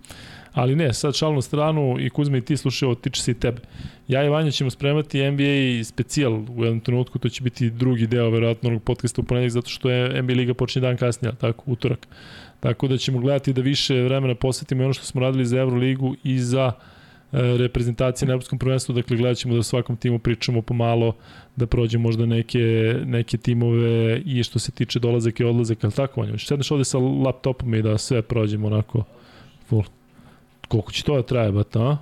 S1: Ali ne, sad šalnu stranu i Kuzma i ti slušaj, tiče se i tebe. Ja i Vanja ćemo spremati NBA specijal u jednom trenutku, to će biti drugi deo verovatno onog podcasta u ponedjeljak zato što je NBA liga počinje dan kasnije, tako, utorak. Tako da ćemo gledati da više vremena posvetimo ono što smo radili za Euroligu i za e, reprezentacije na Evropskom prvenstvu, dakle gledat ćemo da o svakom timu pričamo pomalo, da prođe možda neke, neke timove i što se tiče dolazaka i odlazaka, ali tako Vanja, hoćeš sedneš ovde sa laptopom i da sve prođemo onako full. Koliko će to da traje, bata, a?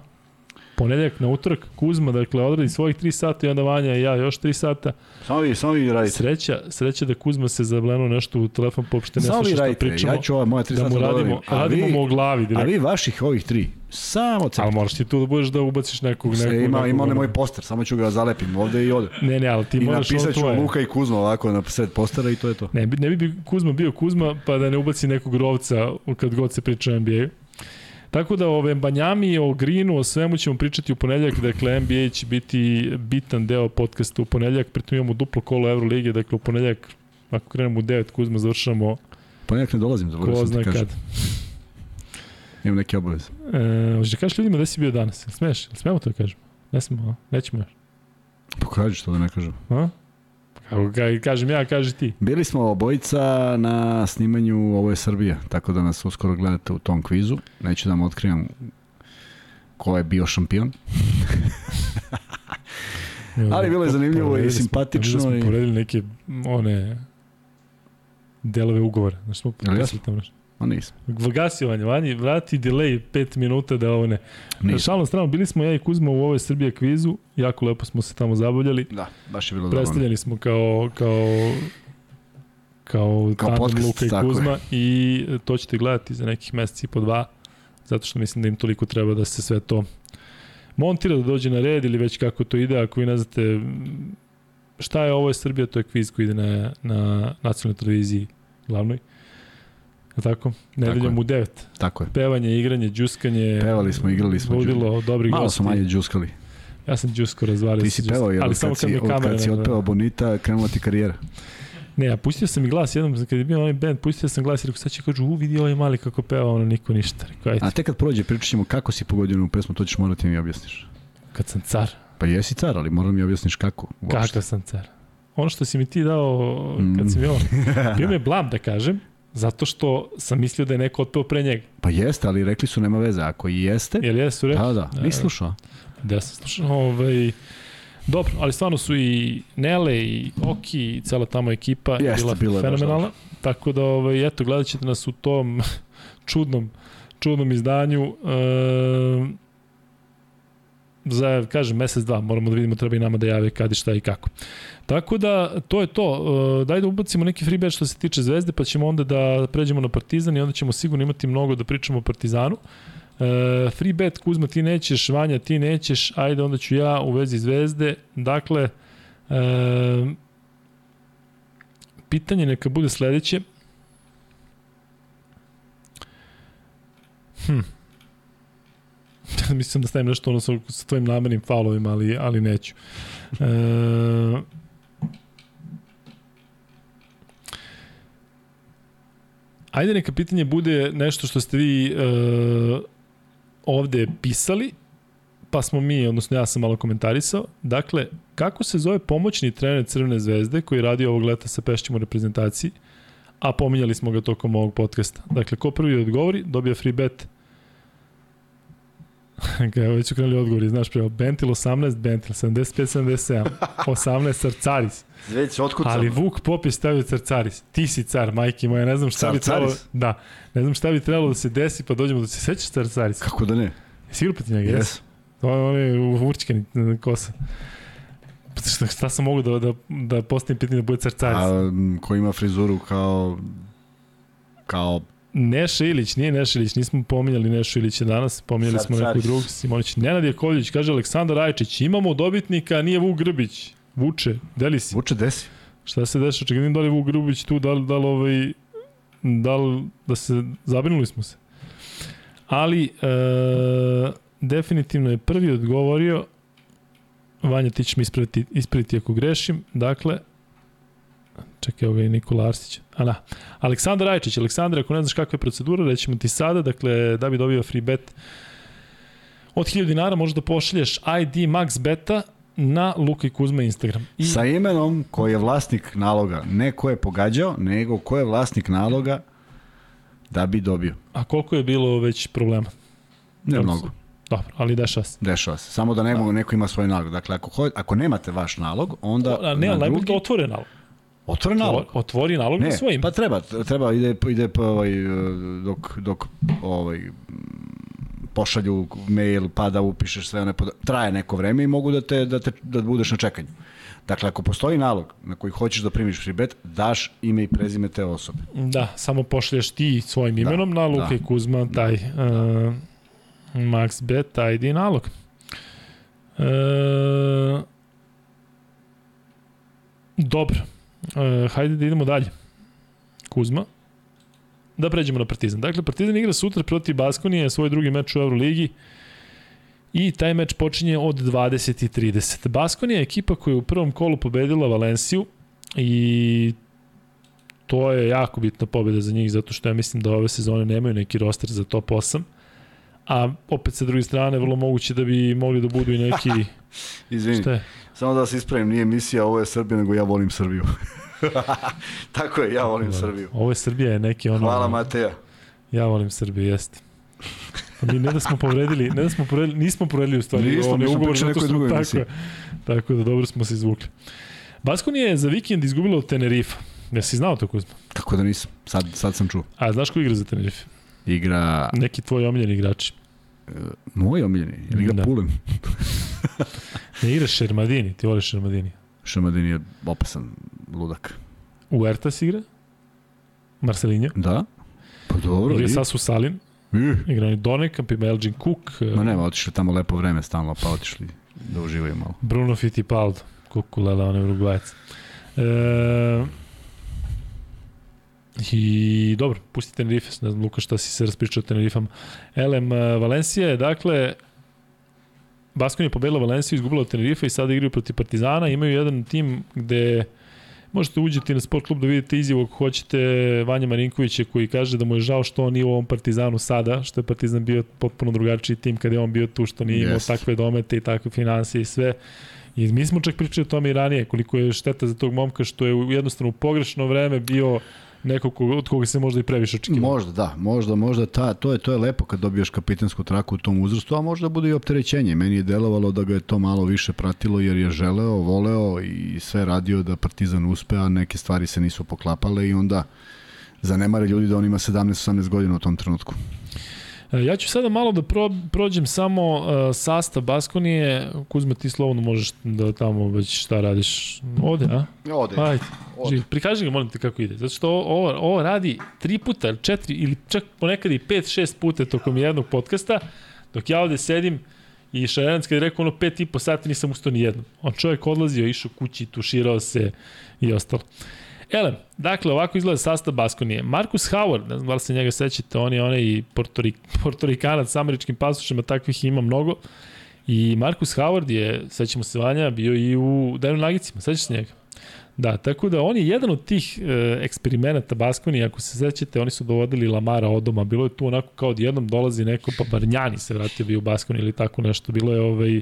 S1: Ponedljak na utorak, Kuzma, dakle, odradi svojih 3 sata i onda Vanja i ja još 3 sata.
S2: Samo vi, samo vi radite.
S1: Sreća, sreća da Kuzma se zablenuo nešto u telefon, pa uopšte ne
S2: Samo vi
S1: sluša šta
S2: radite.
S1: pričamo.
S2: Ja ću ova moja tri
S1: da
S2: sata
S1: mu
S2: da
S1: radimo,
S2: odavim. A
S1: radimo
S2: vi,
S1: mu o glavi
S2: a
S1: direkt.
S2: vi vaših ovih tri, samo
S1: Ali
S2: crte.
S1: moraš ti tu da budeš da ubaciš nekog, nekog,
S2: Ima,
S1: nekog
S2: ima onaj moj poster, samo ću ga zalepim ovde i ovde.
S1: Ne, ne, ali ti
S2: I
S1: moraš ono
S2: napisat ću
S1: tvoje.
S2: Luka i Kuzma ovako na sred postera i to je to.
S1: Ne, ne bi Kuzma bio Kuzma, pa da ne ubaci nekog rovca kad god se priča o NBA-u. Tako da o Banjami, o Greenu, o svemu ćemo pričati u ponedljak, dakle NBA će biti bitan deo podcasta u ponedljak, pritom imamo duplo kolo Evrolige, dakle u ponedljak, ako krenemo u 9, Kuzma, završamo
S2: nekak ne dolazim, zaboravio sam
S1: zna
S2: ti kažem.
S1: kad.
S2: Imam neke obaveze.
S1: E, hoćeš da kažeš ljudima gde si bio danas? Smeš? Smemo to da kažemo? Ne smemo? Nećemo još.
S2: Pa kaži što da ne kažem.
S1: A? Kako ga, kažem ja, kaži ti.
S2: Bili smo obojica na snimanju Ovo je Srbija, tako da nas uskoro gledate u tom kvizu. Neću da vam otkrivam ko je bio šampion. Ali bilo je zanimljivo i simpatično
S1: Smo,
S2: i-
S1: povredili neke one delove ugovora. Znaš smo potpisali tamo nešto.
S2: Ma nisam.
S1: Gasio Vanji, vrati delay 5 minuta da ovo ne. Na
S2: Nisam.
S1: šalnom stranu, bili smo ja i Kuzma u ovoj Srbija kvizu, jako lepo smo se tamo zabavljali.
S2: Da, baš je bilo dobro.
S1: Predstavljeni smo kao, kao kao,
S2: Kao podcast,
S1: Luka i
S2: tako je.
S1: Kuzma i to ćete gledati za nekih meseci i po dva, zato što mislim da im toliko treba da se sve to montira, da dođe na red ili već kako to ide, ako vi ne znate šta je ovo je Srbija, to je kviz koji ide na, na nacionalnoj televiziji glavnoj. Je tako? Nedeljom u 9.
S2: Tako je.
S1: Pevanje, igranje, džuskanje.
S2: Pevali smo, igrali smo.
S1: Ludilo, dobri
S2: Malo
S1: gosti.
S2: smo manje džuskali.
S1: Ja sam džusko razvalio.
S2: Ti si pevao, jer
S1: ali samo
S2: kad
S1: mi kamera
S2: kad si otpevao Bonita, krenula ti karijera.
S1: Ne, ja pustio sam i glas jednom, kad je bio onaj band, pustio sam glas i rekao, sad će kažu, u, vidi ovaj mali kako peva, ono, niko ništa. Rekao, ajde,
S2: A tek kad prođe, pričat ćemo kako si pogodio u pesmu, to ćeš morati mi objasniš.
S1: kad sam car,
S2: Pa jesi car, ali moram mi objasniš kako. uopšte.
S1: kakav sam car. Ono što si mi ti dao,
S2: Mm.
S1: kad si mi ovo, bio me blam da kažem, zato što sam mislio da je neko otpeo pre njega.
S2: Pa jeste, ali rekli su nema veze. Ako i jeste,
S1: Jel jesu rekli?
S2: da, da, nisi slušao.
S1: Da sam slušao, ovaj, dobro, ali stvarno su i Nele i Oki i cela tamo ekipa
S2: Jeste,
S1: bila
S2: je baš
S1: fenomenalna. Tako da, ovaj, eto, gledat ćete nas u tom čudnom, čudnom izdanju. E, za, kažem, mesec, dva, moramo da vidimo, treba i nama da jave kad i šta i kako. Tako da, to je to. E, daj da ubacimo neki free bet što se tiče Zvezde, pa ćemo onda da pređemo na Partizan i onda ćemo sigurno imati mnogo da pričamo o Partizanu. E, free bet, Kuzma, ti nećeš, Vanja, ti nećeš, ajde, onda ću ja u vezi Zvezde. Dakle, e, pitanje neka bude sledeće. Hm. Mislim da stavim nešto ono sa, sa tvojim namernim faulovima, ali, ali neću. E, Ajde neka pitanje bude nešto što ste vi e, ovde pisali, pa smo mi, odnosno ja sam malo komentarisao, dakle, kako se zove pomoćni trener Crvene zvezde koji radi ovog leta sa Pešćem u reprezentaciji, a pominjali smo ga tokom ovog podcasta. Dakle, ko prvi odgovori, dobija free bet. Evo već ukrenuli odgovori, znaš prema, Bentil 18, Bentil 75, 77, 18 Sarcaris.
S2: Već otkucam.
S1: Ali Vuk Pop je stavio Carcaris. Ti si car, majke moja, ne znam šta bi trebalo... Da, ne znam šta bi trebalo da se desi, pa dođemo da se sećaš Carcaris.
S2: Kako da ne?
S1: Sigurno protiv njega,
S2: Yes.
S1: To je onaj určkani kosa. Pa Šta, šta sam mogu da, da, da postavim pitanje da bude Carcaris?
S2: A ko ima frizuru kao kao
S1: Neša Ilić, nije Neša Ilić, nismo pominjali Nešu Ilića danas, pominjali smo neku drugu, Simonić. Nenad Jakovljević, kaže Aleksandar Rajčić, imamo dobitnika, nije Vuk Grbić. Vuče, deli si?
S2: vuče desi.
S1: Šta se dešava? Čekaj, da li Vuk Grubić tu, da li, da li, ovaj, da li, da se, zabrinuli smo se. Ali, e, definitivno je prvi odgovorio, Vanja, ti ćeš mi ispraviti, ispraviti ako grešim, dakle, čekaj, evo ga i Nikola Arsić. A da, Aleksandar Rajčić, Aleksandar, ako ne znaš kakva je procedura, rećemo ti sada, dakle, da bi dobio free bet od 1000 dinara, možeš da pošalješ ID Max Beta na Luka i Kuzma Instagram. I
S2: Sa imenom koji je vlasnik naloga. Ne ko je pogađao, nego ko je vlasnik naloga da bi dobio.
S1: A koliko je bilo već problema?
S2: Ne
S1: Dobro
S2: mnogo.
S1: Dobro, ali dešava se.
S2: Dešava se. Samo da ne mogu, neko ima svoj nalog. Dakle, ako, ho, ako nemate vaš nalog, onda
S1: A, ne,
S2: na
S1: najbolje
S2: drugi...
S1: da otvore nalog.
S2: Otvore nalog.
S1: Otvori nalog na
S2: Ne,
S1: svojim.
S2: pa treba, treba ide ide pa ovaj dok dok ovaj pošalju mail pa da upišeš sve one poda... traje neko vreme i mogu da te da te da budeš na čekanju. Dakle, ako postoji nalog na koji hoćeš da primiš free bet, daš ime i prezime te osobe.
S1: Da, samo pošalješ ti svojim imenom na Luka
S2: da.
S1: i Kuzma taj uh, Max Bet ID nalog. Uh, dobro. Uh, hajde da idemo dalje. Kuzma. Da pređemo na Partizan. Dakle, Partizan igra sutra protiv Baskonije, svoj drugi meč u Euroligi. I taj meč počinje od 20.30. Baskonija je ekipa koja je u prvom kolu pobedila Valenciju i to je jako bitna pobeda za njih zato što ja mislim da ove sezone nemaju neki roster za top 8 a opet sa druge strane vrlo moguće da bi mogli da budu i neki
S2: Izvini,
S1: šta je?
S2: Samo da vas ispravim, nije emisija Ovo je Srbija, nego ja volim Srbiju. Tako je, ja volim Srbiju.
S1: Ovo je Srbija je neki ono
S2: Hvala Mateja.
S1: ja volim Srbiju jeste Pa mi ne da smo povredili, ne da smo povredili, nismo povredili u stvari
S2: Nismo,
S1: onaj
S2: mi
S1: ugovor
S2: pričali nekoj drugoj
S1: tako,
S2: emisiji.
S1: tako da dobro smo se izvukli. Baskonija je za vikend izgubila od Tenerifa. Jesi znao to Kuzma?
S2: Kako da nisam? Sad, sad sam čuo.
S1: A znaš ko igra za Tenerife?
S2: Igra
S1: Neki tvoji omiljeni igrači.
S2: moj omiljeni, ili igra
S1: Da.
S2: Pulen.
S1: Ne igra Šermadini, ti voliš Šermadini.
S2: Šamadin je opasan ludak.
S1: Uertas igra, Marcelinho,
S2: Da? Pa dobro.
S1: igra Sasu Salin,
S2: i-
S1: igra i Donekamp, ima Elgin Cook,
S2: Ma nema, otišli tamo lepo vreme stalno, pa otišli da uživaju malo.
S1: Bruno Fittipaldo, Kukulela, on je Uruguajac. E, I dobro, pusti Tenerife, ne znam Luka šta si se raspričao o Tenerifama. Elem, e, Valencija je, dakle, Baskon je pobedila Valenciju, izgubila od Tenerife i sada igraju protiv Partizana. Imaju jedan tim gde možete uđeti na sport klub da vidite izjavu ako hoćete Vanja Marinkovića koji kaže da mu je žao što on nije u ovom Partizanu sada, što je Partizan bio potpuno drugačiji tim kada je on bio tu, što nije imao
S2: Jeste.
S1: takve domete i takve financije i sve. I mi smo čak pričali o tome i ranije, koliko je šteta za tog momka što je jednostavno u pogrešno vreme bio neko ko, od koga se možda i previše očekivalo.
S2: Možda, da, možda, možda ta, to je to je lepo kad dobiješ kapitensku traku u tom uzrastu, a možda bude i opterećenje. Meni je delovalo da ga je to malo više pratilo jer je želeo, voleo i sve radio da Partizan uspe, a neke stvari se nisu poklapale i onda zanemare ljudi da on ima 17-18 godina u tom trenutku.
S1: E, Ja ću sada malo da pro, prođem samo uh, sastav Baskonije. Kuzma, ti slobodno možeš da tamo već šta radiš. Ode, a?
S2: Ode.
S1: Ajde,
S2: Ode.
S1: Prikaži ga, molim te kako ide. Zato što ovo, ovo, radi tri puta, četiri, ili čak ponekad i pet, šest puta tokom jednog podcasta, dok ja ovde sedim i Šarenac kad je rekao ono pet i po sati nisam ustao ni jednom. On čovjek odlazio, išao kući, tuširao se i ostalo. Ele, dakle, ovako izgleda sastav Baskonije. Marcus Howard, ne znam da li se njega sećate, on je onaj portorik, portorikanac sa američkim pasušima, takvih ima mnogo. I Marcus Howard je, sećamo se Vanja, bio i u Denver Nagicima, sećaš se njega? Da, tako da on je jedan od tih e, eksperimenata Baskoni, ako se sećate, oni su dovodili Lamara od doma, bilo je tu onako kao odjednom dolazi neko, pa Barnjani se vratio bio u Baskoni ili tako nešto, bilo je ovaj,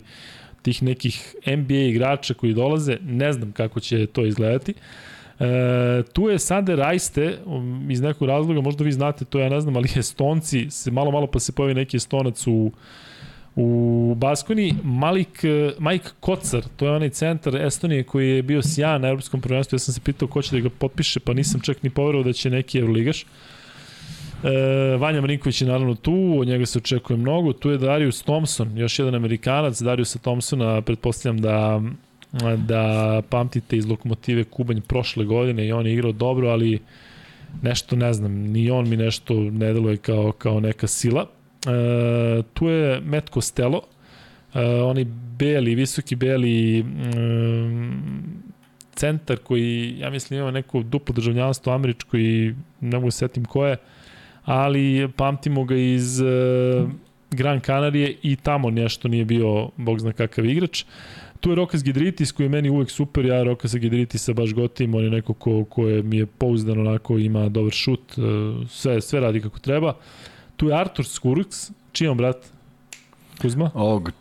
S1: tih nekih NBA igrača koji dolaze, ne znam kako će to izgledati. Tu je Sander Rajste, um, iz nekog razloga, možda vi znate to, ja ne znam, ali Estonci, se malo malo pa se pojavi neki Estonac u U Baskoni Malik, Mike Kocar, to je onaj centar Estonije koji je bio sjajan na evropskom prvenstvu. Ja sam se pitao ko će da ga potpiše, pa nisam čak ni poverovao da će neki Euroligaš. E, Vanja Marinković je naravno tu, od njega se očekuje mnogo. Tu je Darius Thompson, još jedan Amerikanac. Dariusa Thompsona, pretpostavljam da da pamtite iz Lokomotive Kubanj prošle godine i on je igrao dobro, ali nešto ne znam, ni on mi nešto ne deluje kao, kao neka sila. E, tu je Matt Costello, e, onaj beli, visoki beli mm, centar koji, ja mislim, ima neko duplo državljanstvo američko i ne mogu da setim ko je, ali pamtimo ga iz e, Gran Canarije i tamo nešto nije bio, bog zna kakav igrač. Tu je Rokas Gidritis koji je meni uvek super, ja Rokasa Gidritisa baš gotivim, on je neko ko, ko je, mi je pouzdan onako, ima dobar šut, e, sve, sve radi kako treba. Tu je Artur Skurks, čiji on brat? Kuzma?
S2: Ovog,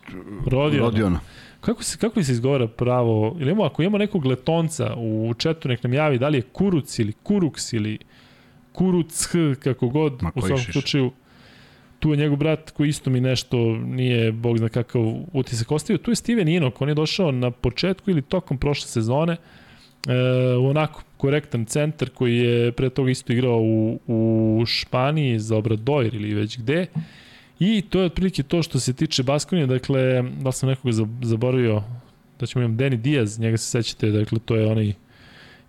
S1: Rodiona.
S2: Rodiona.
S1: Kako se, kako se izgovara pravo? Ili imamo, ako imamo nekog letonca u četu, nek nam javi da li je Kuruc ili Kuruks ili Kuruc, kako god,
S2: Ma,
S1: u svakom slučaju. Tu je njegov brat koji isto mi nešto nije, bog zna kakav utisak ostavio. Tu je Steven Inok, on je došao na početku ili tokom prošle sezone. E, onako, korektan centar koji je pre toga isto igrao u, u Španiji za Obradoir ili već gde. I to je otprilike to što se tiče Baskonije, dakle, da sam nekoga zaboravio, da ćemo imam Deni Diaz, njega se sećate, dakle, to je onaj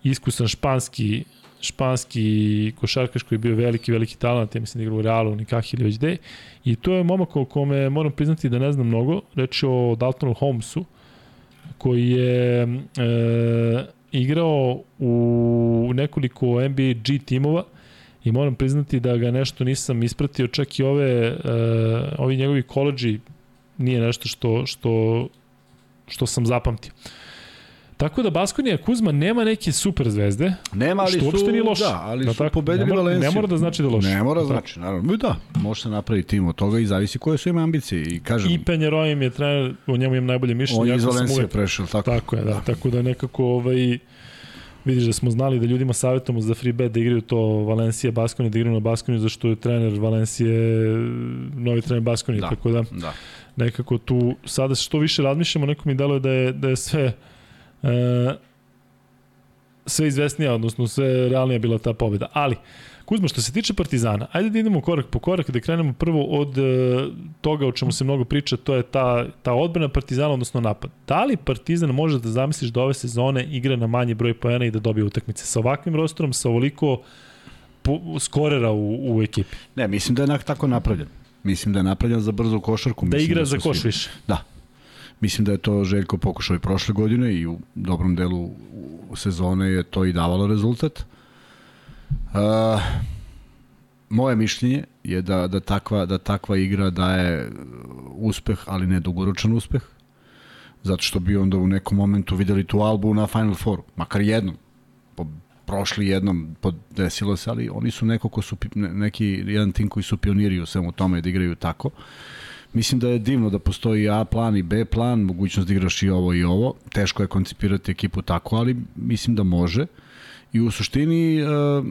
S1: iskusan španski španski košarkaš koji je bio veliki, veliki talent, ja mislim da igra u Realu, nikak ili već gde. I to je momak o kome moram priznati da ne znam mnogo, reći o Daltonu Holmesu, koji je e, igrao u nekoliko NBA G timova i moram priznati da ga nešto nisam ispratio, čak i ove, uh, ovi njegovi koleđi nije nešto što, što, što sam zapamtio. Tako da Baskonija Kuzma nema neke super zvezde.
S2: Nema, ali
S1: što
S2: su,
S1: nije loše.
S2: da, ali
S1: da
S2: su
S1: tako,
S2: pobedili
S1: ne mora,
S2: Valenciju.
S1: Ne mora da znači da je loše.
S2: Ne mora da znači, naravno. Da, može se napraviti tim od toga i zavisi koje su ima ambicije. I kažem,
S1: I Penjero im je trener, o njemu imam najbolje mišljenje.
S2: on je iz Valencije
S1: uvek-
S2: prešao, tako?
S1: Tako je, da. Tako da nekako ovaj, vidiš da smo znali da ljudima savjetujemo za free bet da igraju to Valencija Baskoni, da igraju na Baskoni zašto je trener Valencije novi trener Baskoni,
S2: Da.
S1: tako da
S2: Da.
S1: nekako tu sada što više razmišljamo, neko mi deluje da je, da je sve e, sve izvesnija, odnosno sve realnija bila ta pobjeda. Ali, Kuzma, što se tiče Partizana, ajde da idemo korak po korak, da krenemo prvo od e, toga o čemu se mnogo priča, to je ta, ta odbrana Partizana, odnosno napad. Da li Partizan može da zamisliš da ove sezone igra na manji broj pojena i da dobije utakmice sa ovakvim rosterom, sa ovoliko po, skorera u, u ekipi?
S2: Ne, mislim da je tako napravljen. Mislim da je napravljen za brzu košarku.
S1: Da igra
S2: su
S1: za koš više.
S2: Da. Mislim da je to Željko pokušao i prošle godine i u dobrom delu sezone je to i davalo rezultat. Uh, moje mišljenje je da, da, takva, da takva igra daje uspeh, ali ne dugoročan uspeh. Zato što bi onda u nekom momentu videli tu Albu na Final Fouru, makar jednom. Po, prošli jednom desilo se, ali oni su neko ko su, neki, jedan tim koji su pioniri u svemu tome da igraju tako. Mislim da je divno da postoji A plan i B plan, mogućnost da igraš i ovo i ovo. Teško je koncipirati ekipu tako, ali mislim da može. I u suštini uh,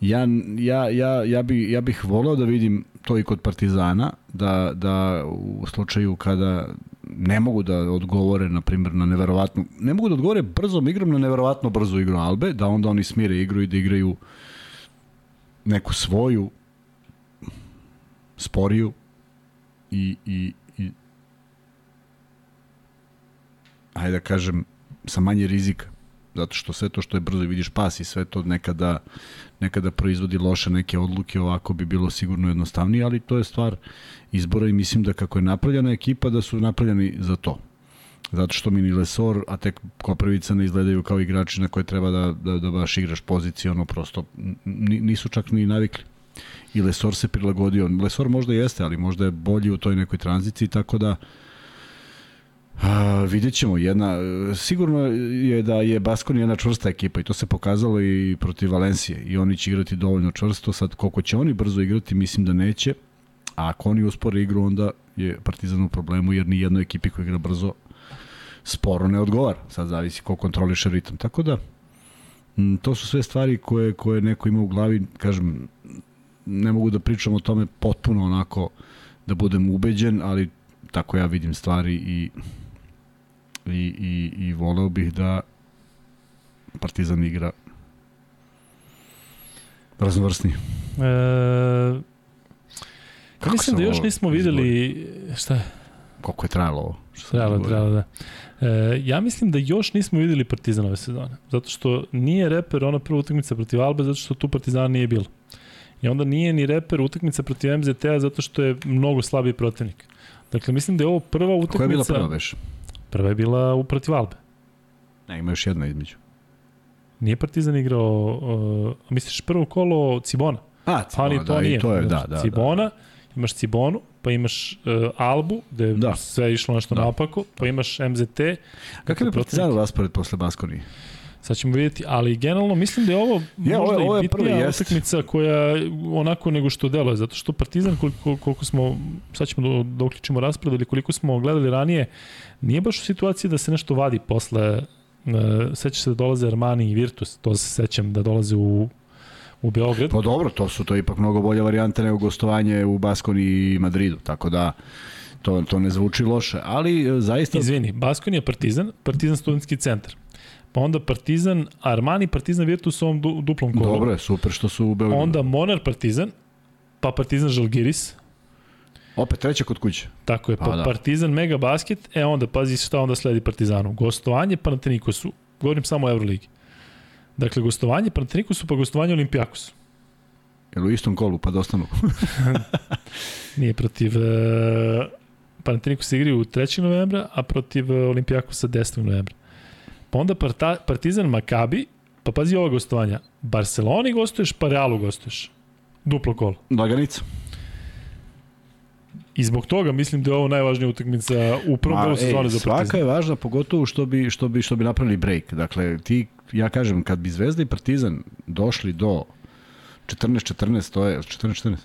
S2: ja, ja, ja, ja, bi, ja bih voleo da vidim to i kod Partizana, da, da u slučaju kada ne mogu da odgovore, na primjer, na neverovatnu, ne mogu da odgovore brzom igrom na neverovatno brzu igru Albe, da onda oni smire igru i da igraju neku svoju sporiju i, i, i ajde da kažem sa manje rizika zato što sve to što je brzo i vidiš pas i sve to nekada nekada proizvodi loše neke odluke ovako bi bilo sigurno jednostavnije ali to je stvar izbora i mislim da kako je napravljena ekipa da su napravljeni za to. Zato što mi ni Lesor, a tek Koprivica ne izgledaju kao igrači na koje treba da, da, da baš igraš poziciono, prosto n- nisu čak ni navikli i Lesor se prilagodio. Lesor možda jeste, ali možda je bolji u toj nekoj tranziciji, tako da A, vidjet ćemo, jedna, sigurno je da je Baskoni jedna čvrsta ekipa i to se pokazalo i protiv Valencije. I oni će igrati dovoljno čvrsto, sad koliko će oni brzo igrati, mislim da neće, a ako oni uspore igru, onda je Partizan u problemu, jer ni jednoj ekipi koja igra brzo sporo ne odgovara, sad zavisi ko kontroliše ritam, tako da to su sve stvari koje, koje neko ima u glavi, kažem, ne mogu da pričam o tome potpuno onako da budem ubeđen, ali tako ja vidim stvari i i, i, i voleo bih da Partizan igra raznovrsni. E,
S1: Kako mislim da još nismo videli šta je?
S2: Koliko je trajalo ovo?
S1: Trajalo, trajalo, da. E, ja mislim da još nismo videli Partizan ove sezone. Zato što nije reper ona prva utakmica protiv Albe, zato što tu Partizana nije bilo. I onda nije ni reper utakmica protiv MZT-a zato što je mnogo slabiji protivnik. Dakle, mislim da je ovo prva utakmica... Koja je
S2: bila prva veš?
S1: Prva je bila u protiv Albe.
S2: Ne, ima još jedna između.
S1: Nije Partizan igrao, uh, misliš prvo kolo Cibona?
S2: A, Cibona,
S1: Ali to
S2: da,
S1: nije.
S2: to je, da, da.
S1: Cibona, da. imaš Cibonu, pa imaš uh, Albu, gde je da. sve išlo nešto da. naopako, pa imaš MZT.
S2: Kakav je Partizan raspored posle Baskonije?
S1: Sad ćemo vidjeti, ali generalno mislim da je ovo ja, možda ovo, ovo je i bitnija utakmica koja onako nego što deluje, zato što Partizan koliko, koliko smo, sad ćemo da, uključimo raspored ili koliko smo gledali ranije, nije baš u situaciji da se nešto vadi posle, uh, seća se da dolaze Armani i Virtus, to se sećam da dolaze u u Beograd.
S2: Pa dobro, to su to ipak mnogo bolje varijante nego gostovanje u Baskoni i Madridu, tako da to, to ne zvuči loše, ali e, zaista...
S1: Izvini, Baskoni je Partizan, Partizan studentski centar pa onda Partizan, Armani, Partizan Virtus u ovom du, duplom kolu.
S2: Dobro je, super što su u Beogradu.
S1: Onda Monar Partizan, pa Partizan Žalgiris.
S2: Opet treća kod kuće.
S1: Tako je, pa, pa da. Partizan Mega Basket, e onda pazi šta onda sledi Partizanu. Gostovanje Panatenikosu, govorim samo o Euroligi. Dakle, gostovanje Panatenikosu, pa gostovanje Olimpijakosu.
S2: Jel u istom kolu, pa dostanu?
S1: Nije protiv... Uh, Panathinaikos igri u 3. novembra, a protiv e, Olimpijakosa 10. novembra. Pa onda Parta, Partizan Makabi, pa pazi ova gostovanja. Barceloni gostuješ, pa Realu gostuješ. Duplo kolo.
S2: Laganica.
S1: I zbog toga mislim da je ovo najvažnija utakmica u prvom delu sezone za
S2: Partizan. Svaka je važna, pogotovo što bi, što bi, što bi napravili break. Dakle, ti, ja kažem, kad bi Zvezda i Partizan došli do 14-14, to je 14-14.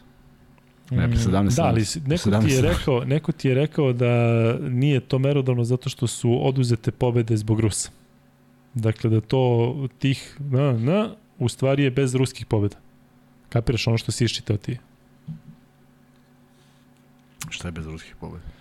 S2: Ne, 17,
S1: da, ali neko 17. ti, je rekao, neko ti je rekao da nije to merodavno zato što su oduzete pobede zbog Rusa. Dakle, da to tih na, na, u stvari je bez ruskih pobjeda. Kapiraš ono što si iščitao ti?
S2: Šta je bez ruskih pobjeda?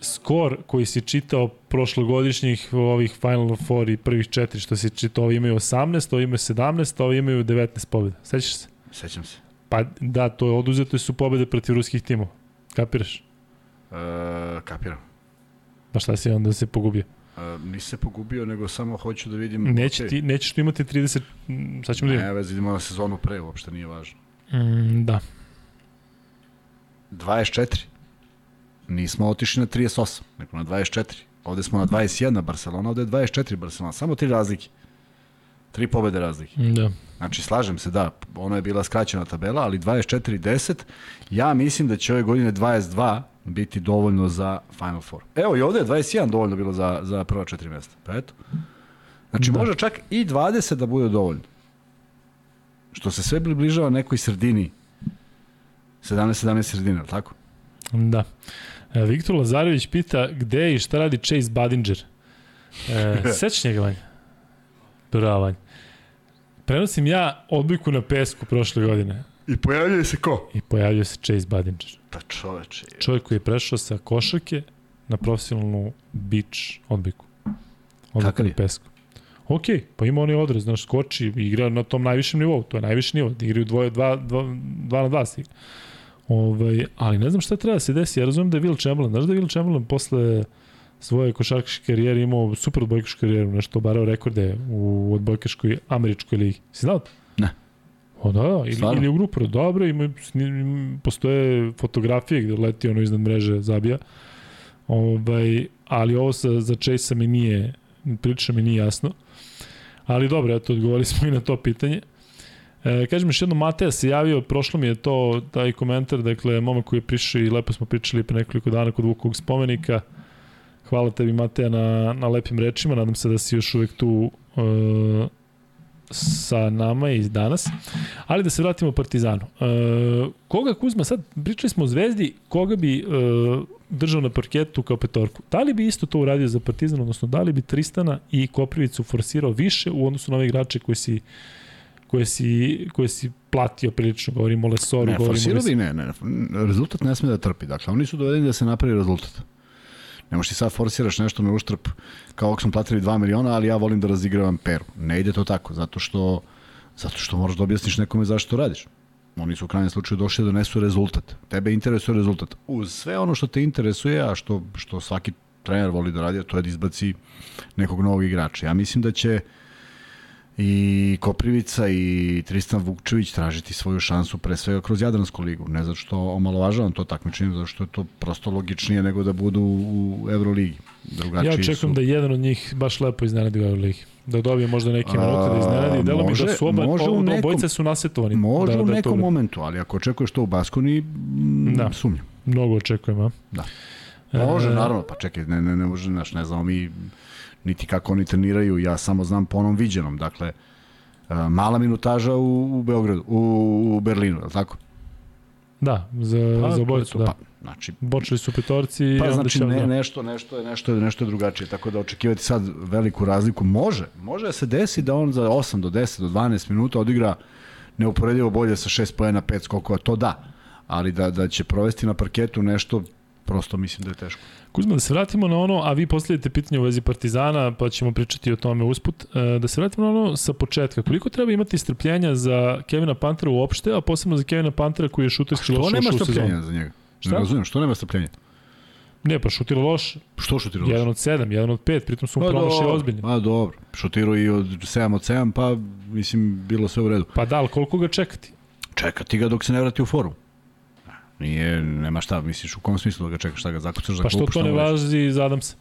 S1: skor koji si čitao prošlogodišnjih ovih Final Four i prvih četiri što si čitao, ovi imaju 18, ovi imaju 17, ovi imaju 19 pobjeda. Sećaš se?
S2: Sećam se.
S1: Pa da, to je oduzeto su pobjede protiv ruskih timova. Kapiraš?
S2: E, kapiram.
S1: Pa šta si onda se pogubio?
S2: Uh, nisi se pogubio, nego samo hoću da vidim...
S1: Neće okay. ti, nećeš ti imati 30... Sad ćemo da
S2: Ne, već idemo na sezonu pre, uopšte nije važno.
S1: Mm, da.
S2: 24. Nismo otišli na 38, nego na 24. Ovde smo na 21 Barcelona, ovde je 24 Barcelona. Samo tri razlike. Tri pobede razlike.
S1: Da.
S2: Znači, slažem se, da, ono je bila skraćena tabela, ali 24-10. Ja mislim da će ove godine 22 biti dovoljno za Final Four. Evo i ovde je 21 dovoljno bilo za, za prva četiri mesta. Pa eto. Znači da. može čak i 20 da bude dovoljno. Što se sve približava nekoj sredini. 17-17 sredina, tako?
S1: Da. E, Viktor Lazarević pita gde i šta radi Chase Badinger. E, Sećaš njega, Vanja? Bravo, Vanja. Prenosim ja odliku na pesku prošle godine.
S2: I pojavljuje se ko?
S1: I pojavljuje se Chase Badinger.
S2: Pa čoveče. Je.
S1: Čovjek koji je prešao sa košarke na profesionalnu beach odbiku. Odbiku na pesku. Ok, pa ima onaj odrez, znaš, skoči i igra na tom najvišem nivou, to je najviši nivo, da igraju dvoje, dva, dva, dva na dva si. Ovaj, ali ne znam šta treba da se desi, ja razumijem da je Will Chamberlain, znaš da je Will Chamberlain posle svoje košarkaške karijere imao super odbojkašku karijeru, nešto obarao rekorde u odbojkaškoj američkoj ligi. Si znao to? O da, da, ili, ili u grupu, dobro, ima, postoje fotografije gde leti ono iznad mreže, zabija. Ovaj, ali ovo sa, za Chase mi nije, priča mi nije jasno. Ali dobro, eto, odgovorili smo i na to pitanje. E, kažem još jedno, Mateja se javio, prošlo mi je to, taj komentar, dakle, momak koji je prišao i lepo smo pričali pre nekoliko dana kod Vukovog spomenika, Hvala tebi Mateja na, na lepim rečima, nadam se da si još uvek tu uh, sa nama i danas. Ali da se vratimo Partizanu. Uh, koga Kuzma, sad pričali smo o Zvezdi, koga bi uh, držao na parketu kao petorku? Da li bi isto to uradio za Partizan, odnosno da li bi Tristana i Koprivicu forsirao više u odnosu na ove igrače koji si koje si, koje si platio prilično, govorimo o Lesoru,
S2: ne,
S1: govorimo
S2: o... Ne, ne, rezultat ne sme da trpi, dakle, oni su dovedeni da se napravi rezultat. Ne možeš ti sad forsiraš nešto na uštrp kao ako smo platili 2 miliona, ali ja volim da razigravam peru. Ne ide to tako, zato što, zato što moraš da objasniš nekome zašto radiš. Oni su u krajnjem slučaju došli da donesu rezultat. Tebe interesuje rezultat. Uz sve ono što te interesuje, a što, što svaki trener voli da radi, to je da izbaci nekog novog igrača. Ja mislim da će uh, i Koprivica i Tristan Vukčević tražiti svoju šansu pre svega kroz Jadransku ligu. Ne zato što omalovažavam to takmičenje, zato što je to prosto logičnije nego da budu u Euroligi.
S1: Drugačiji ja očekujem su... da jedan od njih baš lepo iznenadi u Euroligi. Da dobije možda neke minute da iznenadi. Delo mi da su oba, može u nekom, obojce su nasetovani.
S2: Može
S1: da,
S2: u da nekom to... momentu, ali ako očekuješ to u Baskoni, da. sumnjam.
S1: Mnogo očekujem, a?
S2: Da. Može, e... naravno, pa čekaj, ne, ne, ne može, znaš, ne znamo mi niti kako oni treniraju, ja samo znam po onom viđenom, dakle, mala minutaža u, u Beogradu, u, u Berlinu, je li tako?
S1: Da, za, pa, za obojicu, da. Pa, znači, Počeli su petorci
S2: pa, znači, ne, da. nešto, nešto, je, nešto, je, nešto je drugačije, tako da očekivati sad veliku razliku može, može da se desi da on za 8 do 10 do 12 minuta odigra neuporedivo bolje sa 6 pojena, 5 skokova, to da, ali da, da će provesti na parketu nešto, prosto mislim da je teško.
S1: Kuzma, da se vratimo na ono, a vi postavljate pitanje u vezi Partizana, pa ćemo pričati o tome usput. E, da se vratimo na ono sa početka. Koliko treba imati strpljenja za Kevina Pantera uopšte, a posebno za Kevina Pantera koji je šuterski loš
S2: ušao u sezonu? Što nema strpljenja za njega? Šta? Ne razumijem, što nema strpljenja?
S1: Ne, pa šutira loš.
S2: Što šutira loš?
S1: Jedan od sedam, jedan od pet, pritom su mu pa ozbiljni.
S2: Pa dobro, šutirao i od 7 od 7, pa mislim bilo sve u redu.
S1: Pa da, ali koliko ga čekati?
S2: Čekati ga dok se ne vrati u forum. Nije, nema šta, misliš u kom smislu da ga čekaš, šta ga zakucaš za
S1: Pa što to ne važi za Adamsa?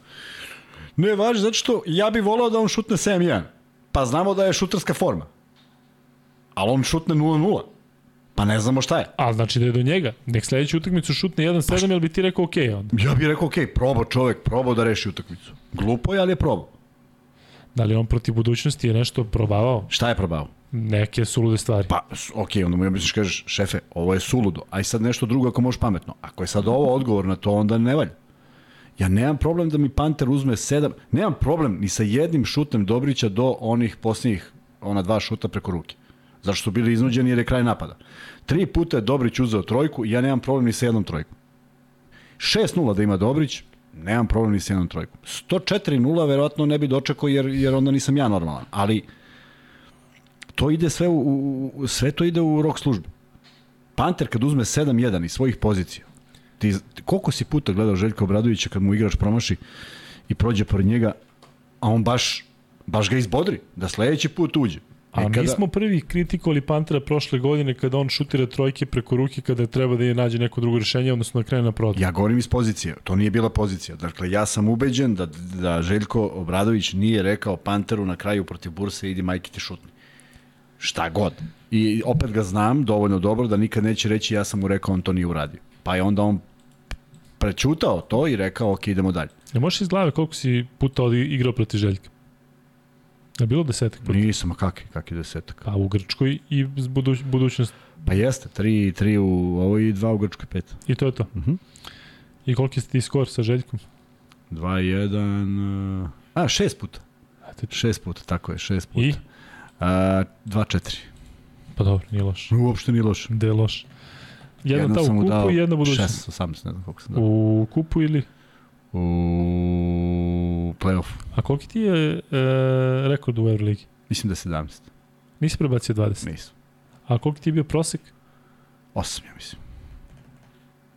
S2: Ne važi, zato što ja bih volao da on šutne 7-1. Pa znamo da je šuterska forma. Ali on šutne 0-0. Pa ne znamo šta je.
S1: A znači da je do njega. Nek sledeću utakmicu šutne 1-7, pa jel bi ti rekao okej okay onda?
S2: Ja bih rekao okej, okay, probao čovek, probao da reši utakmicu. Glupo je, ali je probao.
S1: Da li on protiv budućnosti je nešto probavao?
S2: Šta je probao?
S1: Neke sulude stvari.
S2: Pa, ok, onda mu ja misliš kažeš, šefe, ovo je suludo, aj sad nešto drugo ako možeš pametno. Ako je sad ovo odgovor na to, onda ne valja. Ja nemam problem da mi Panter uzme sedam, nemam problem ni sa jednim šutem Dobrića do onih posljednjih, ona dva šuta preko ruke. Zašto su bili iznuđeni jer je kraj napada. Tri puta je Dobrić uzeo trojku ja nemam problem ni sa jednom trojkom. 6-0 da ima Dobrić, nemam problem ni sa jednom trojkom. 104-0 verovatno ne bi dočekao jer, jer onda nisam ja normalan. Ali to ide sve u, u sve to ide u rok službe. Panter kad uzme 7-1 iz svojih pozicija, ti, koliko si puta gledao Željka Obradovića kad mu igrač promaši i prođe pored njega, a on baš, baš ga izbodri, da sledeći put uđe.
S1: A kada... mi smo prvi kritikovali Pantera prošle godine kada on šutira trojke preko ruke kada treba da je nađe neko drugo rešenje, odnosno da krene na prodaj.
S2: Ja govorim iz pozicije, to nije bila pozicija. Dakle, ja sam ubeđen da, da Željko Obradović nije rekao Panteru na kraju protiv Burse idi majke ti šutni šta god. I opet ga znam dovoljno dobro da nikad neće reći ja sam mu rekao on to nije uradio. Pa je onda on prećutao to i rekao ok, idemo dalje.
S1: Ne možeš iz glave koliko si puta igrao protiv Željka? Je bilo desetak
S2: puta? Nisam, a kakvi, kakvi desetak?
S1: Pa u Grčkoj i buduć, budućnost.
S2: Pa jeste, tri, tri u ovo i dva u Grčkoj, pet.
S1: I to je to? Uh mhm. -huh. I koliki ste ti skor sa Željkom?
S2: 2-1... A, šest puta. Šest puta, tako je, šest puta.
S1: I?
S2: 2-4.
S1: Pa dobro, nije loš.
S2: Uopšte nije loš.
S1: Gde je loš? Jedna, jedna ta u kupu i jedna budućnost.
S2: 6, 18, ne znam koliko sam dao.
S1: U kupu ili?
S2: U play-off.
S1: A koliki ti je e, rekord u Euroligi?
S2: Mislim da je 17.
S1: Nisi prebacio 20?
S2: Nisam.
S1: A koliki ti je bio prosek?
S2: 8, ja mislim.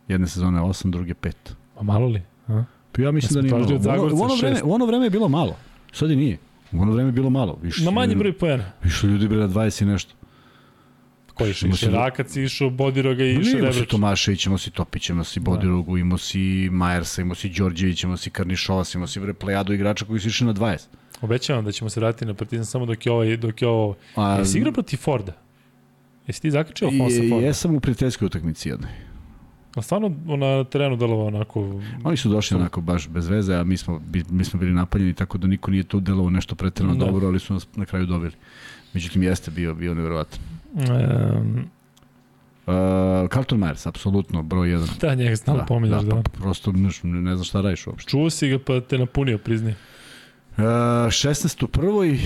S2: Jedne sezone 8, druge 5.
S1: A malo li? A?
S2: Pa ja mislim ja da nije malo. U ono, u, ono vreme, u ono vreme je bilo malo. Sad i nije. U ono vreme je bilo malo.
S1: Više, na manji broj pojena.
S2: Više ljudi bre na 20 i nešto.
S1: Ko je išao? Išao Rakac, išao Bodiroga i išao.
S2: Imamo si Tomašević, imamo si Topić, imamo si da. Bodirogu, imamo si Majersa, imamo si Đorđević, imamo si Karnišovas, imamo si bre plejadu igrača koji su išli na 20.
S1: Obećavam da ćemo se vratiti na Partizan samo dok je ovaj, dok je ovo... A, Jesi igrao protiv Forda? Jesi ti zakačio Fon sa Forda?
S2: Jesam u prijateljskoj utakmici jednoj.
S1: A stvarno na terenu delovao onako...
S2: Oni su došli onako baš bez veze, a mi smo, mi smo bili napaljeni, tako da niko nije tu delovao nešto pretredno da. dobro, ali su nas na kraju dobili. Međutim, jeste bio, bio nevjerovatan. Um, Uh, Carlton Myers, apsolutno, broj jedan.
S1: Da, njega stalno da, pominjaš, da. da. Pa,
S2: prosto ne, ne znam šta radiš uopšte.
S1: Čuo si ga pa te napunio, prizni.
S2: Uh, 16. u prvoj,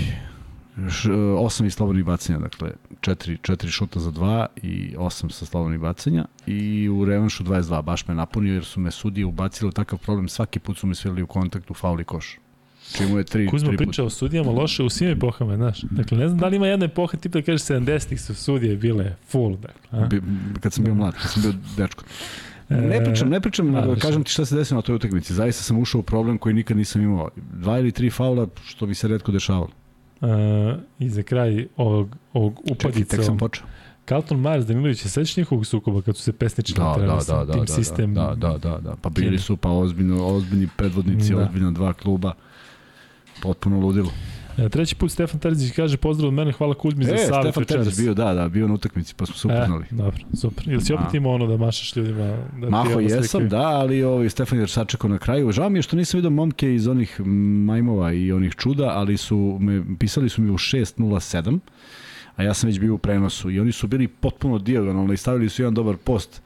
S2: š, osam i slobodnih bacanja, dakle, četiri, četiri šuta za dva i osam sa slobodnih bacanja i u revanšu 22, baš me napunio jer su me sudije ubacili u takav problem, svaki put su me svirali u kontaktu, faul i koš. Čemu je tri,
S1: Kuzma
S2: tri
S1: priča o sudijama loše u svim epohama, znaš. Dakle, ne znam da li ima jedna epoha tipa da kažeš 70-ih su sudije bile full, dakle. A? Bi,
S2: kad sam bio mlad, kad sam bio dečko. Ne pričam, ne pričam, nego kažem ti šta se desilo na toj utakmici. Zaista sam ušao u problem koji nikad nisam imao. Dva ili tri faula, što bi se redko dešavalo.
S1: Uh, I za kraj ovog, ovog upadica...
S2: Čekaj, tek sam počeo.
S1: Carlton Myers, Danilović, se sećaš njihovog sukoba kad su se pesnički
S2: da, da, da, da, tim da, sistem? Da, da, da, da, pa bili su pa ozbiljno, ozbiljni predvodnici, da. ozbiljno dva kluba. Potpuno ludilo.
S1: E, treći put Stefan Terzić kaže pozdrav od mene, hvala Kuzmi e, za savjet
S2: Stefan Terzić bio, da, da, bio na utakmici, pa smo se upoznali.
S1: E, dobro, super. Ili si opet imao ono da mašaš ljudima? Da
S2: Maho jesam, slikaju? da, ali ovaj, Stefan je sačekao na kraju. Žao mi je što nisam vidio momke iz onih majmova i onih čuda, ali su me, pisali su mi u 6.07, a ja sam već bio u prenosu i oni su bili potpuno dijagonalno i stavili su jedan dobar post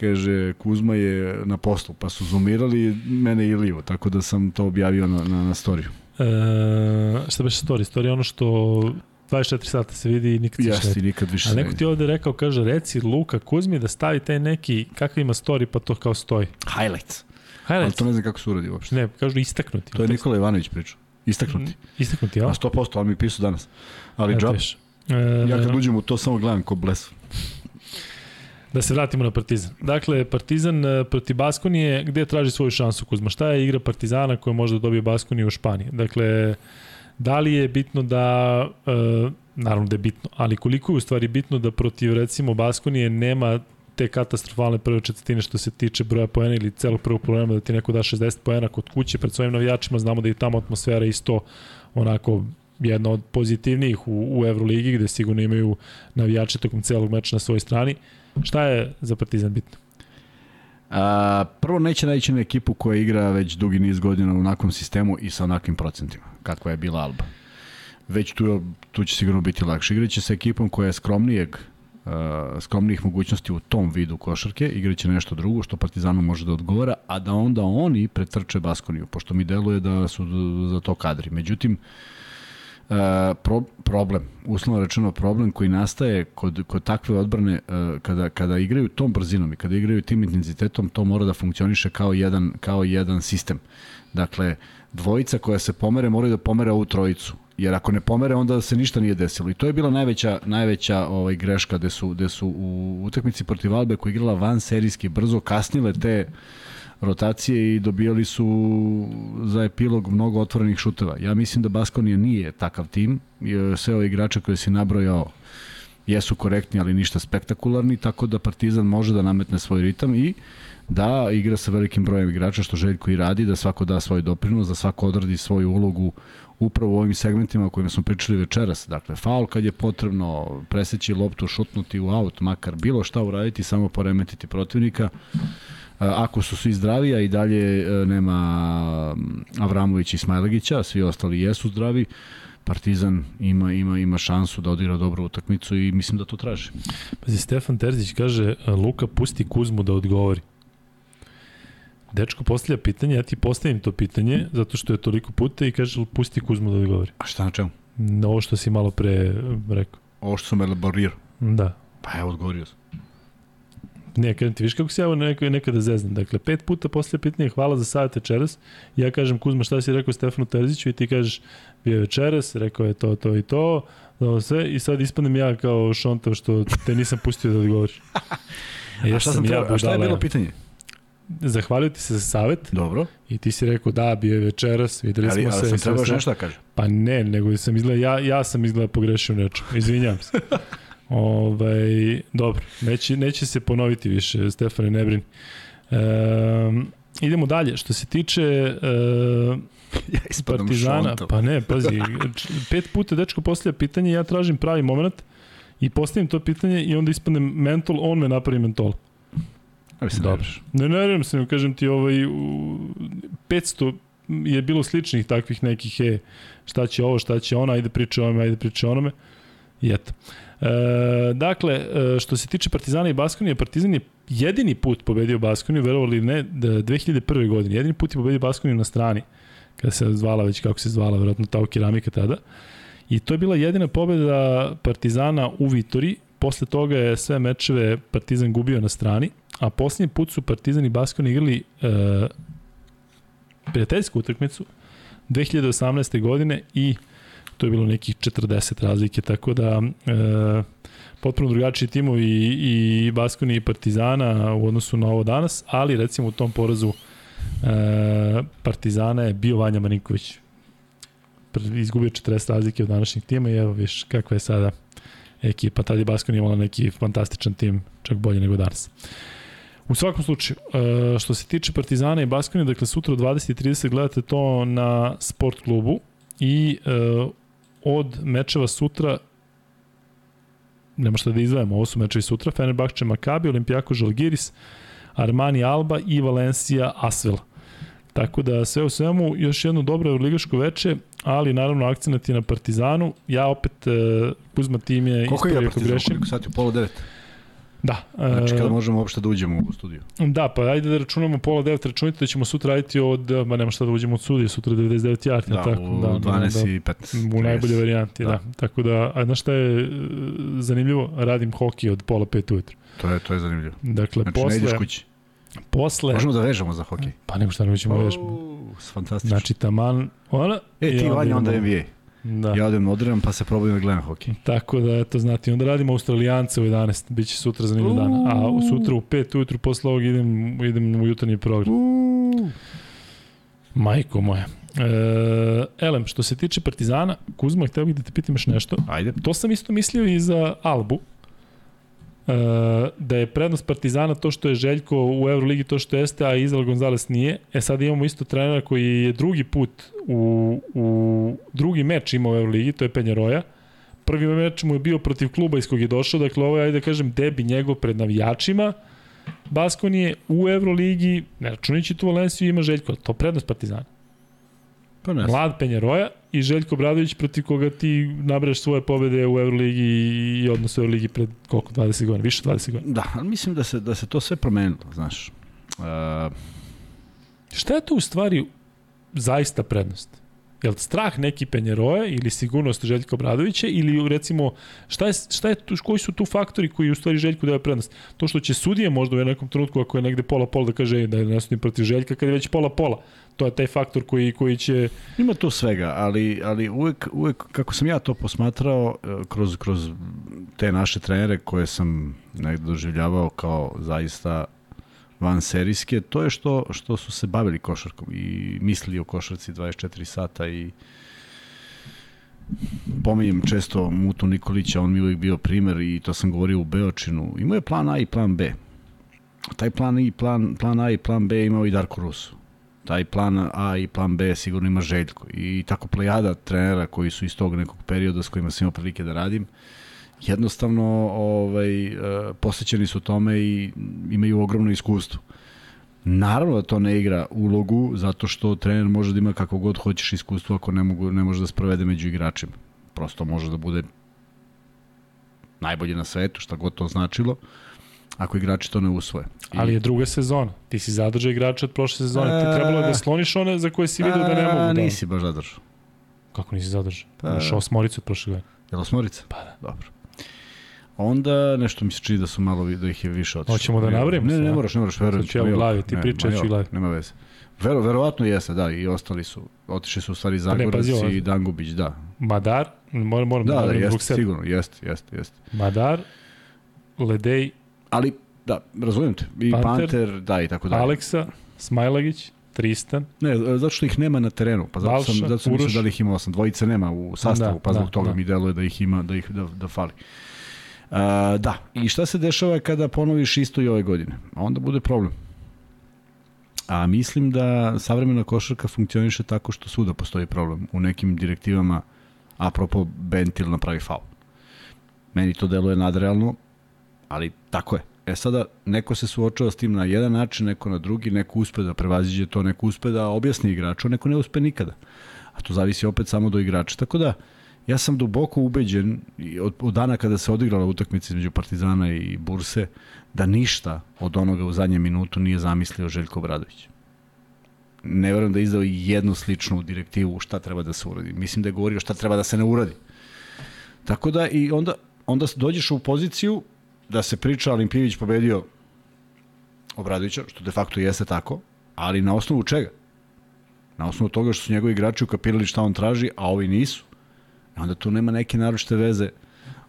S2: kaže Kuzma je na poslu, pa su zoomirali mene i Iliju, tako da sam to objavio na, na, na storiju.
S1: E, šta beše story? Story je ono što 24 sata se vidi i nikad
S2: Jeste, nikad više
S1: A neko ti ovde rekao, kaže, reci Luka Kuzmi da stavi taj neki, kakav ima story, pa to kao stoji.
S2: Highlights.
S1: Highlights. Ali
S2: to ne znam kako se uradi uopšte.
S1: Ne, kažu istaknuti.
S2: To je Nikola Ivanović pričao. Istaknuti.
S1: Istaknuti, ja.
S2: A 100%, on mi pisao danas. Ali džab. E, ja kad uđem u to samo gledam ko bles.
S1: Da se vratimo na Partizan. Dakle, Partizan e, proti Baskonije, gde traži svoju šansu Kuzma? Šta je igra Partizana koja može da dobije Baskonije u Španiji? Dakle, da li je bitno da, e, naravno da je bitno, ali koliko je u stvari bitno da protiv recimo Baskonije nema te katastrofalne prve četvrtine što se tiče broja poena ili celog prvog problema da ti neko da 60 poena kod kuće pred svojim navijačima, znamo da je tamo atmosfera isto onako jedna od pozitivnijih u, u Euroligi gde sigurno imaju navijače tokom celog meča na svojoj strani. Šta je za Partizan bitno?
S2: A, prvo neće naći na ekipu koja igra već dugi niz godina u onakvom sistemu i sa onakvim procentima, kakva je bila Alba. Već tu, tu će sigurno biti lakše. Igraće sa ekipom koja je skromnijeg uh, skromnijih mogućnosti u tom vidu košarke, igraće nešto drugo što Partizanu može da odgovara, a da onda oni pretrče Baskoniju, pošto mi deluje da su za to kadri. Međutim, uh, E, pro, problem, uslovno rečeno problem koji nastaje kod, kod takve odbrane uh, kada, kada igraju tom brzinom i kada igraju tim intenzitetom, to mora da funkcioniše kao jedan, kao jedan sistem. Dakle, dvojica koja se pomere moraju da pomere ovu trojicu. Jer ako ne pomere, onda se ništa nije desilo. I to je bila najveća, najveća ovaj, greška gde su, gde su u utakmici protiv Albe koja igrala van serijski brzo kasnile te uh, rotacije i dobijali su za epilog mnogo otvorenih šuteva. Ja mislim da Baskonija nije takav tim. Sve ove igrače koje si nabrojao jesu korektni, ali ništa spektakularni, tako da Partizan može da nametne svoj ritam i da igra sa velikim brojem igrača, što Željko i radi, da svako da svoj doprinos, da svako odradi svoju ulogu upravo u ovim segmentima o kojima smo pričali večeras. Dakle, faul kad je potrebno preseći loptu, šutnuti u aut, makar bilo šta uraditi, samo poremetiti protivnika ako su svi zdravi, a i dalje e, nema Avramović i Smajlagića, svi ostali jesu zdravi, Partizan ima ima ima šansu da odigra dobru utakmicu i mislim da to traži.
S1: Pazi, Stefan Terzić kaže Luka pusti Kuzmu da odgovori. Dečko postavlja pitanje, ja ti postavim to pitanje zato što je toliko puta i kaže pusti Kuzmu da odgovori.
S2: A šta na čemu?
S1: Na ovo što si malo pre rekao.
S2: Ovo što sam elaborirao.
S1: Da.
S2: Pa evo odgovorio sam.
S1: Ne, kažem ti, viš kako se ja neko, nekada zeznem. Dakle, pet puta posle pitanja hvala za savjet večeras. Ja kažem, Kuzma, šta si rekao Stefanu Terziću i ti kažeš, bio je večeras, rekao je to, to i to, da sve, i sad ispadnem ja kao šontav što te nisam pustio da odgovoriš.
S2: E, a šta, sam ja a šta je bilo pitanje?
S1: Zahvalio ti se za savet.
S2: Dobro.
S1: I ti si rekao da, bio je večeras, videli ali, smo ali se.
S2: Ali sam trebao nešto da kažem?
S1: Pa ne, nego sam izgleda, ja, ja sam izgleda pogrešio nečem. Izvinjam se. Ovaj, dobro, neće, neće se ponoviti više, Stefane, ne brini. E, idemo dalje. Što se tiče e,
S2: ja Partizana, šontom.
S1: pa ne, pazi, pet puta dečko postavlja pitanje, ja tražim pravi moment i postavim to pitanje i onda ispadnem mentol, on me napravi mentol.
S2: Ajde se
S1: Dobro. Ne nerviram se, kažem ti, ovaj, u 500 je bilo sličnih takvih nekih, e, šta će ovo, šta će ono, ajde priče onome, ajde priče onome. I eto. E, dakle, e, što se tiče Partizana i Baskonije, Partizan je jedini put pobedio Baskoniju, verovali ne, da 2001. godine, jedini put je pobedio Baskoniju na strani, kada se zvala već kako se zvala, verovatno Tao Keramika tada. I to je bila jedina pobeda Partizana u Vitori, posle toga je sve mečeve Partizan gubio na strani, a posljednji put su Partizan i Baskon igrali e, prijateljsku utakmicu 2018. godine i to je bilo nekih 40 razlike, tako da e, potpuno drugačiji timovi i, i Baskoni i Partizana u odnosu na ovo danas, ali recimo u tom porazu e, Partizana je bio Vanja Marinković. Izgubio 40 razlike od današnjeg tima i evo viš kakva je sada ekipa. Tad je Baskoni imala neki fantastičan tim, čak bolje nego danas. U svakom slučaju, e, što se tiče Partizana i Baskoni, dakle sutra u 20.30 gledate to na sport klubu i e, od mečeva sutra nema šta da izvajamo, ovo su mečevi sutra, Fenerbahče Makabi, Olimpijako Žalgiris, Armani Alba i Valencija Asvel. Tako da sve u svemu još jedno dobro ligaško veče, ali naravno akcenat je na Partizanu. Ja opet, uh, Kuzma tim je
S2: Koliko je Partizan? Koliko sati? U polo devet?
S1: Da.
S2: Znači kada možemo uopšte da uđemo u studiju?
S1: Da, pa ajde da računamo pola 9, računite da ćemo sutra raditi od, ma nema šta da uđemo od studija, sutra 99 jarti.
S2: Da, tako, u da, 12 da, i 15.
S1: U najbolje varijanti, da. da. Tako da, a znaš šta je e, zanimljivo? Radim hoki od pola 5 ujutru.
S2: To je, to je zanimljivo.
S1: Dakle, znači, posle... ne ideš kući. Posle...
S2: Možemo da vežemo za hokej.
S1: Pa nego šta ne ćemo oh, vežemo.
S2: Fantastično.
S1: Znači, taman, ona...
S2: E, ti vanja onda NBA. Da. Ja odem odream pa se probudim da gledam hokej.
S1: Tako da, eto, znate, onda radimo Australijance u 11, bit će sutra zanimljiv dan. A sutra u 5 ujutru posle ovog idem, idem u jutarnji program. Uh. Majko moja. E, Elem, što se tiče Partizana, Kuzma, htio bih da te pitam još nešto.
S2: Ajde.
S1: To sam isto mislio i za Albu. E, da je prednost Partizana to što je Željko u Euroligi to što jeste, a Izrael Gonzales nije. E sad imamo isto trenera koji je drugi put u, u drugi meč imao u Euroligi, to je Penjaroja. Prvi meč mu je bio protiv kluba iz kog je došao, dakle ovo je, ajde da kažem, debi njegov pred navijačima. Baskonije u Euroligi, ne računajući tu Valenciju, ima Željko, to prednost Partizana. Pa ne. Mlad Penjaroja i Željko Bradović protiv koga ti nabraš svoje pobede u Euroligi i odnos u Euroligi pred koliko 20 godina, više 20 godina.
S2: Da, ali mislim da se da se to sve promenilo, znaš. Uh...
S1: Šta je to u stvari zaista prednost? Je li strah neki Penjeroja ili sigurnost Željka Obradovića ili recimo šta je, šta je tu, koji su tu faktori koji u stvari Željku daje prednost? To što će sudije možda u nekom trenutku ako je negde pola-pola da kaže da je nesudni protiv Željka kad je već pola-pola. To je taj faktor koji, koji će...
S2: Ima tu svega, ali, ali uvek, uvek, kako sam ja to posmatrao e, kroz, kroz te naše trenere koje sam negde doživljavao kao zaista van serijske, to je što, što su se bavili košarkom i mislili o košarci 24 sata i pominjem često Mutu Nikolića, on mi uvijek bio primer i to sam govorio u Beočinu. Imao je plan A i plan B. Taj plan, i plan, plan A i plan B imao i Darko Rusu. Taj plan A i plan B sigurno ima Željko. I tako plejada trenera koji su iz tog nekog perioda s kojima sam imao prilike da radim, uh, jednostavno ovaj, e, posvećeni su tome i imaju ogromno iskustvo. Naravno da to ne igra ulogu, zato što trener može da ima kako god hoćeš iskustvo ako ne, mogu, ne može da sprovede među igračima. Prosto može da bude najbolje na svetu, šta god to značilo, ako igrači to ne usvoje.
S1: I... Ali je druga sezona. Ti si zadržao igrača od prošle sezone. Ti trebalo da sloniš one za koje si vidio da ne mogu da...
S2: Nisi baš zadržao.
S1: Kako nisi zadržao? Pa... Imaš osmoricu od prošle godine.
S2: Je li osmorica?
S1: Pa da.
S2: Dobro. Onda nešto mi se čini da su malo da ih je više otišlo.
S1: Hoćemo da navrimo?
S2: Ne, ne, ne moraš, ne moraš, verujem.
S1: Sad ću ja u glavi, ti pričaš u glavi.
S2: Nema veze. Vero, verovatno jeste, da, i ostali su. Otišli su u stvari Zagorac ne, i Dangubić, da.
S1: Madar, moram, moram
S2: da, da, da jeste, sigurno, jeste, jeste, jeste.
S1: Madar, Ledej,
S2: ali, da, razumijem te, i Panter, Panter da, i tako dalje.
S1: Aleksa, Smajlagić, Tristan.
S2: Ne, zato što ih nema na terenu, pa zato Balša, sam, zato sam mislio da li ih ima osam. Dvojice nema u sastavu, da, pa zbog da, toga da. mi deluje da ih ima, da ih da, da fali. Uh, da, i šta se dešava kada ponoviš isto i ove godine? Onda bude problem. A mislim da savremena košarka funkcioniše tako što svuda postoji problem. U nekim direktivama, apropo, Bentil napravi faul. Meni to deluje nadrealno, ali tako je. E sada, neko se suočava s tim na jedan način, neko na drugi, neko uspe da prevaziđe to, neko uspe da objasni igraču, neko ne uspe nikada. A to zavisi opet samo do igrača. Tako da, ja sam duboko ubeđen od, od dana kada se odigrala utakmica između Partizana i Burse, da ništa od onoga u zadnjem minutu nije zamislio Željko Bradović. Ne verujem da je izdao jednu sličnu direktivu šta treba da se uradi. Mislim da je govorio šta treba da se ne uradi. Tako da i onda, onda dođeš u poziciju da se priča Alimpijević pobedio Obradovića, što de facto jeste tako, ali na osnovu čega? Na osnovu toga što su njegovi igrači ukapirali šta on traži, a ovi nisu. I onda tu nema neke naročite veze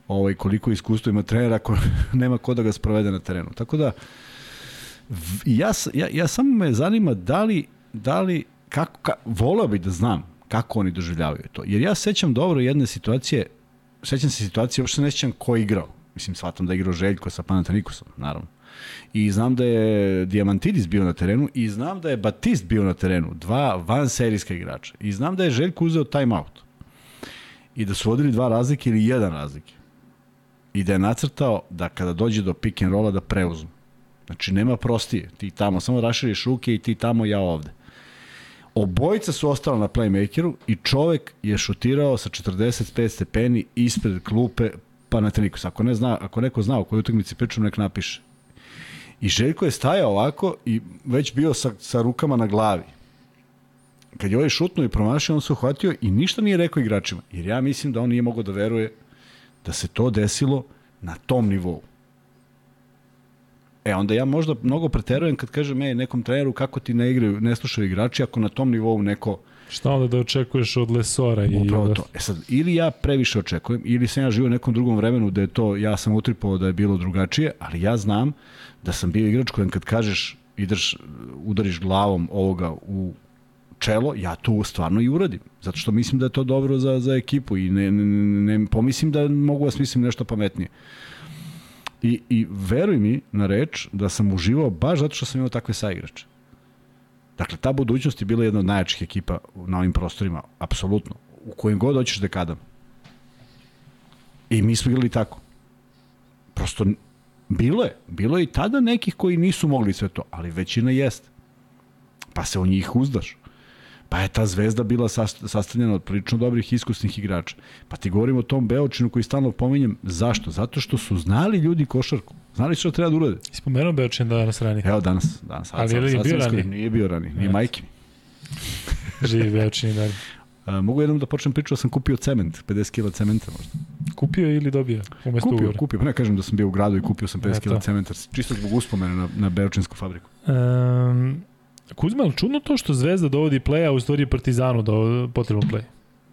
S2: ovaj, koliko iskustva ima trenera ako nema ko da ga sprovede na terenu. Tako da, ja, ja, ja samo me zanima da li, da li kako, ka, voleo bih da znam kako oni doživljavaju to. Jer ja sećam dobro jedne situacije, sećam se situacije, uopšte ne sećam ko je igrao. Mislim, shvatam da je igrao Željko sa Panatanikosom, naravno. I znam da je Diamantidis bio na terenu i znam da je Batist bio na terenu, dva van serijska igrača. I znam da je Željko uzeo timeout. I da su vodili dva razlike ili jedan razlike. I da je nacrtao da kada dođe do pick and rolla da preuzmu. Znači, nema prostije. Ti tamo, samo raširiš ruke i ti tamo, ja ovde. Obojica su ostala na playmakeru i čovek je šutirao sa 45 stepeni ispred klupe Panathinaikos. Ako, ne zna, ako neko zna o kojoj utakmici pričam, nek napiše. I Željko je stajao ovako i već bio sa, sa rukama na glavi. Kad je ovaj šutnuo i promašio, on se uhvatio i ništa nije rekao igračima. Jer ja mislim da on nije mogao da veruje da se to desilo na tom nivou. E, onda ja možda mnogo preterujem kad kažem, ej, nekom treneru kako ti ne igraju, ne slušaju igrači, ako na tom nivou neko
S1: Šta onda da očekuješ od Lesora? I
S2: Upravo
S1: onda...
S2: to. E sad, ili ja previše očekujem, ili sam ja živio u nekom drugom vremenu da je to, ja sam utripao da je bilo drugačije, ali ja znam da sam bio igrač kojem kad kažeš ideš, udariš glavom ovoga u čelo, ja to stvarno i uradim. Zato što mislim da je to dobro za, za ekipu i ne, ne, ne, ne pomislim da mogu da smislim nešto pametnije. I, I veruj mi na reč da sam uživao baš zato što sam imao takve saigrače. Dakle, ta budućnost je bila jedna od najjačih ekipa na ovim prostorima, apsolutno. U kojim god hoćeš dekadama. I mi smo igrali tako. Prosto, bilo je. Bilo je i tada nekih koji nisu mogli sve to, ali većina jeste. Pa se o njih uzdaš. Pa je ta zvezda bila sastavljena od prilično dobrih iskusnih igrača. Pa ti govorim o tom Beočinu koji stalno pominjem. Zašto? Zato što su znali ljudi košarku. Znali što treba da urade.
S1: Spomenuo Beočin danas ranije.
S2: Evo danas. danas
S1: Ali je li bio ranije?
S2: Nije bio ranije. Nije majke mi.
S1: Živi Beočin i dalje.
S2: A, mogu jednom da počnem priču da sam kupio cement, 50 kg cementa možda.
S1: Kupio ili dobio? Umesto
S2: kupio,
S1: ugovora.
S2: kupio, pa ne kažem da sam bio u gradu i kupio sam 50 kg cementa, čisto zbog uspomene na, na Beočinsku fabriku.
S1: Um, Kuzma, ali čudno to što Zvezda dovodi play-a, u stvari Partizanu da potreban play.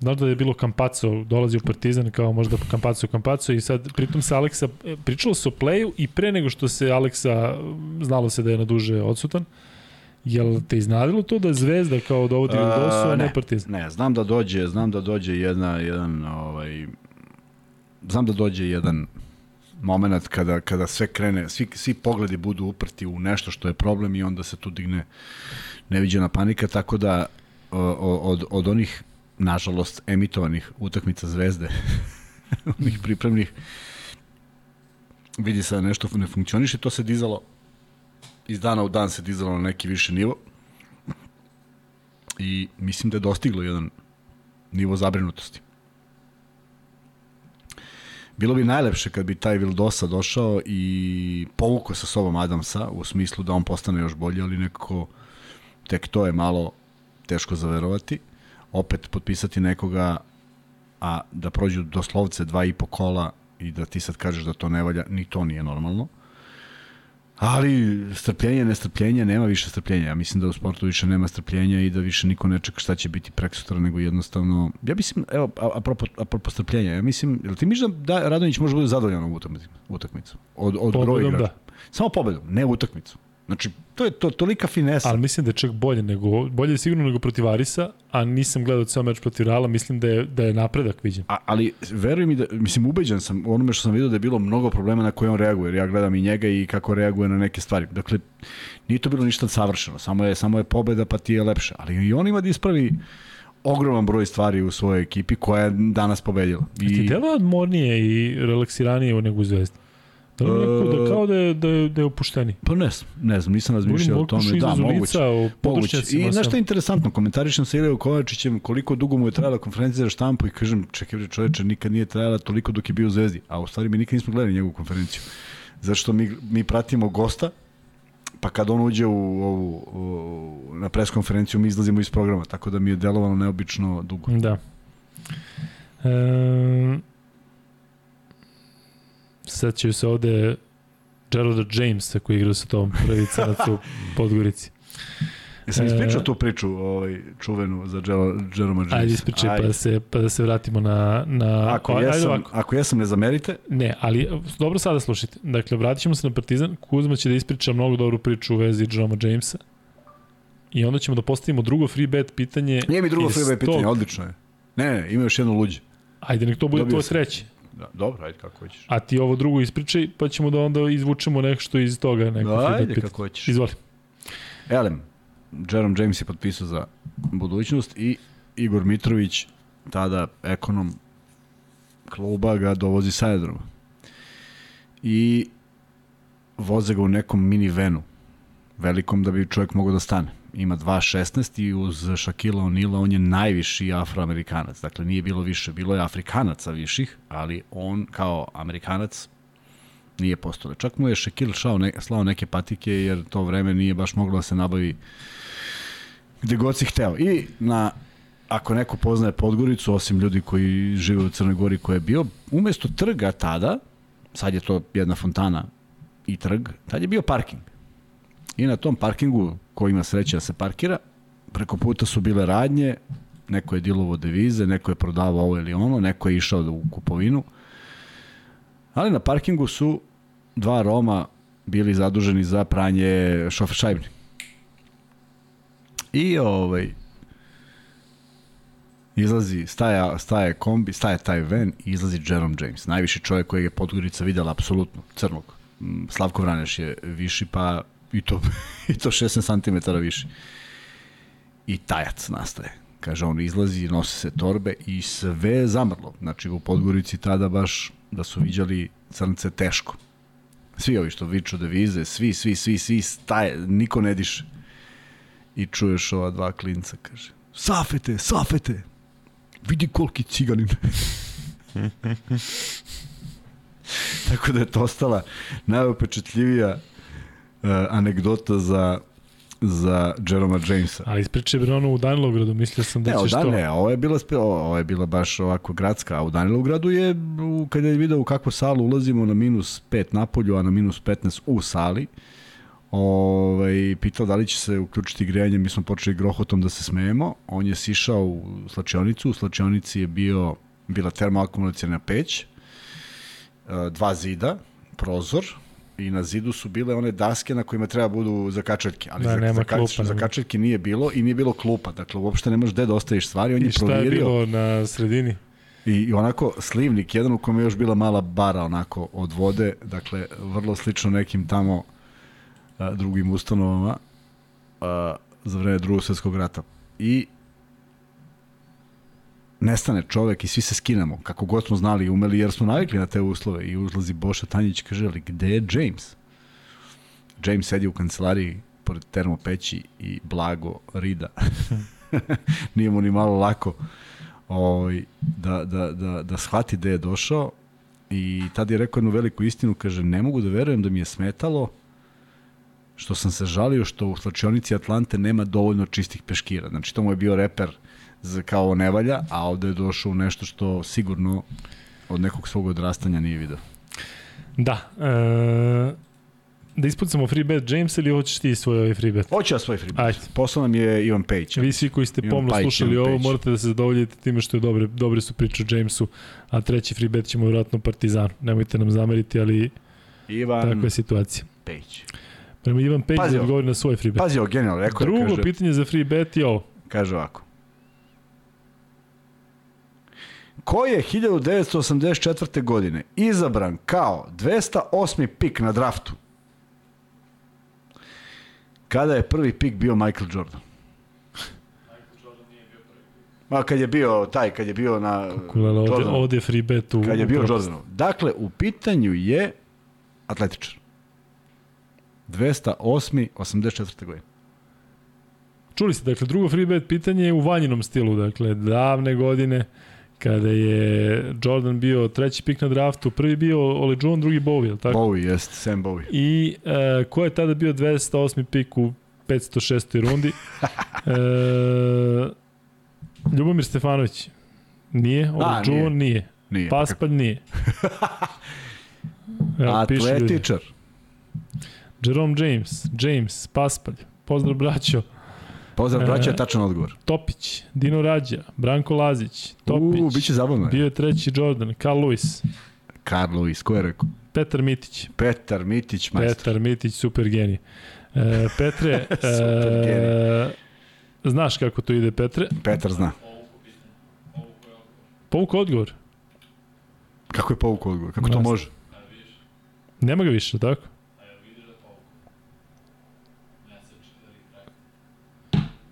S1: Znaš da je bilo Kampaco, dolazi u Partizan kao možda Kampaco, Kampaco i sad pritom se Aleksa, pričalo se o playu i pre nego što se Aleksa, znalo se da je na duže odsutan, Jel te iznadilo to da Zvezda kao dovodi Vildosu, a ne, ne Partizan?
S2: Ne, znam da dođe, znam da dođe jedna, jedan, ovaj, znam da dođe jedan moment kada, kada sve krene, svi, svi pogledi budu uprti u nešto što je problem i onda se tu digne neviđena panika, tako da od, od onih, nažalost, emitovanih utakmica zvezde, onih pripremnih, vidi se da nešto ne funkcioniše, to se dizalo iz dana u dan se dizalo na neki više nivo i mislim da je dostiglo jedan nivo zabrinutosti. Bilo bi najlepše kad bi taj Vildosa došao i povukao sa sobom Adamsa u smislu da on postane još bolji, ali nekako tek to je malo teško zaverovati. Opet potpisati nekoga, a da prođu doslovce dva i po kola i da ti sad kažeš da to ne valja, ni to nije normalno. Ali strpljenje, nestrpljenje, nema više strpljenja. Ja mislim da u sportu više nema strpljenja i da više niko ne čeka šta će biti preksutra, nego jednostavno... Ja mislim, evo, apropo, apropo strpljenja, ja mislim, jel ti misliš da, da Radonjić može da bude zadovoljan u utakmicu? Od, od broja igrača? Da. Samo pobedom, ne utakmicu. Znači, to je to tolika finesa.
S1: Ali mislim da je čak bolje nego bolje je sigurno nego protiv Arisa, a nisam gledao ceo meč protiv Reala, mislim da je da je napredak viđen.
S2: A, ali veruj mi da mislim ubeđen sam u onome što sam video da je bilo mnogo problema na koje on reaguje, jer ja gledam i njega i kako reaguje na neke stvari. Dakle, nije to bilo ništa savršeno, samo je samo je pobeda pa ti je lepše, ali i on ima da ispravi ogroman broj stvari u svojoj ekipi koja je danas pobedila.
S1: I... Ti delo odmornije i relaksiranije nego u Zvezdi? Da neko
S2: E,
S1: da kao da je, da je, da je opušteni?
S2: Pa ne znam, ne znam, nisam razmišljao o tome. Da, moguće. Moguće. I
S1: sam.
S2: nešto je interesantno, komentarišem sa Iliju Kovačićem koliko dugo mu je trajala konferencija za štampu i kažem, čekaj bre čoveče, nikad nije trajala toliko dok je bio u Zvezdi, a u stvari mi nikad nismo gledali njegovu konferenciju. Zašto mi, mi pratimo gosta, pa kad on uđe u, ovu, u, na preskonferenciju mi izlazimo iz programa, tako da mi je delovalo neobično dugo.
S1: Da. E, će se ovde Geralda Jamesa koji igra sa tom prvi crnac u Podgorici.
S2: Jesam
S1: E,
S2: ispričao tu priču ovaj, čuvenu za Jer- Jeroma Jamesa?
S1: Ajde ispričaj pa da se, pa da se vratimo na... na
S2: Ako,
S1: ajde
S2: jesam,
S1: ovako.
S2: ako jesam, ne zamerite.
S1: Ne, ali dobro sada slušajte. Dakle, vratit ćemo se na Partizan. Kuzma će da ispriča mnogo dobru priču u vezi Jeroma Jamesa. I onda ćemo da postavimo drugo free bet pitanje.
S2: Nije mi drugo
S1: iz
S2: freeway pitanje, odlično je. Ne, ne, ima još jedno luđe.
S1: Ajde, nek to bude
S2: Dobio
S1: tvoje treće.
S2: Da, dobro, ajde kako hoćeš.
S1: A ti ovo drugo ispričaj, pa ćemo da onda izvučemo nešto iz toga. Neko bet
S2: Ajde
S1: pitanje.
S2: kako hoćeš.
S1: Izvoli.
S2: Elem, Jerome James je potpisao za budućnost i Igor Mitrović, tada ekonom kluba, ga dovozi sa aerodroma. I voze ga u nekom minivenu, velikom da bi čovjek mogao da stane. Ima 2.16 i uz Shaquilla O'Neala on je najviši afroamerikanac. Dakle, nije bilo više, bilo je afrikanaca viših, ali on kao amerikanac nije postao. Čak mu je Shaquille šao ne, slao neke patike jer to vreme nije baš moglo da se nabavi gde god si hteo. I na ako neko poznaje Podgoricu, osim ljudi koji žive u Crnoj Gori koji je bio, umesto trga tada, sad je to jedna fontana i trg, tad je bio parking. I na tom parkingu, ko ima sreće da se parkira, preko puta su bile radnje, neko je dilovo devize, neko je prodavao ovo ili ono, neko je išao u kupovinu, ali na parkingu su dva Roma bili zaduženi za pranje šofer šajbni. I ovaj izlazi, staje, staje kombi, staje taj ven i izlazi Jerome James, najviši čovjek kojeg je Podgorica videla apsolutno, crnog. Mm, Slavko Vraneš je viši, pa i to, i to 16 cm viši. I tajac nastaje. Kaže, on izlazi, nose se torbe i sve je zamrlo. Znači, u Podgorici tada baš da su viđali crnce teško. Svi ovi što viču devize, svi, svi, svi, svi staje, niko ne diše. I čuješ ova dva klinca, kaže, safete, safete, vidi koliki ciganin. Tako da je to ostala najupečetljivija uh, anegdota za za Jeroma Jamesa.
S1: Ali ispričaj bre ono u Danilovgradu, mislio sam da
S2: Ne,
S1: ćeš to.
S2: ne, ovo je bila ovo je bila baš ovako gradska, a u Danilovgradu je kada je video u kakvu salu ulazimo na minus 5 na polju, a na minus 15 u sali. Ovaj pitao da li će se uključiti grejanje, mi smo počeli grohotom da se smejemo. On je sišao u slačionicu, u slačionici je bio bila termoakumulacijna peć, e, dva zida, prozor, i na zidu su bile one daske na kojima treba budu zakačaljke, ali
S1: Da,
S2: za,
S1: nema
S2: za,
S1: klupa,
S2: za
S1: nema.
S2: kačaljke nije bilo i nije bilo klupa, dakle uopšte ne možeš gde da ostaviš stvari, on je
S1: I šta je bilo na sredini?
S2: i, i onako slivnik, jedan u kome je još bila mala bara onako od vode, dakle vrlo slično nekim tamo a, drugim ustanovama a, za vreme drugog svetskog rata. I nestane čovek i svi se skinemo, kako god smo znali i umeli, jer smo navikli na te uslove. I uzlazi Boša Tanjić kaže, ali gde je James? James sedi u kancelariji pored termopeći i blago rida. Nije mu ni malo lako ovaj, da, da, da, da shvati gde je došao i tad je rekao jednu veliku istinu, kaže, ne mogu da verujem da mi je smetalo što sam se žalio što u slačionici Atlante nema dovoljno čistih peškira. Znači, to mu je bio reper za kao ne valja, a ovde je došao nešto što sigurno od nekog svog odrastanja nije video.
S1: Da. E, da ispucamo free bet James ili hoćeš ti svoj ovaj free bet?
S2: Hoće ja svoj free
S1: Ajde.
S2: bet. Poslao nam je Ivan Pejić.
S1: Vi svi koji ste pomno
S2: Pajić,
S1: slušali ovo, morate da se zadovoljite time što je dobre, dobre su priče o Jamesu, a treći free bet ćemo vjerojatno Partizanu. Nemojte nam zameriti, ali
S2: Ivan
S1: takva je situacija.
S2: Pejić.
S1: Prema Ivan Pejić da
S2: ovo.
S1: odgovori na svoj free bet.
S2: Pazi ovo, genijalno. Rekao
S1: Drugo
S2: kaže,
S1: pitanje za free bet je ovo.
S2: kaže ovako. Ko je 1984. godine izabran kao 208. pik na draftu? Kada je prvi pik bio Michael Jordan? Ma kad je bio taj, kad je bio na
S1: Kulele, ovde,
S2: Jordanu.
S1: ovde free bet u...
S2: Kad je bio. Jordanov. Dakle, u pitanju je atletičar. 208. 84. godine.
S1: Čuli ste, dakle, drugo free bet pitanje je u vanjinom stilu, dakle, davne godine, kada je Jordan bio treći pik na draftu, prvi bio Olejuwon, drugi Bowie, je tako?
S2: Bowie, jest, Sam Bowie.
S1: I e, ko je tada bio 208. pik u 506. rundi? e, Ljubomir Stefanović. Nije, Olejuwon nije. nije.
S2: Nije.
S1: Paspalj nije.
S2: Evo, Atletičar.
S1: Jerome James, James, Paspalj. Pozdrav braćo.
S2: Pozdrav braćo, je tačan odgovor.
S1: Topić, Dino Rađa, Branko Lazić, Topić.
S2: U, biće zabavno.
S1: Bio je treći Jordan, Carl Lewis.
S2: Carl Lewis, ko je rekao?
S1: Petar Mitić.
S2: Petar Mitić, majstor.
S1: Petar Mitić, super genij. E, Petre,
S2: super
S1: e, znaš kako to ide, Petre?
S2: Petar zna.
S1: Povuk odgovor.
S2: Kako je povuk odgovor? Kako to može?
S1: Nema ga više, tako?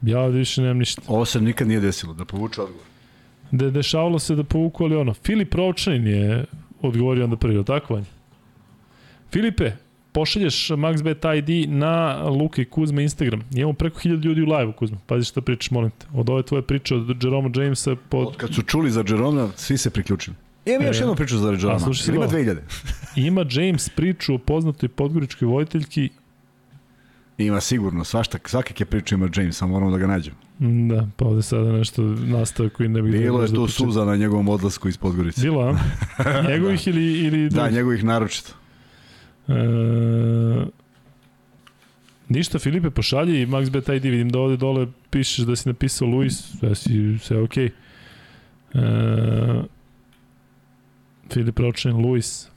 S1: Ja ovde više nemam ništa.
S2: Ovo se nikad nije desilo, da povuče odgovor.
S1: De, dešavalo se da povuku, ali ono, Filip Rovčanin je odgovorio onda prvi, tako vanje? Filipe, pošalješ MaxBet ID na Luka i Kuzma Instagram. Imamo preko 1000 ljudi u live-u, Kuzma. Pazi šta pričaš, molim te. Od ove tvoje priče od Jeroma Jamesa pod...
S2: Od kad su čuli za Jeroma, svi se priključili. Imam e, još jednu priču za Jeroma. Ima 2000.
S1: ima James priču o poznatoj podgoričkoj vojiteljki
S2: Ima sigurno, svašta, svakake priče ima James, samo moramo da ga nađemo.
S1: Da, pa ovde sada nešto nastave koji ne bih...
S2: Bilo je tu suza na njegovom odlasku iz Podgorice.
S1: Bilo, a? Njegovih da. ili... ili
S2: da, njegovih naročito.
S1: E, ništa, Filipe, pošalji i MaxBet ID, vidim da ovde dole pišeš da si napisao Luis, sve, si, sve okej. Okay. E, Filip Ročin, Luis,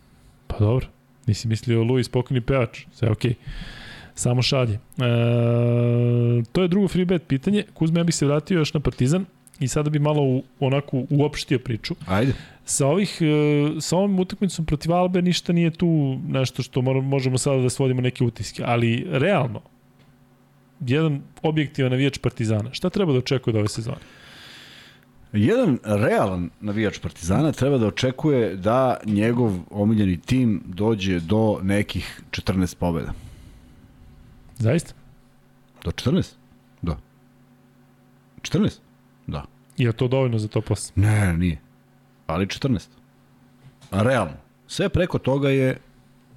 S1: pa dobro, nisi mislio Luis, pokojni pevač, sve okej. Okay. Samo šalje. E, to je drugo free bet pitanje. Kuzme, ja bih se vratio još na Partizan i sada bi malo u, onako uopštio priču.
S2: Ajde.
S1: Sa, ovih, e, sa ovim utakmicom protiv Albe ništa nije tu nešto što možemo sada da svodimo neke utiske, ali realno, jedan objektivan navijač Partizana, šta treba da očekuje od ove sezone?
S2: Jedan realan navijač Partizana treba da očekuje da njegov omiljeni tim dođe do nekih 14 pobjeda.
S1: Zaista?
S2: Do 14? Da. 14? Da.
S1: Je to dovoljno za to posle?
S2: Ne, nije. Ali 14. A realno. Sve preko toga je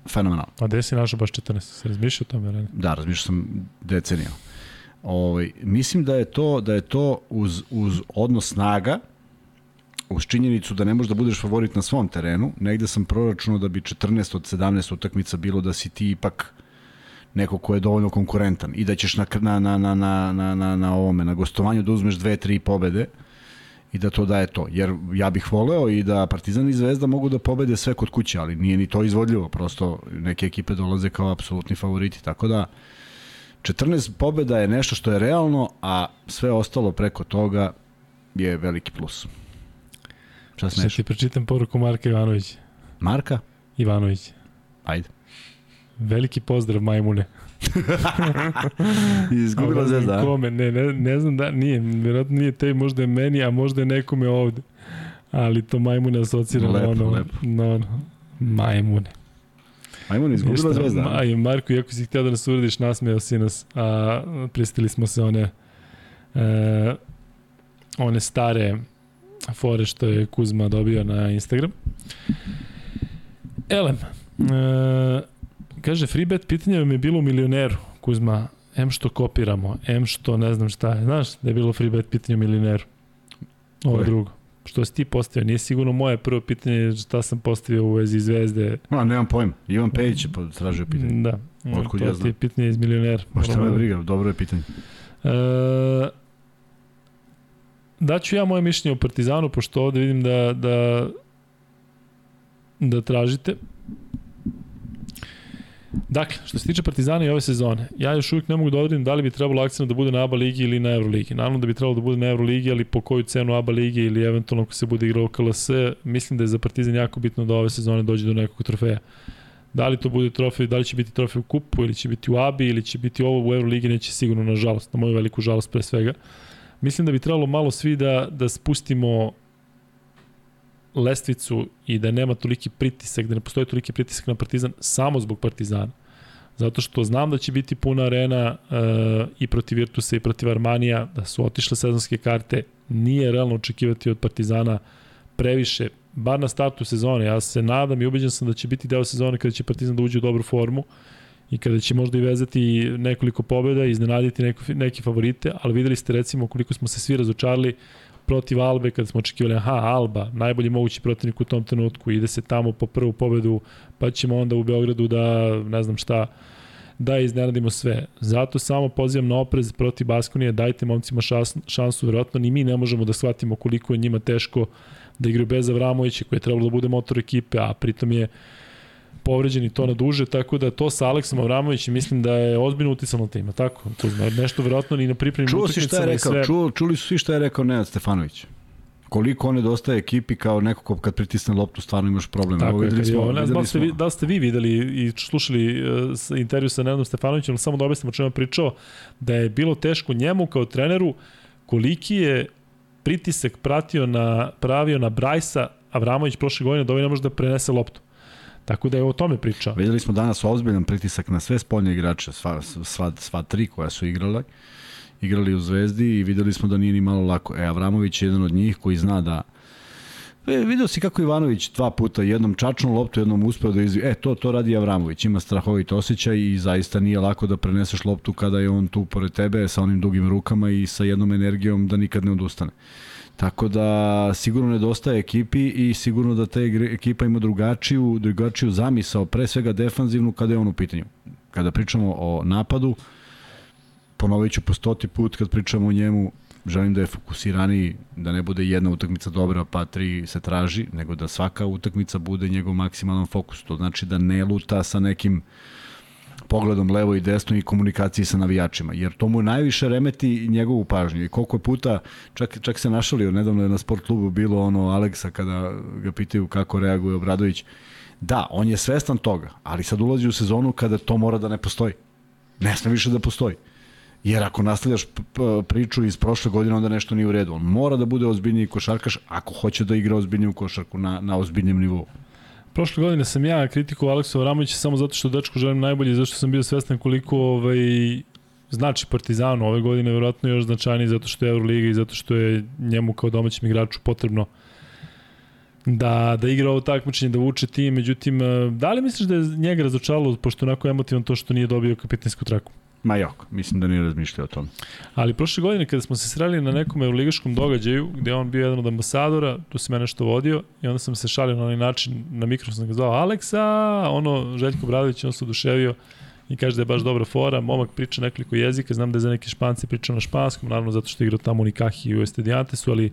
S2: fenomenalno.
S1: A gde si našao baš 14? Se razmišljao o tome?
S2: Da, razmišljao sam decenijama. Ovaj, mislim da je to da je to uz, uz odnos snaga, uz činjenicu da ne možeš da budeš favorit na svom terenu, negde sam proračunao da bi 14 od 17 utakmica bilo da si ti ipak neko ko je dovoljno konkurentan i da ćeš na, na, na, na, na, na, na, ovome, na gostovanju da uzmeš dve, tri pobede i da to daje to. Jer ja bih voleo i da Partizan i Zvezda mogu da pobede sve kod kuće, ali nije ni to izvodljivo. Prosto neke ekipe dolaze kao apsolutni favoriti. Tako da 14 pobeda je nešto što je realno, a sve ostalo preko toga je veliki plus.
S1: Šta smeš? Šta ti prečitam poruku Marka Ivanovića.
S2: Marka?
S1: Ivanović.
S2: Ajde.
S1: Veliki pozdrav majmune.
S2: Izgubila zvezda.
S1: Kome, ne, ne, ne znam da, nije, vjerojatno nije te, možda je meni, a možda je nekome ovde. Ali to majmune asocira
S2: lepo,
S1: na ono,
S2: lepo.
S1: na ono, majmune.
S2: Majmune izgubila zvezda.
S1: Ma, Marko, iako si htio da nas uradiš, nasmejao si nas, a pristili smo se one e, one stare fore što je Kuzma dobio na Instagram. Elem, e, Kaže, Freebet, pitanje vam je bilo u milioneru, Kuzma. M što kopiramo, M što ne znam šta je. Znaš da je bilo Freebet pitanje u milioneru? Ovo je drugo. Što si ti postavio? Nije sigurno moje prvo pitanje šta sam postavio u vezi zvezde.
S2: A, nemam pojma. Ivan Pejić je tražio pitanje.
S1: Da. Otkud to ja znam? ti je pitanje iz milionera.
S2: Ma šta me briga, dobro je pitanje.
S1: E, daću ja moje mišljenje o Partizanu, pošto ovde vidim da, da, da tražite. Dakle, što se tiče Partizana i ove sezone, ja još uvijek ne mogu da odredim da li bi trebalo akcent da bude na ABA ligi ili na Euroligi. Naravno da bi trebalo da bude na Euroligi, ali po koju cenu ABA ligi ili eventualno ako se bude igrao KLS, mislim da je za Partizan jako bitno da ove sezone dođe do nekog trofeja. Da li to bude trofej, da li će biti trofej u kupu ili će biti u ABI ili će biti ovo u Euroligi, neće sigurno, nažalost, na moju veliku žalost pre svega. Mislim da bi trebalo malo svi da, da spustimo lestvicu i da nema toliki pritisak, da ne postoji toliki pritisak na Partizan samo zbog Partizana. Zato što znam da će biti puna arena uh, i protiv Virtusa i protiv Armanija, da su otišle sezonske karte, nije realno očekivati od Partizana previše, bar na startu sezone. Ja se nadam i ubeđen sam da će biti deo sezone kada će Partizan da uđe u dobru formu i kada će možda i vezati nekoliko pobjeda i iznenaditi neko, neke favorite, ali videli ste recimo koliko smo se svi razočarali protiv Albe kad smo očekivali, aha, Alba, najbolji mogući protivnik u tom trenutku, ide se tamo po prvu pobedu, pa ćemo onda u Beogradu da, ne znam šta, da iznenadimo sve. Zato samo pozivam na oprez protiv Baskonije, dajte momcima šans, šansu, verovatno ni mi ne možemo da shvatimo koliko je njima teško da igraju bez Avramovića koji je trebalo da bude motor ekipe, a pritom je i to na duže, tako da to sa Aleksom Avramovićem mislim da je ozbiljno uticano tima, tako? Kuzma, nešto verovatno ni na pripremnim
S2: Čuo si šta je rekao, sve... čuo, čuli su svi šta je rekao Nenad Stefanović koliko on nedostaje ekipi kao neko ko kad pritisne loptu stvarno imaš problem.
S1: Tako Evo, videli smo, znam da, ste vi, da ste vi videli i slušali uh, intervju sa Nenadom Stefanovićem, samo da objasnimo o čemu je pričao, da je bilo teško njemu kao treneru koliki je pritisak pratio na, pravio na Brajsa Avramović prošle godine da ovaj ne može da prenese loptu. Tako da je o tome pričao.
S2: Videli smo danas ozbiljan pritisak na sve spoljne igrače, sva, sva, sva tri koja su igrale, igrali u Zvezdi i videli smo da nije ni malo lako. E, Avramović je jedan od njih koji zna da E, video si kako Ivanović dva puta, jednom čačnu loptu, jednom uspeo da izvi. E, to, to radi Avramović. Ima strahovit osjećaj i zaista nije lako da preneseš loptu kada je on tu pored tebe sa onim dugim rukama i sa jednom energijom da nikad ne odustane. Tako da sigurno nedostaje ekipi i sigurno da ta ekipa ima drugačiju, drugačiju zamisao, pre svega defanzivnu kada je on u pitanju. Kada pričamo o napadu, ponovit ću po stoti put kad pričamo o njemu, želim da je fokusiraniji, da ne bude jedna utakmica dobra pa tri se traži, nego da svaka utakmica bude njegov maksimalan fokus. To znači da ne luta sa nekim uh, pogledom levo i desno i komunikaciji sa navijačima, jer to mu najviše remeti njegovu pažnju i koliko je puta, čak, čak se našalio, nedavno je na sport klubu bilo ono Aleksa kada ga pitaju kako reaguje Obradović, da, on je svestan toga, ali sad ulazi u sezonu kada to mora da ne postoji. Ne sme više da postoji. Jer ako nastavljaš priču iz prošle godine, onda nešto nije u redu. On mora da bude ozbiljniji košarkaš ako hoće da igra ozbiljniju košarku na, na ozbiljnjem nivou.
S1: Prošle godine sam ja kritikovao Aleksa Avramovića samo zato što dečku želim najbolje i zašto sam bio svestan koliko ovaj, znači Partizanu ove godine verovatno još značajniji zato što je Euroliga i zato što je njemu kao domaćem igraču potrebno da, da igra ovo takmičenje, da vuče tim, međutim, eh, da li misliš da je njega razočalo, pošto onako emotivan to što nije dobio kapitansku traku?
S2: Ma jok, mislim da nije razmišljao o tom.
S1: Ali prošle godine kada smo se sreli na nekom euroligaškom događaju, gde on bio jedan od ambasadora, tu se mene što vodio, i onda sam se šalio na onaj način, na mikrofon sam ga zvao Aleksa, ono, Željko Bradović, on se oduševio i kaže da je baš dobra fora, momak priča nekoliko jezika, znam da je za neke španci pričao na španskom, naravno zato što je igrao tamo u Nikahi i u Estediantesu, ali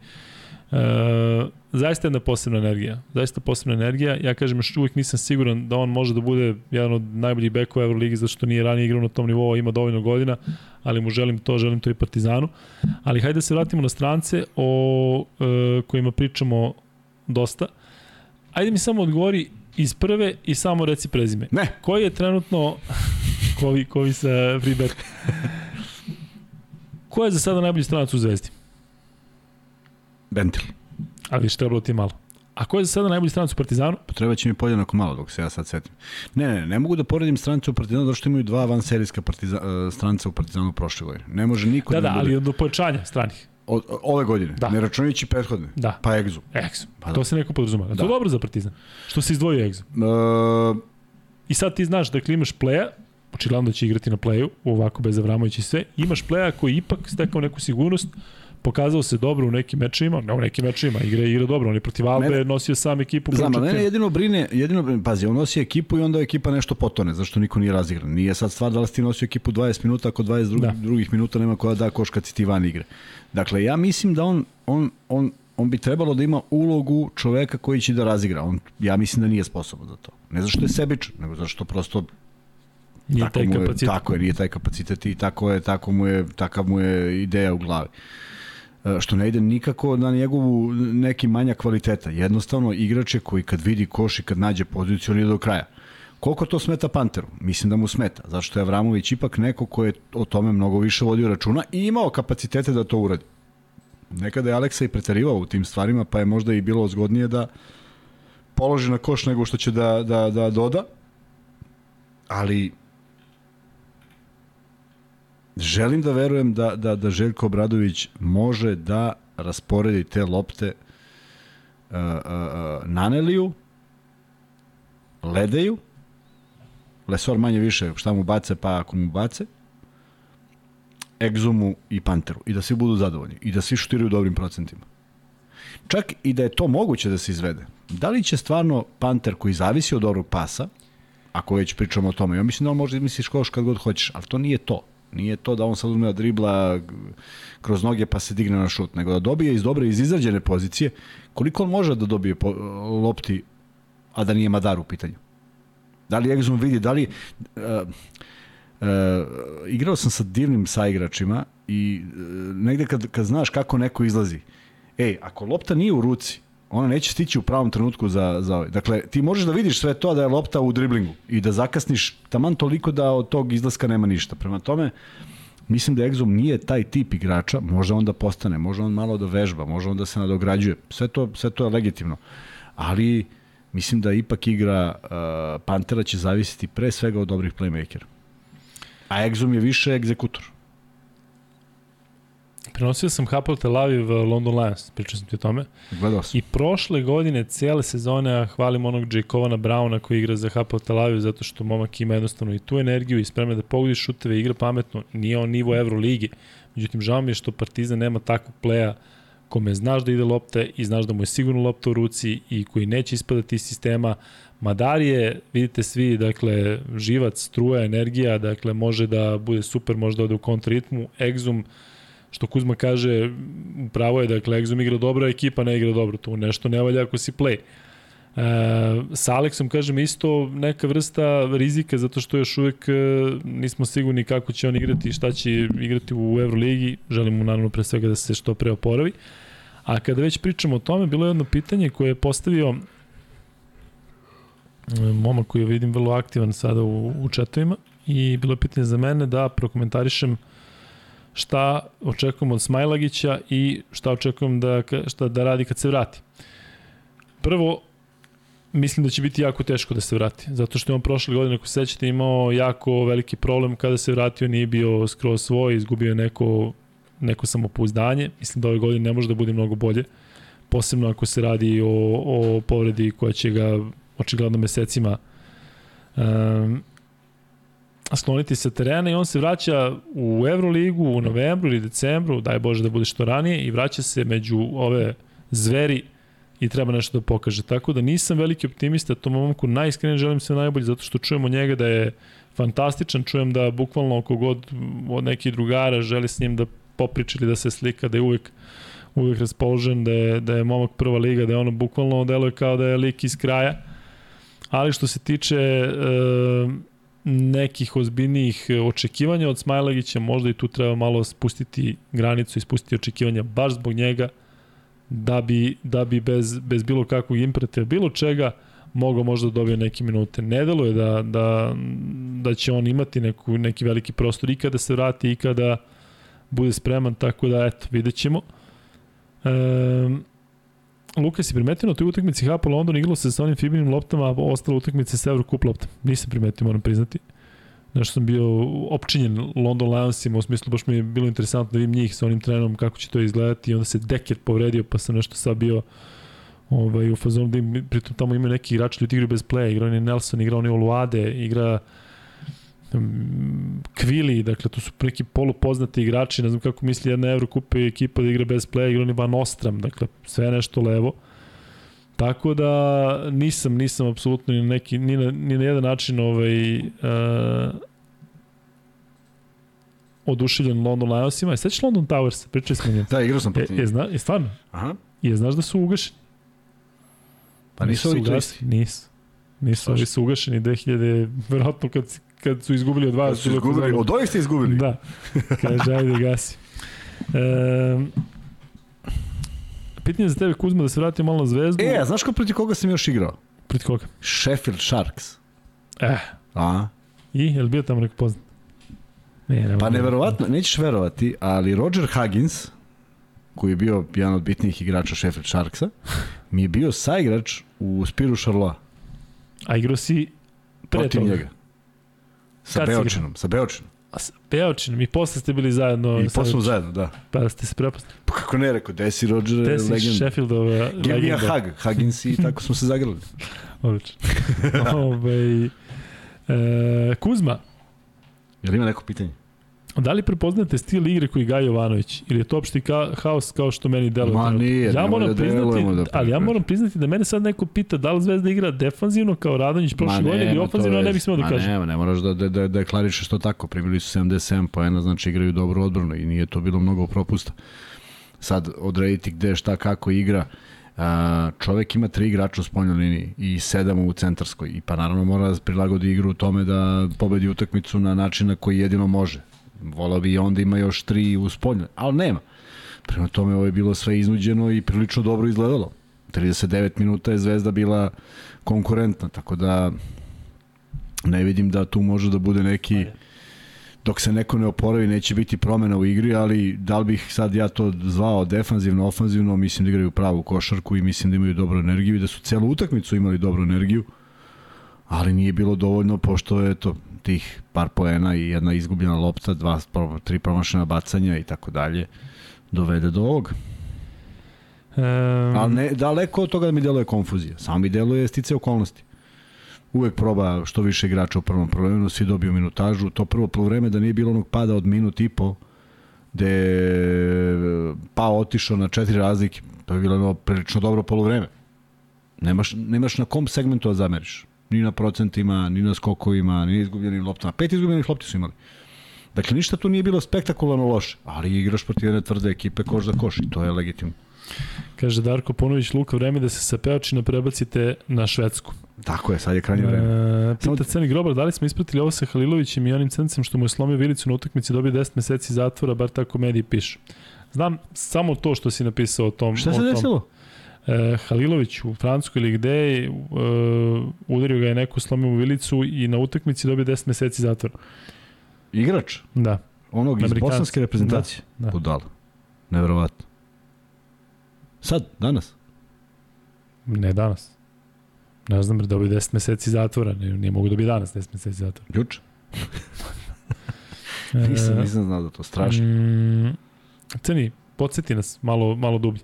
S1: E, zaista jedna posebna energija. Zaista posebna energija. Ja kažem, još uvijek nisam siguran da on može da bude jedan od najboljih bekova Euroligi, zato što nije ranije igrao na tom nivou, ima dovoljno godina, ali mu želim to, želim to i Partizanu. Ali hajde da se vratimo na strance o e, kojima pričamo dosta. Ajde mi samo odgovori iz prve i samo reci prezime.
S2: Ne.
S1: Koji je trenutno kovi, kovi sa Freebet? Ko je za sada najbolji stranac u Zvezdi?
S2: Bentil.
S1: Ali više trebalo ti malo. A ko je za sada najbolji stranac u Partizanu?
S2: Potreba će mi podjednako malo dok se ja sad setim. Ne, ne, ne mogu da poredim stranicu u Partizanu zato što imaju dva vanserijska partiza, uh, stranca u Partizanu prošle godine. Ne može niko
S1: da Da, da, ali od pojačanja stranih.
S2: Od, ove godine, da. ne računajući prethodne.
S1: Da.
S2: Pa Egzu.
S1: Egzu. Pa to da. se neko podrazuma. Da. To je dobro za Partizan. Što se izdvojio Egzu.
S2: Uh,
S1: I sad ti znaš da imaš pleja, očigledno da će igrati na pleju, ovako bez Avramovića i sve, imaš pleja koji ipak stekao neku sigurnost, pokazao se dobro u nekim mečima, ne u nekim mečima, igra igra dobro, on je protiv Albe mene, nosio sam ekipu.
S2: Znam, ne, ne, jedino brine, jedino brine, pazi, on nosi ekipu i onda ekipa nešto potone, zašto niko nije razigran. Nije sad stvar da li ti nosio ekipu 20 minuta, ako 20 drugi, da. drugih minuta nema koja da koš kad si ti van igre. Dakle, ja mislim da on, on, on, on bi trebalo da ima ulogu čoveka koji će da razigra. On, ja mislim da nije sposoban za to. Ne zašto je sebičan, nego zašto prosto
S1: Nije tako taj kapacitet.
S2: Je, tako je, nije taj kapacitet i tako je, tako mu je, takav mu je ideja u glavi. E, što ne ide nikako na njegovu neki manja kvaliteta. Jednostavno, igrač je koji kad vidi koš i kad nađe poziciju, on ide do kraja. Koliko to smeta Panteru? Mislim da mu smeta, zašto je Avramović ipak neko ko je o tome mnogo više vodio računa i imao kapacitete da to uradi. nekada je Aleksa i preterivao u tim stvarima, pa je možda i bilo zgodnije da položi na koš nego što će da, da, da doda, ali želim da verujem da, da, da Željko Obradović može da rasporedi te lopte uh, uh, uh, Naneliju, Ledeju, Lesor manje više šta mu bace pa ako mu bace, Egzumu i Panteru i da svi budu zadovoljni i da svi šutiraju dobrim procentima. Čak i da je to moguće da se izvede. Da li će stvarno Panter koji zavisi od dobrog pasa, ako već pričamo o tome, ja mislim da on može misliš koš kad god hoćeš, ali to nije to. Nije to da on sad uzme da dribla kroz noge pa se digne na šut, nego da dobije iz dobre, iz izrađene pozicije. Koliko on može da dobije po, lopti, a da nije Madar u pitanju? Da li Exum vidi, da li... Uh, uh, igrao sam sa divnim saigračima i uh, negde kad, kad znaš kako neko izlazi, ej, ako lopta nije u ruci, ona neće stići u pravom trenutku za, za ovaj. Dakle, ti možeš da vidiš sve to da je lopta u driblingu i da zakasniš taman toliko da od tog izlaska nema ništa. Prema tome, mislim da Exum nije taj tip igrača, može on da postane, može on malo da vežba, može on da se nadograđuje. Sve to, sve to je legitimno. Ali mislim da ipak igra uh, Pantera će zavisiti pre svega od dobrih playmakera. A Exum je više egzekutor.
S1: Prenosio sam Hapoel Tel Aviv London Lions, pričao sam ti o tome.
S2: Gledao sam.
S1: I prošle godine, cijele sezone, hvalim onog Jakovana Browna koji igra za Hapoel Tel Aviv zato što momak ima jednostavno i tu energiju i spremno da pogodi šuteve, igra pametno, nije on nivo Euroligi. Međutim, žao mi je što Partizan nema takvog pleja kome znaš da ide lopte i znaš da mu je sigurno lopta u ruci i koji neće ispadati iz sistema. Madar je, vidite svi, dakle, živac, struja, energija, dakle, može da bude super, može da ode u kontritmu. Exum, što Kuzma kaže, pravo je, dakle, Exum igra dobro, a ekipa ne igra dobro, tu nešto ne valja ako si play. E, sa Aleksom, kažem, isto neka vrsta rizika, zato što još uvek e, nismo sigurni kako će on igrati i šta će igrati u Euroligi. Želimo naravno pre svega da se što pre oporavi. A kada već pričamo o tome, bilo je jedno pitanje koje je postavio e, momak koji je vidim vrlo aktivan sada u, u četovima i bilo je pitanje za mene da prokomentarišem šta očekujem od Smajlagića i šta očekujem da, šta da radi kad se vrati. Prvo, mislim da će biti jako teško da se vrati, zato što je on prošle godine, ako se sećate, imao jako veliki problem kada se vratio, nije bio skroz svoj, izgubio neko, neko samopouzdanje, mislim da ove godine ne može da bude mnogo bolje, posebno ako se radi o, o povredi koja će ga očigledno mesecima um, skloniti sa terena i on se vraća u Euroligu u novembru ili decembru, daj Bože da bude što ranije, i vraća se među ove zveri i treba nešto da pokaže. Tako da nisam veliki optimista, tom momku najiskrenije želim sve najbolje zato što čujemo njega da je fantastičan, čujem da bukvalno oko god od nekih drugara želi s njim da popriča ili da se slika, da je uvek uvek raspoložen, da je, da je momak prva liga, da je ono bukvalno deluje kao da je lik iz kraja. Ali što se tiče e, nekih ozbiljnijih očekivanja od Smajlagića, možda i tu treba malo spustiti granicu i spustiti očekivanja baš zbog njega, da bi, da bi bez, bez bilo kakvog imperativa, bilo čega, mogao možda da dobije neke minute. Ne deluje da, da, da će on imati neku, neki veliki prostor i kada se vrati i kada bude spreman, tako da eto, vidjet ćemo. E, Luka, si primetio na toj utakmici Hapa London igralo se sa onim Fibinim loptama, a ostale utakmice sa Eurocup loptama? Nisam primetio, moram priznati. Nešto sam bio opčinjen London Lionsima, u smislu baš mi je bilo interesantno da vidim njih sa onim trenerom kako će to izgledati i onda se Deket povredio pa sam nešto sad bio ovaj, u fazonu da im, pritom tamo ima neki igrači ljudi igraju bez playa, igra oni Nelson, igra oni Oluade, igra Kvili, dakle to su neki polupoznati igrači, ne znam kako misli jedna Evrokupa i ekipa da igra bez playa, igra oni Van Ostram, dakle sve nešto levo. Tako da nisam, nisam apsolutno ni na, neki, ni na, ni na jedan način ovaj, uh, oduševljen London Lionsima. I sećaš London Towers? Pričali smo njim.
S2: Da, igrao sam protiv
S1: njih. Je, je, zna, je stvarno?
S2: Aha.
S1: Je znaš da su ugašeni?
S2: Pa nisu ovi
S1: ugašeni. Nisu. Nisu, ovi su ugašeni 2000, verovatno kad, kad su izgubili od vas.
S2: Kad su izgubili, od ovih ste izgubili?
S1: Da. Kaže, ajde, gasi. E, pitanje za tebe, Kuzma, da se vratim malo na zvezdu.
S2: E, a znaš ko protiv koga sam još igrao?
S1: Protiv koga?
S2: Sheffield Sharks.
S1: Eh.
S2: A?
S1: I, je li bio tamo neko poznat? Ne, ne
S2: pa neverovatno, nećeš verovati, ali Roger Huggins koji je bio jedan od bitnijih igrača Sheffield Sharksa, mi je bio saigrač u Spiru Šarloa.
S1: A igrao si pre
S2: protiv
S1: toga.
S2: njega. Sa
S1: Kad si
S2: Beočinom, sa Beočinom.
S1: A s Beočinom i posle ste bili zajedno.
S2: I
S1: sa-
S2: posle smo zajedno, da.
S1: Pa ste se prepoznali.
S2: Pa kako ne rekao, Desi Roger
S1: Te
S2: je
S1: si
S2: legenda.
S1: Sheffieldova
S2: Give me a
S1: legenda.
S2: hug, Huggins i tako smo se zagrali.
S1: Odlično. Ove, e, Kuzma,
S2: Jel ima neko pitanje?
S1: Da li prepoznate stil igre koji Gaj Jovanović? Ili je to opšti ka, haos kao što meni deluje?
S2: Ma
S1: trenutno?
S2: nije,
S1: ja moram
S2: da
S1: priznati,
S2: da
S1: ali ja moram priznati da mene sad neko pita da li Zvezda igra defanzivno kao Radonjić prošle godine ili ofanzivno, ne bih smeo da
S2: Ma
S1: kažem.
S2: nema, ne moraš da, da, da, da deklarišeš to tako. Primili su 77 poena, znači igraju dobru odbranu i nije to bilo mnogo propusta. Sad, odrediti gde, šta, kako igra. A, čovek ima tri igrača u spoljnoj liniji i sedam u centarskoj i pa naravno mora da prilagodi igru u tome da pobedi utakmicu na način na koji jedino može. Volao bi i onda ima još tri u spoljnoj, ali nema. Prema tome ovo je bilo sve iznuđeno i prilično dobro izgledalo. 39 minuta je Zvezda bila konkurentna, tako da ne vidim da tu može da bude neki dok se neko ne oporavi neće biti promena u igri, ali da li bih sad ja to zvao defanzivno, ofanzivno, mislim da igraju pravu košarku i mislim da imaju dobru energiju i da su celu utakmicu imali dobru energiju, ali nije bilo dovoljno pošto je to tih par poena i jedna izgubljena lopta, dva, tri promašena bacanja i tako dalje, dovede do ovoga.
S1: Um,
S2: Ali ne, daleko od toga da mi deluje konfuzija. Samo mi deluje stice okolnosti. Uvek proba što više igrača u prvom problemu, svi dobiju minutažu. To prvo polovreme da nije bilo onog pada od minut i po, gde pao otišao na četiri razlike, to je bilo prilično dobro polovreme. Nemaš, nemaš na kom segmentu da zameriš. Ni na procentima, ni na skokovima, ni na izgubljenim loptama. Pet izgubljenih lopti su imali. Dakle, ništa tu nije bilo spektakularno loše, ali igraš protiv jedne tvrde ekipe koš za koš i to je legitimno.
S1: Kaže Darko Ponović, Luka, vreme da se sa Peočina prebacite na Švedsku.
S2: Tako je, sad je krajnje vreme.
S1: E, pita Crni Grobar, da li smo ispratili ovo sa Halilovićem i onim crncem što mu je slomio vilicu na utakmici dobio 10 meseci zatvora, bar tako mediji pišu. Znam samo to što si napisao o tom.
S2: Šta
S1: o
S2: se
S1: tom.
S2: desilo?
S1: E, Halilović u Francuskoj ili gde je, e, udario ga je neko, slomio mu vilicu i na utakmici dobio 10 meseci zatvora.
S2: Igrač?
S1: Da.
S2: Onog iz bosanske reprezentacije?
S1: Da, da.
S2: Budala. Neverovatno. Sad, danas?
S1: Ne danas. Ne znam, dobio 10 meseci zatvora. Ne, nije mogu dobiti danas 10 meseci zatvora.
S2: Juče?
S1: E,
S2: Nisam, nisam znao da to strašno.
S1: Mm, Crni, podsjeti nas malo, malo dublje.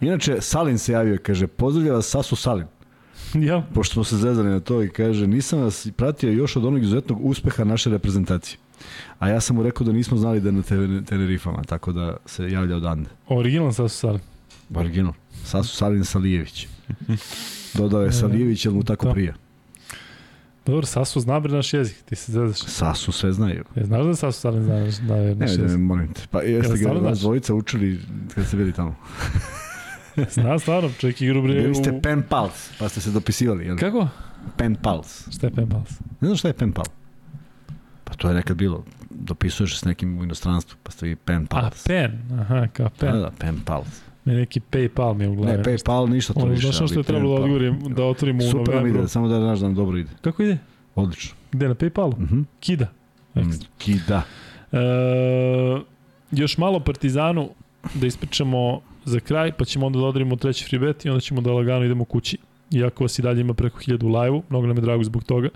S2: Inače, Salin se javio kaže, pozdravlja vas Sasu Salin.
S1: ja,
S2: Pošto smo se zezali na to i kaže, nisam vas pratio još od onog izuzetnog uspeha naše reprezentacije. A ja sam mu rekao da nismo znali da je na Ten- Tenerifama, tako da se javlja odande.
S1: originalan sad su sad.
S2: Original. Sasu Salin Salijević. Dodao je Salijević, jer mu tako
S1: Da.
S2: prija.
S1: Dobro, Sasu zna bre naš jezik, ti se zezaš.
S2: Sasu sve znaju.
S1: E, znaš da Sasu Salin zna naš, je naš
S2: Ne, ne,
S1: jezik?
S2: molim te. Pa jeste ga vas dvojica učili kad ste bili tamo.
S1: Zna stvarno, čovjek igru bre
S2: Bili ste pen pals, pa ste se dopisivali. Jel?
S1: Kako?
S2: Pen pals.
S1: Šta je pen pals?
S2: Ne znaš šta je pen pal? Pa to je nekad bilo. Dopisuješ s nekim u inostranstvu, pa ste vi pen
S1: A,
S2: pals.
S1: pen, aha, kao pen.
S2: Da, da, pen pals.
S1: Me neki Paypal mi je u glavi.
S2: Ne, PayPal ništa to
S1: Ono,
S2: više.
S1: znaš na što je trebalo da odgovorim, da otvorimo u
S2: Super nam
S1: novembru.
S2: ide, samo da znaš da nam dobro ide.
S1: Kako ide?
S2: Odlično.
S1: Gde, na Paypalu?
S2: Mhm.
S1: Kida.
S2: Mm,
S1: Ekstra.
S2: Kida.
S1: E, još malo Partizanu da ispričamo za kraj, pa ćemo onda da odrimo treći free bet i onda ćemo da lagano idemo kući. Iako vas i dalje ima preko 1000 u live-u, mnogo nam je drago zbog toga.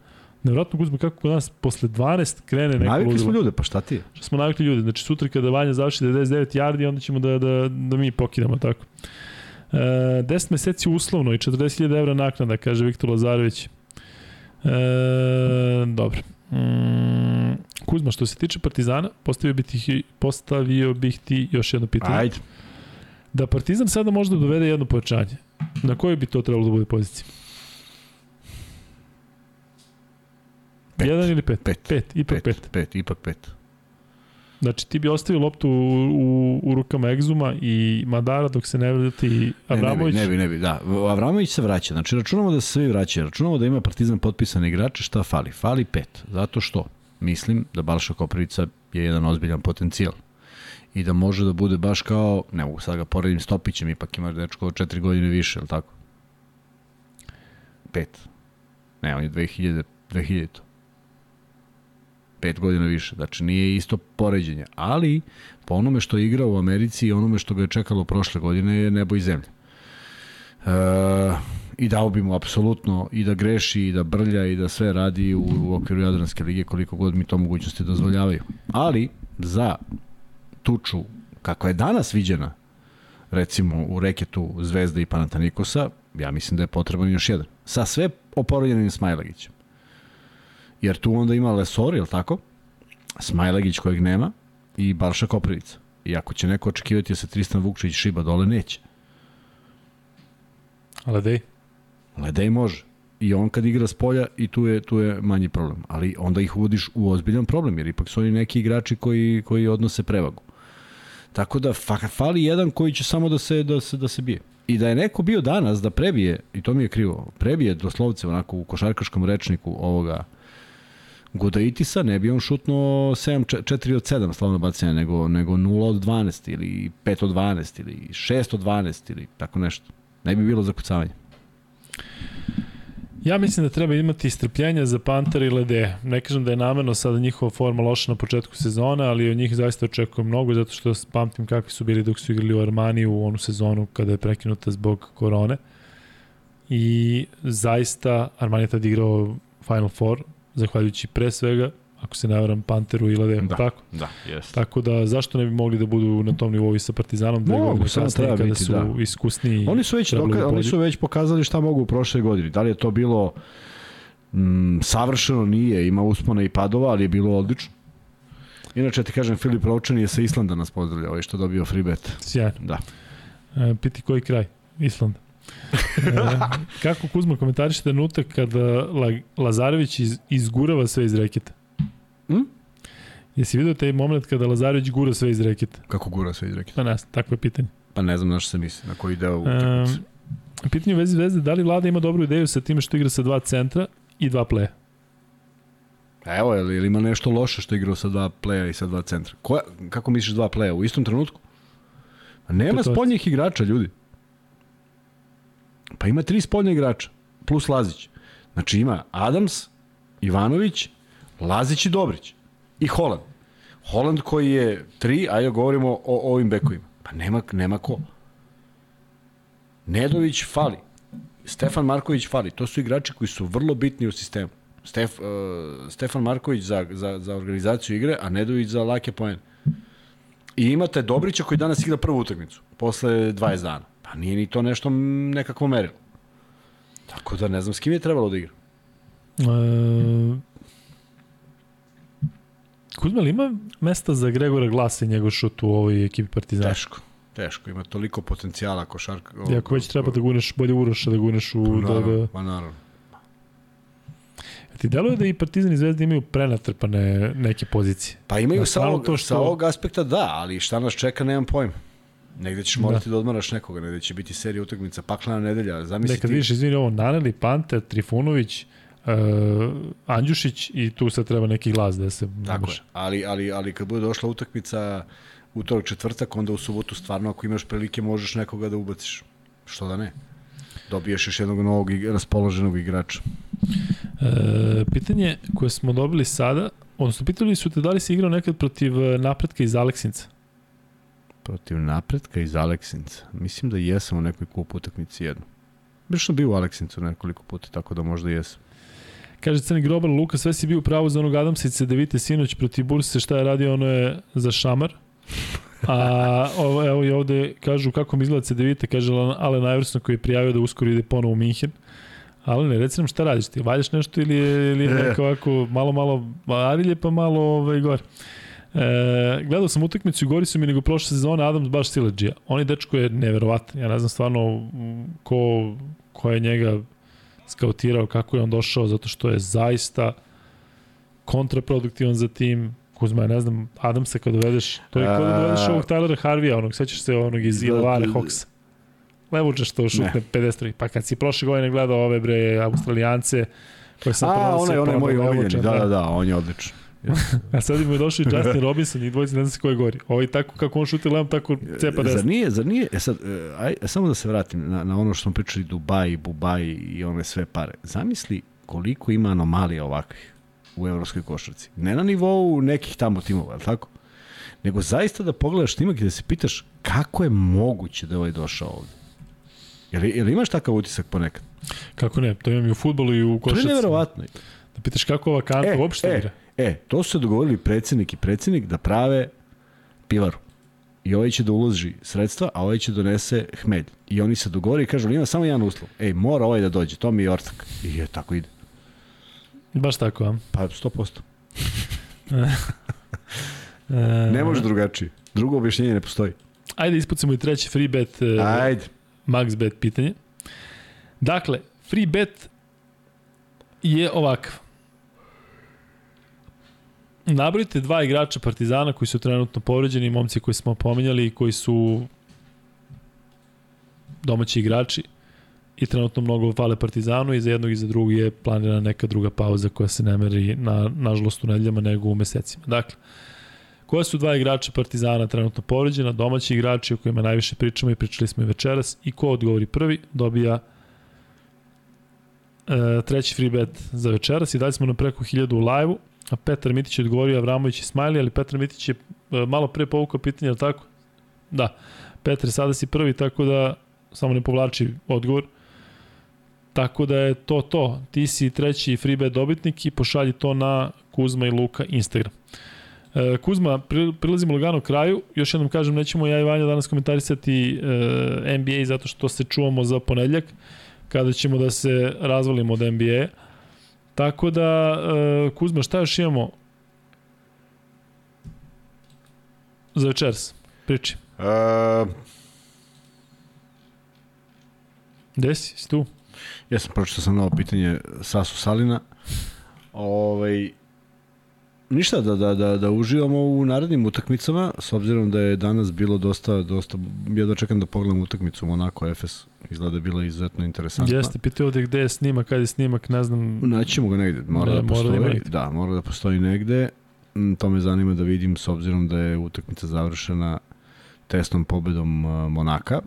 S1: Nevratno Guzma kako kod nas posle 12 krene neko
S2: Navikli smo ljude, pa šta ti je?
S1: Što smo navikli ljudi. Znači sutra kada Vanja završi 99 yardi, onda ćemo da, da, da mi pokidamo tako. E, 10 meseci uslovno i 40.000 evra naknada, kaže Viktor Lazarević. E, dobro. Mm, Kuzma, što se tiče Partizana, postavio bih ti, postavio bih ti još jedno pitanje.
S2: Ajde.
S1: Da Partizan sada možda dovede jedno pojačanje, na kojoj bi to trebalo da bude pozicija?
S2: Pet.
S1: Jedan ili pet?
S2: Pet.
S1: Pet, ipak pet.
S2: Pet, pet, ipak pet.
S1: Znači ti bi ostavio loptu u, u, u rukama Egzuma i Madara dok se ne vrati Avramović.
S2: Ne, ne bi, ne bi, da. Avramović se vraća. Znači, računamo da se svi vraćaju. Računamo da ima Partizan potpisane igrače. Šta fali? Fali pet. Zato što mislim da Balša Koprivica je jedan ozbiljan potencijal. I da može da bude baš kao, ne mogu sad ga poredim s Topićem, ipak ima dečko od četiri godine više, je tako? Pet. Ne, on je 2000, 2000 to. pet godina više. Znači nije isto poređenje, ali po onome što je igrao u Americi i onome što ga je čekalo prošle godine je nebo i zemlja. E, I dao bi mu apsolutno i da greši i da brlja i da sve radi u, u okviru Jadranske lige koliko god mi to mogućnosti dozvoljavaju. Ali za tuču kakva je danas viđena recimo u reketu Zvezda i Panatanikosa, ja mislim da je potreban još jedan. Sa sve oporavljenim Smajlagićem. Jer tu onda ima Lesor, je tako? Smajlagić kojeg nema i Balša Koprivica. I ako će neko očekivati da se Tristan Vukčić šiba dole, neće.
S1: Ledej?
S2: Ledej može. I on kad igra s polja i tu je, tu je manji problem. Ali onda ih uvodiš u ozbiljan problem, jer ipak su oni neki igrači koji, koji odnose prevagu. Tako da fali jedan koji će samo da se, da se, da se bije. I da je neko bio danas da prebije, i to mi je krivo, prebije doslovce onako u košarkaškom rečniku ovoga Gudaitisa, ne bi on šutnuo 7, 4 od 7 slavno bacanja, nego, nego 0 od 12 ili 5 od 12 ili 6 od 12 ili tako nešto. Ne bi bilo zakucavanje.
S1: Ja mislim da treba imati strpljenja za Panter i Lede. Ne kažem da je namerno sada njihova forma loša na početku sezone, ali od njih zaista očekujem mnogo, zato što pamtim kakvi su bili dok su igrali u Armaniju u onu sezonu kada je prekinuta zbog korone. I zaista Armani je tada igrao Final Four, zahvaljujući pre svega ako se ne varam, Panteru i Lede,
S2: da,
S1: tako?
S2: Da, jest.
S1: Tako da, zašto ne bi mogli da budu na tom nivou i sa Partizanom?
S2: Mogu, samo treba
S1: kada
S2: biti,
S1: su
S2: da.
S1: iskusni.
S2: Oni su, već doka, da oni su već pokazali šta mogu u prošle godini. Da li je to bilo mm, savršeno, nije, ima uspona i padova, ali je bilo odlično. Inače, ti kažem, Filip Rovčan je sa Islanda nas pozdravlja, ovaj što dobio free bet.
S1: Sjajno.
S2: Da.
S1: E, piti koji kraj? Island. e, kako Kuzma komentariše trenutak kada La, Lazarević iz, izgurava sve iz reketa?
S2: Hm?
S1: Jesi vidio taj moment kada Lazarević gura sve iz reketa?
S2: Kako gura sve iz reketa?
S1: Pa ne, takvo je pitanje.
S2: Pa ne znam na što se misli, na koji deo utakmice.
S1: Um, pitanje u vezi veze, da li Vlada ima dobru ideju sa time što igra sa dva centra i dva pleja?
S2: Evo, ili, ili ima nešto loše što igrao sa dva pleja i sa dva centra? Koja, kako misliš dva pleja? U istom trenutku? Pa nema spoljnih igrača, ljudi. Pa ima tri spoljne igrača, plus Lazić. Znači ima Adams, Ivanović, Lazić i Dobrić. I Holand. Holand koji je tri, a ja govorimo o, o ovim bekovima. Pa nema, nema ko. Nedović fali. Stefan Marković fali. To su igrači koji su vrlo bitni u sistemu. Stef, uh, Stefan Marković za, za, za organizaciju igre, a Nedović za lake poene. I imate Dobrića koji danas igra prvu utakmicu, posle 20 dana. Pa nije ni to nešto nekako merilo. Tako da ne znam s kim je trebalo da igra.
S1: E, Kuzma, li ima mesta za Gregora Glasa i njegov šut u ovoj ekipi Partizana?
S2: Teško. Teško, ima toliko potencijala košarka.
S1: I ako već treba da guneš bolje Uroša, da guneš u...
S2: Pa naravno,
S1: da, da...
S2: pa naravno.
S1: Ti deluje da i Partizan i Zvezda imaju prenatrpane neke pozicije.
S2: Pa imaju sa ovog, to što... sa ovog aspekta da, ali šta nas čeka nemam pojma. Negde ćeš morati da. da odmaraš nekoga, negde će biti serija utakmica, paklana nedelja, zamisli
S1: Nekad ti... vidiš, izvini ovo, Naneli, Panter, Trifunović, uh, Andjušić i tu sad treba neki glas da se...
S2: Tako je, ali, ali, ali kad bude došla utakmica utorak četvrtak, onda u subotu stvarno ako imaš prilike možeš nekoga da ubaciš. Što da ne? Dobiješ još jednog novog raspoloženog igrača.
S1: E, pitanje koje smo dobili sada, odnosno pitali su te da li si igrao nekad protiv napretka iz Aleksinca?
S2: Protiv napretka iz Aleksinca? Mislim da jesam u nekoj kup utakmici jednu. Biš sam bio u Aleksincu nekoliko puta, tako da možda jesam.
S1: Kaže Crni Grobar, Luka, sve si bio pravo za onog Adamsice da vidite sinoć protiv Burse, šta je radio, ono je za šamar. A ovo, evo i ovde kažu kako mi izgleda CDVita, kaže Ale Iverson koji je prijavio da uskoro ide ponovo u Minhen. Ali ne, reci nam šta radiš ti, valjaš nešto ili je, ili je neko ovako malo, malo arilje pa malo ovaj, gore. E, gledao sam utakmicu i gori su mi nego prošle sezone Adams baš Sileđija. On je dečko je neverovatan. Ja ne znam stvarno ko, ko je njega skautirao, kako je on došao, zato što je zaista kontraproduktivan za tim. Kuzma, ne znam, Adamsa kad dovedeš, to je kada dovedeš ovog Tylera Harvija, onog, sećaš se onog iz Ilovare Hawksa. Levuđa što šutne 53. Pa kad si prošle godine gledao ove bre Australijance, koje sam
S2: A, onaj, onaj moj omiljeni, da, da, da, on je odličan.
S1: A sad im je došao i Justin Robinson, njih dvojica ne znam se ko je gori. Ovaj tako kako on šuti levom, tako cepa desno.
S2: Zar nije, zar nije, e sad, e, aj, samo da se vratim na, na ono što smo pričali, Dubai, Bubai i one sve pare. Zamisli koliko ima anomalija ovakvih. u evropskoj košarci. Ne na nivou nekih tamo timova, je li tako? Nego zaista da pogledaš timak i da se pitaš kako je moguće da je ovaj došao ovde. Jel, jel imaš takav utisak ponekad?
S1: Kako ne, to imam i u futbolu i u košarci.
S2: To je neverovatno.
S1: Da pitaš kako ova kanta
S2: E,
S1: uopšte
S2: e,
S1: igra.
S2: E, to su se dogovorili predsednik i predsednik da prave pivaru. I ovaj će da uloži sredstva, a ovaj će donese hmelj. I oni se dogovori i kažu, ima samo jedan uslov. Ej, mora ovaj da dođe, to mi je ortak. I je, tako ide.
S1: Baš tako, a?
S2: Pa 100%.
S1: E,
S2: Ne može drugačije. Drugo objašnjenje ne postoji.
S1: Ajde ispucamo i treći free bet, e,
S2: Ajde.
S1: max bet pitanje. Dakle, free bet je ovakav. Nabrojite dva igrača Partizana koji su trenutno povređeni, momci koji smo pominjali i koji su domaći igrači i trenutno mnogo fale Partizanu. I za jednog i za drugog je planirana neka druga pauza koja se ne meri na, nažalost u nedeljama nego u mesecima. Dakle, Koja su dva igrača Partizana trenutno povređena, domaći igrači o kojima najviše pričamo i pričali smo i večeras. I ko odgovori prvi? Dobija e, treći free bet za večeras. I dalje smo na preko 1000 u live-u, a Petar Mitić je odgovorio Avramović i Smajli, ali Petar Mitić je e, malo pre povukao pitanje, je li tako? Da. Petar, sada si prvi, tako da samo ne povlači odgovor. Tako da je to to. Ti si treći free bet dobitnik i pošalji to na Kuzma i Luka Instagram. E, Kuzma, prilazimo lagano kraju. Još jednom kažem, nećemo ja i Vanja danas komentarisati e, NBA zato što se čuvamo za ponedljak kada ćemo da se razvalimo od NBA. Tako da, e, Kuzma, šta još imamo za večeras? Priči.
S2: Uh,
S1: Gde si? Si tu?
S2: ja sam pročitao sam novo pitanje Sasu Salina. Ovaj, ništa, da, da, da, da uživamo u narednim utakmicama, s obzirom da je danas bilo dosta, dosta ja dočekam da pogledam utakmicu Monako Efes, izgleda da je bila izuzetno interesantna.
S1: Jeste, pitao ovde gde je snimak, kada je snimak, ne znam.
S2: Naćemo ga negde, mora
S1: Da,
S2: da,
S1: mora da
S2: postoji.
S1: ima
S2: Da, da, mora da postoji negde. Mm, To me zanima da vidim s obzirom da je utakmica završena testom pobedom uh, Monaka.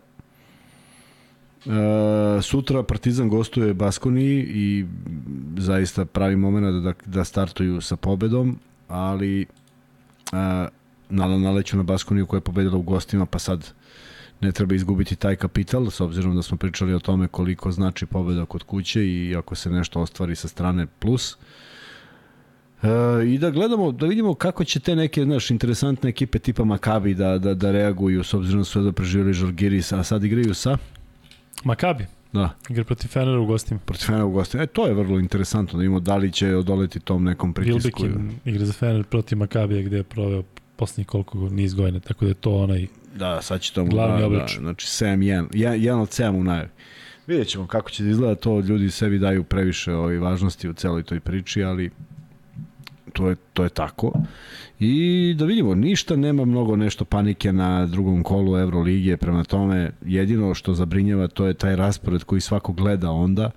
S2: Uh, sutra Partizan gostuje Baskoniji i zaista pravi moment da, da startuju sa pobedom, ali uh, nale, naleću na Baskoniju koja je pobedila u gostima, pa sad ne treba izgubiti taj kapital, s obzirom da smo pričali o tome koliko znači pobeda kod kuće i ako se nešto ostvari sa strane plus. E, I da gledamo, da vidimo kako će te neke, znaš, interesantne ekipe tipa Makabi da, da, da reaguju, s obzirom da su da preživjeli Žalgiris, a sad igraju sa,
S1: Makabi,
S2: da,
S1: igra protiv Fenera u gostima.
S2: protiv Fena u gostima. E, to je vrlo interesantno da vidimo da li će odoleti tom nekom pritisku.
S1: Vilbekin igra za Fener protiv Makabija gde je proveo poslednjih koliko niz godina, tako da je to onaj
S2: Da, sad će tomu,
S1: Glavni
S2: da, da,
S1: obračun.
S2: znači 7-1, jedan, jedan od 7 u najavi. Vidjet ćemo kako će da izgleda to, ljudi sebi daju previše ovaj, važnosti u celoj toj priči, ali to je, to je tako. I da vidimo, ništa nema mnogo nešto panike na drugom kolu Evroligije, prema tome jedino što zabrinjava to je taj raspored koji svako gleda onda,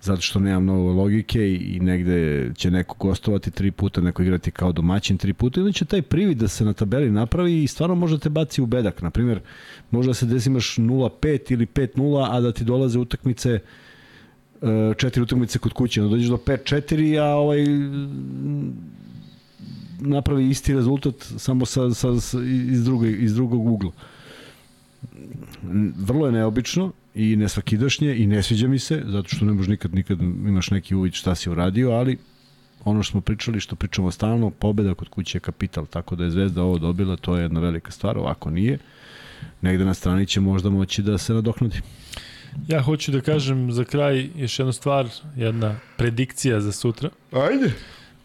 S2: zato što nema mnogo logike i, negde će neko gostovati tri puta, neko igrati kao domaćin tri puta, ili će taj privid da se na tabeli napravi i stvarno može te baci u bedak. Naprimjer, može da se desi imaš 0-5 ili 5-0, a da ti dolaze utakmice e, četiri utakmice kod kuće, da dođeš do 5-4, a ovaj napravi isti rezultat samo sa, sa, sa, iz, druge, iz drugog ugla. Vrlo je neobično i nesvakidašnje i ne sviđa mi se, zato što ne možeš nikad, nikad imaš neki uvid šta si uradio, ali ono što smo pričali, što pričamo stalno, pobeda kod kuće je kapital, tako da je Zvezda ovo dobila, to je jedna velika stvar, ovako nije. Negde na strani će možda moći da se nadoknadi.
S1: Ja hoću da kažem za kraj još jednu stvar, jedna predikcija za sutra
S2: Ajde.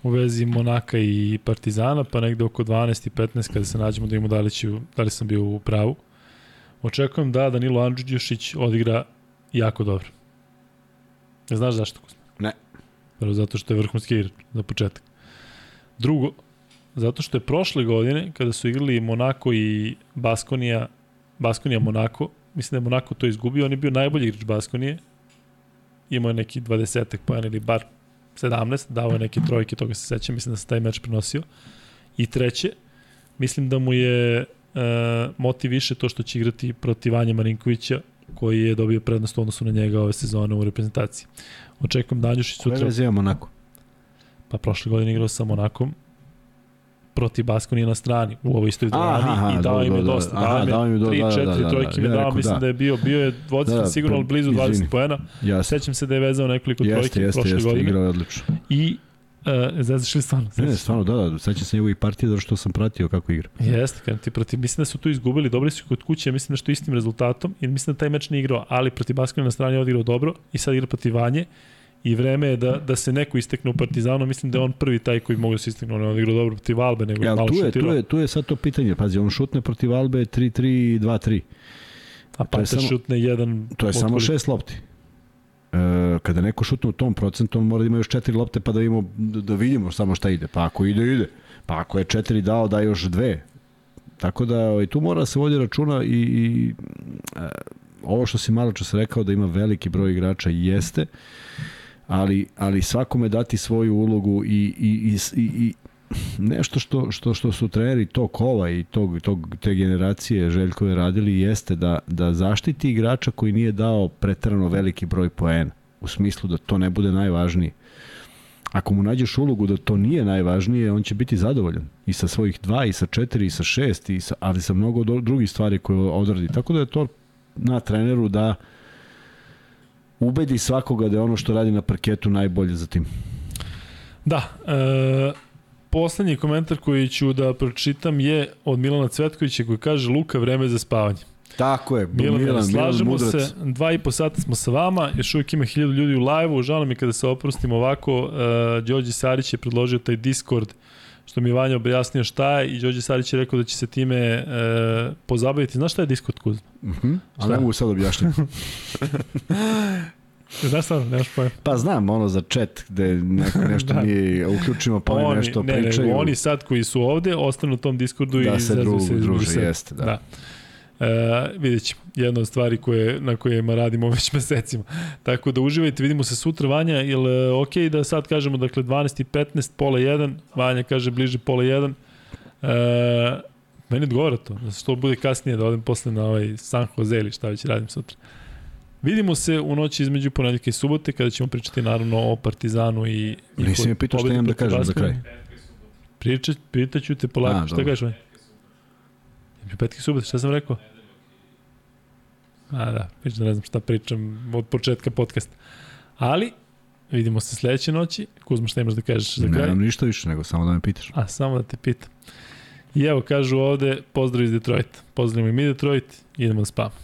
S1: U vezi Monaka i Partizana, pa negde oko 12 i 15 kada se nađemo da imamo da li, ću, da li sam bio u pravu. Očekujem da Danilo Andžuđušić odigra jako dobro. Ne znaš zašto? Kuzma?
S2: Ne.
S1: Prvo zato što je vrhunski igrač za početak. Drugo, zato što je prošle godine kada su igrali Monako i Baskonija, Baskonija Monako, mislim da je Monako to izgubio, on je bio najbolji igrač Baskonije, imao je neki 20 pojena ili bar 17, dao je neke trojke, toga se sećam, mislim da se taj meč prenosio. I treće, mislim da mu je e, motiv više to što će igrati protiv Vanja Marinkovića, koji je dobio prednost u odnosu na njega ove sezone u reprezentaciji. Očekujem da Anđušić
S2: Koje
S1: sutra...
S2: veze imamo onako?
S1: Pa prošle godine igrao sa Monakom, protiv Baskonije na strani u ovoj istoj dvorani i dao im je dosta. Aha, dao, im je 3, 4 trojke mi dao, mislim da. da je bio, bio je voditelj da, sigurno ali blizu 20 poena. Sećam se da je vezao nekoliko jeste, trojke jeste, prošle jeste, godine. Igrao je odlično. I Uh, Zvezdaš li stvarno?
S2: Ne, stvarno, da, da, sećam se njegovih partija zato što sam pratio kako igra.
S1: Jeste, kad ti protiv, mislim da su tu izgubili, dobri su kod kuće, mislim da što istim rezultatom, i mislim da taj meč ne igrao, ali protiv Baskona na strani je odigrao dobro i sad igra protiv Vanje i vreme je da, da se neko istekne u Partizanu, mislim da je on prvi taj koji mogu da se istekne, on je odigrao dobro protiv Albe, nego ja, malo tu je,
S2: Tu je, tu je sad to pitanje, pazi, on šutne protiv Albe 3-3, 2-3.
S1: A pa samo, šutne jedan...
S2: To je samo šest lopti. E, kada neko šutne u tom procentu, on mora da ima još četiri lopte pa da vidimo, da vidimo samo šta ide. Pa ako ide, ide. Pa ako je četiri dao, da još dve. Tako da ovaj, tu mora da se vodi računa i, i e, ovo što si malo čas rekao da ima veliki broj igrača jeste, ali, ali svakome dati svoju ulogu i, i, i, i nešto što, što, što su treneri tog kova i tog, tog, te generacije Željkove radili jeste da, da zaštiti igrača koji nije dao pretrano veliki broj poena u smislu da to ne bude najvažnije. Ako mu nađeš ulogu da to nije najvažnije, on će biti zadovoljan. I sa svojih dva, i sa četiri, i sa šest, i sa, ali sa mnogo drugih stvari koje odradi. Tako da je to na treneru da ubedi svakoga da je ono što radi na parketu najbolje za tim.
S1: Da, e, poslednji komentar koji ću da pročitam je od Milana Cvetkovića koji kaže Luka vreme za spavanje.
S2: Tako je,
S1: Milan, Milan, slažemo Milan se, dva i po sata smo sa vama, još uvijek ima hiljadu ljudi u live-u, žao mi kada se oprostimo ovako, uh, Đorđe Sarić je predložio taj Discord, što mi je Vanja objasnio šta je i Đorđe Sarić je rekao da će se time uh, pozabaviti. Znaš šta je Discord Kuzma?
S2: Mhm, -huh. A ne mogu sad objašnjati.
S1: Znaš šta, nemaš pojma.
S2: Pa znam, ono za chat, gde neko, nešto da. mi uključimo, pa oni, nešto ne, pričaju. Ne,
S1: oni sad koji su ovde, ostanu u tom Discordu
S2: da
S1: i
S2: se drugu, se druže, jeste, da. da.
S1: E, vidjet ćemo, jedna od stvari koje, na kojima radimo već mesecima. Tako da uživajte, vidimo se sutra, Vanja, ili e, ok da sad kažemo, dakle, 12 i 15, pola 1, Vanja kaže bliže pola 1, e, meni odgovara to, da se to bude kasnije, da odem posle na ovaj San Jose ili šta već radim sutra. Vidimo se u noći između ponedjeljka i subote kada ćemo pričati naravno o Partizanu i
S2: Nisi mi pitao šta imam da kažem za kraj.
S1: Pričat, pitaću te polako, šta kažeš? Petke i subote, šta sam rekao? A da, viš da ne znam šta pričam od početka podcasta. Ali, vidimo se sledeće noći. Kuzma, šta imaš da kažeš za kraj?
S2: Nemam ništa više, nego samo da me pitaš.
S1: A, samo da te pitam. I evo, kažu ovde, pozdrav iz Detroit. Pozdravimo i mi Detroit, idemo da spavamo.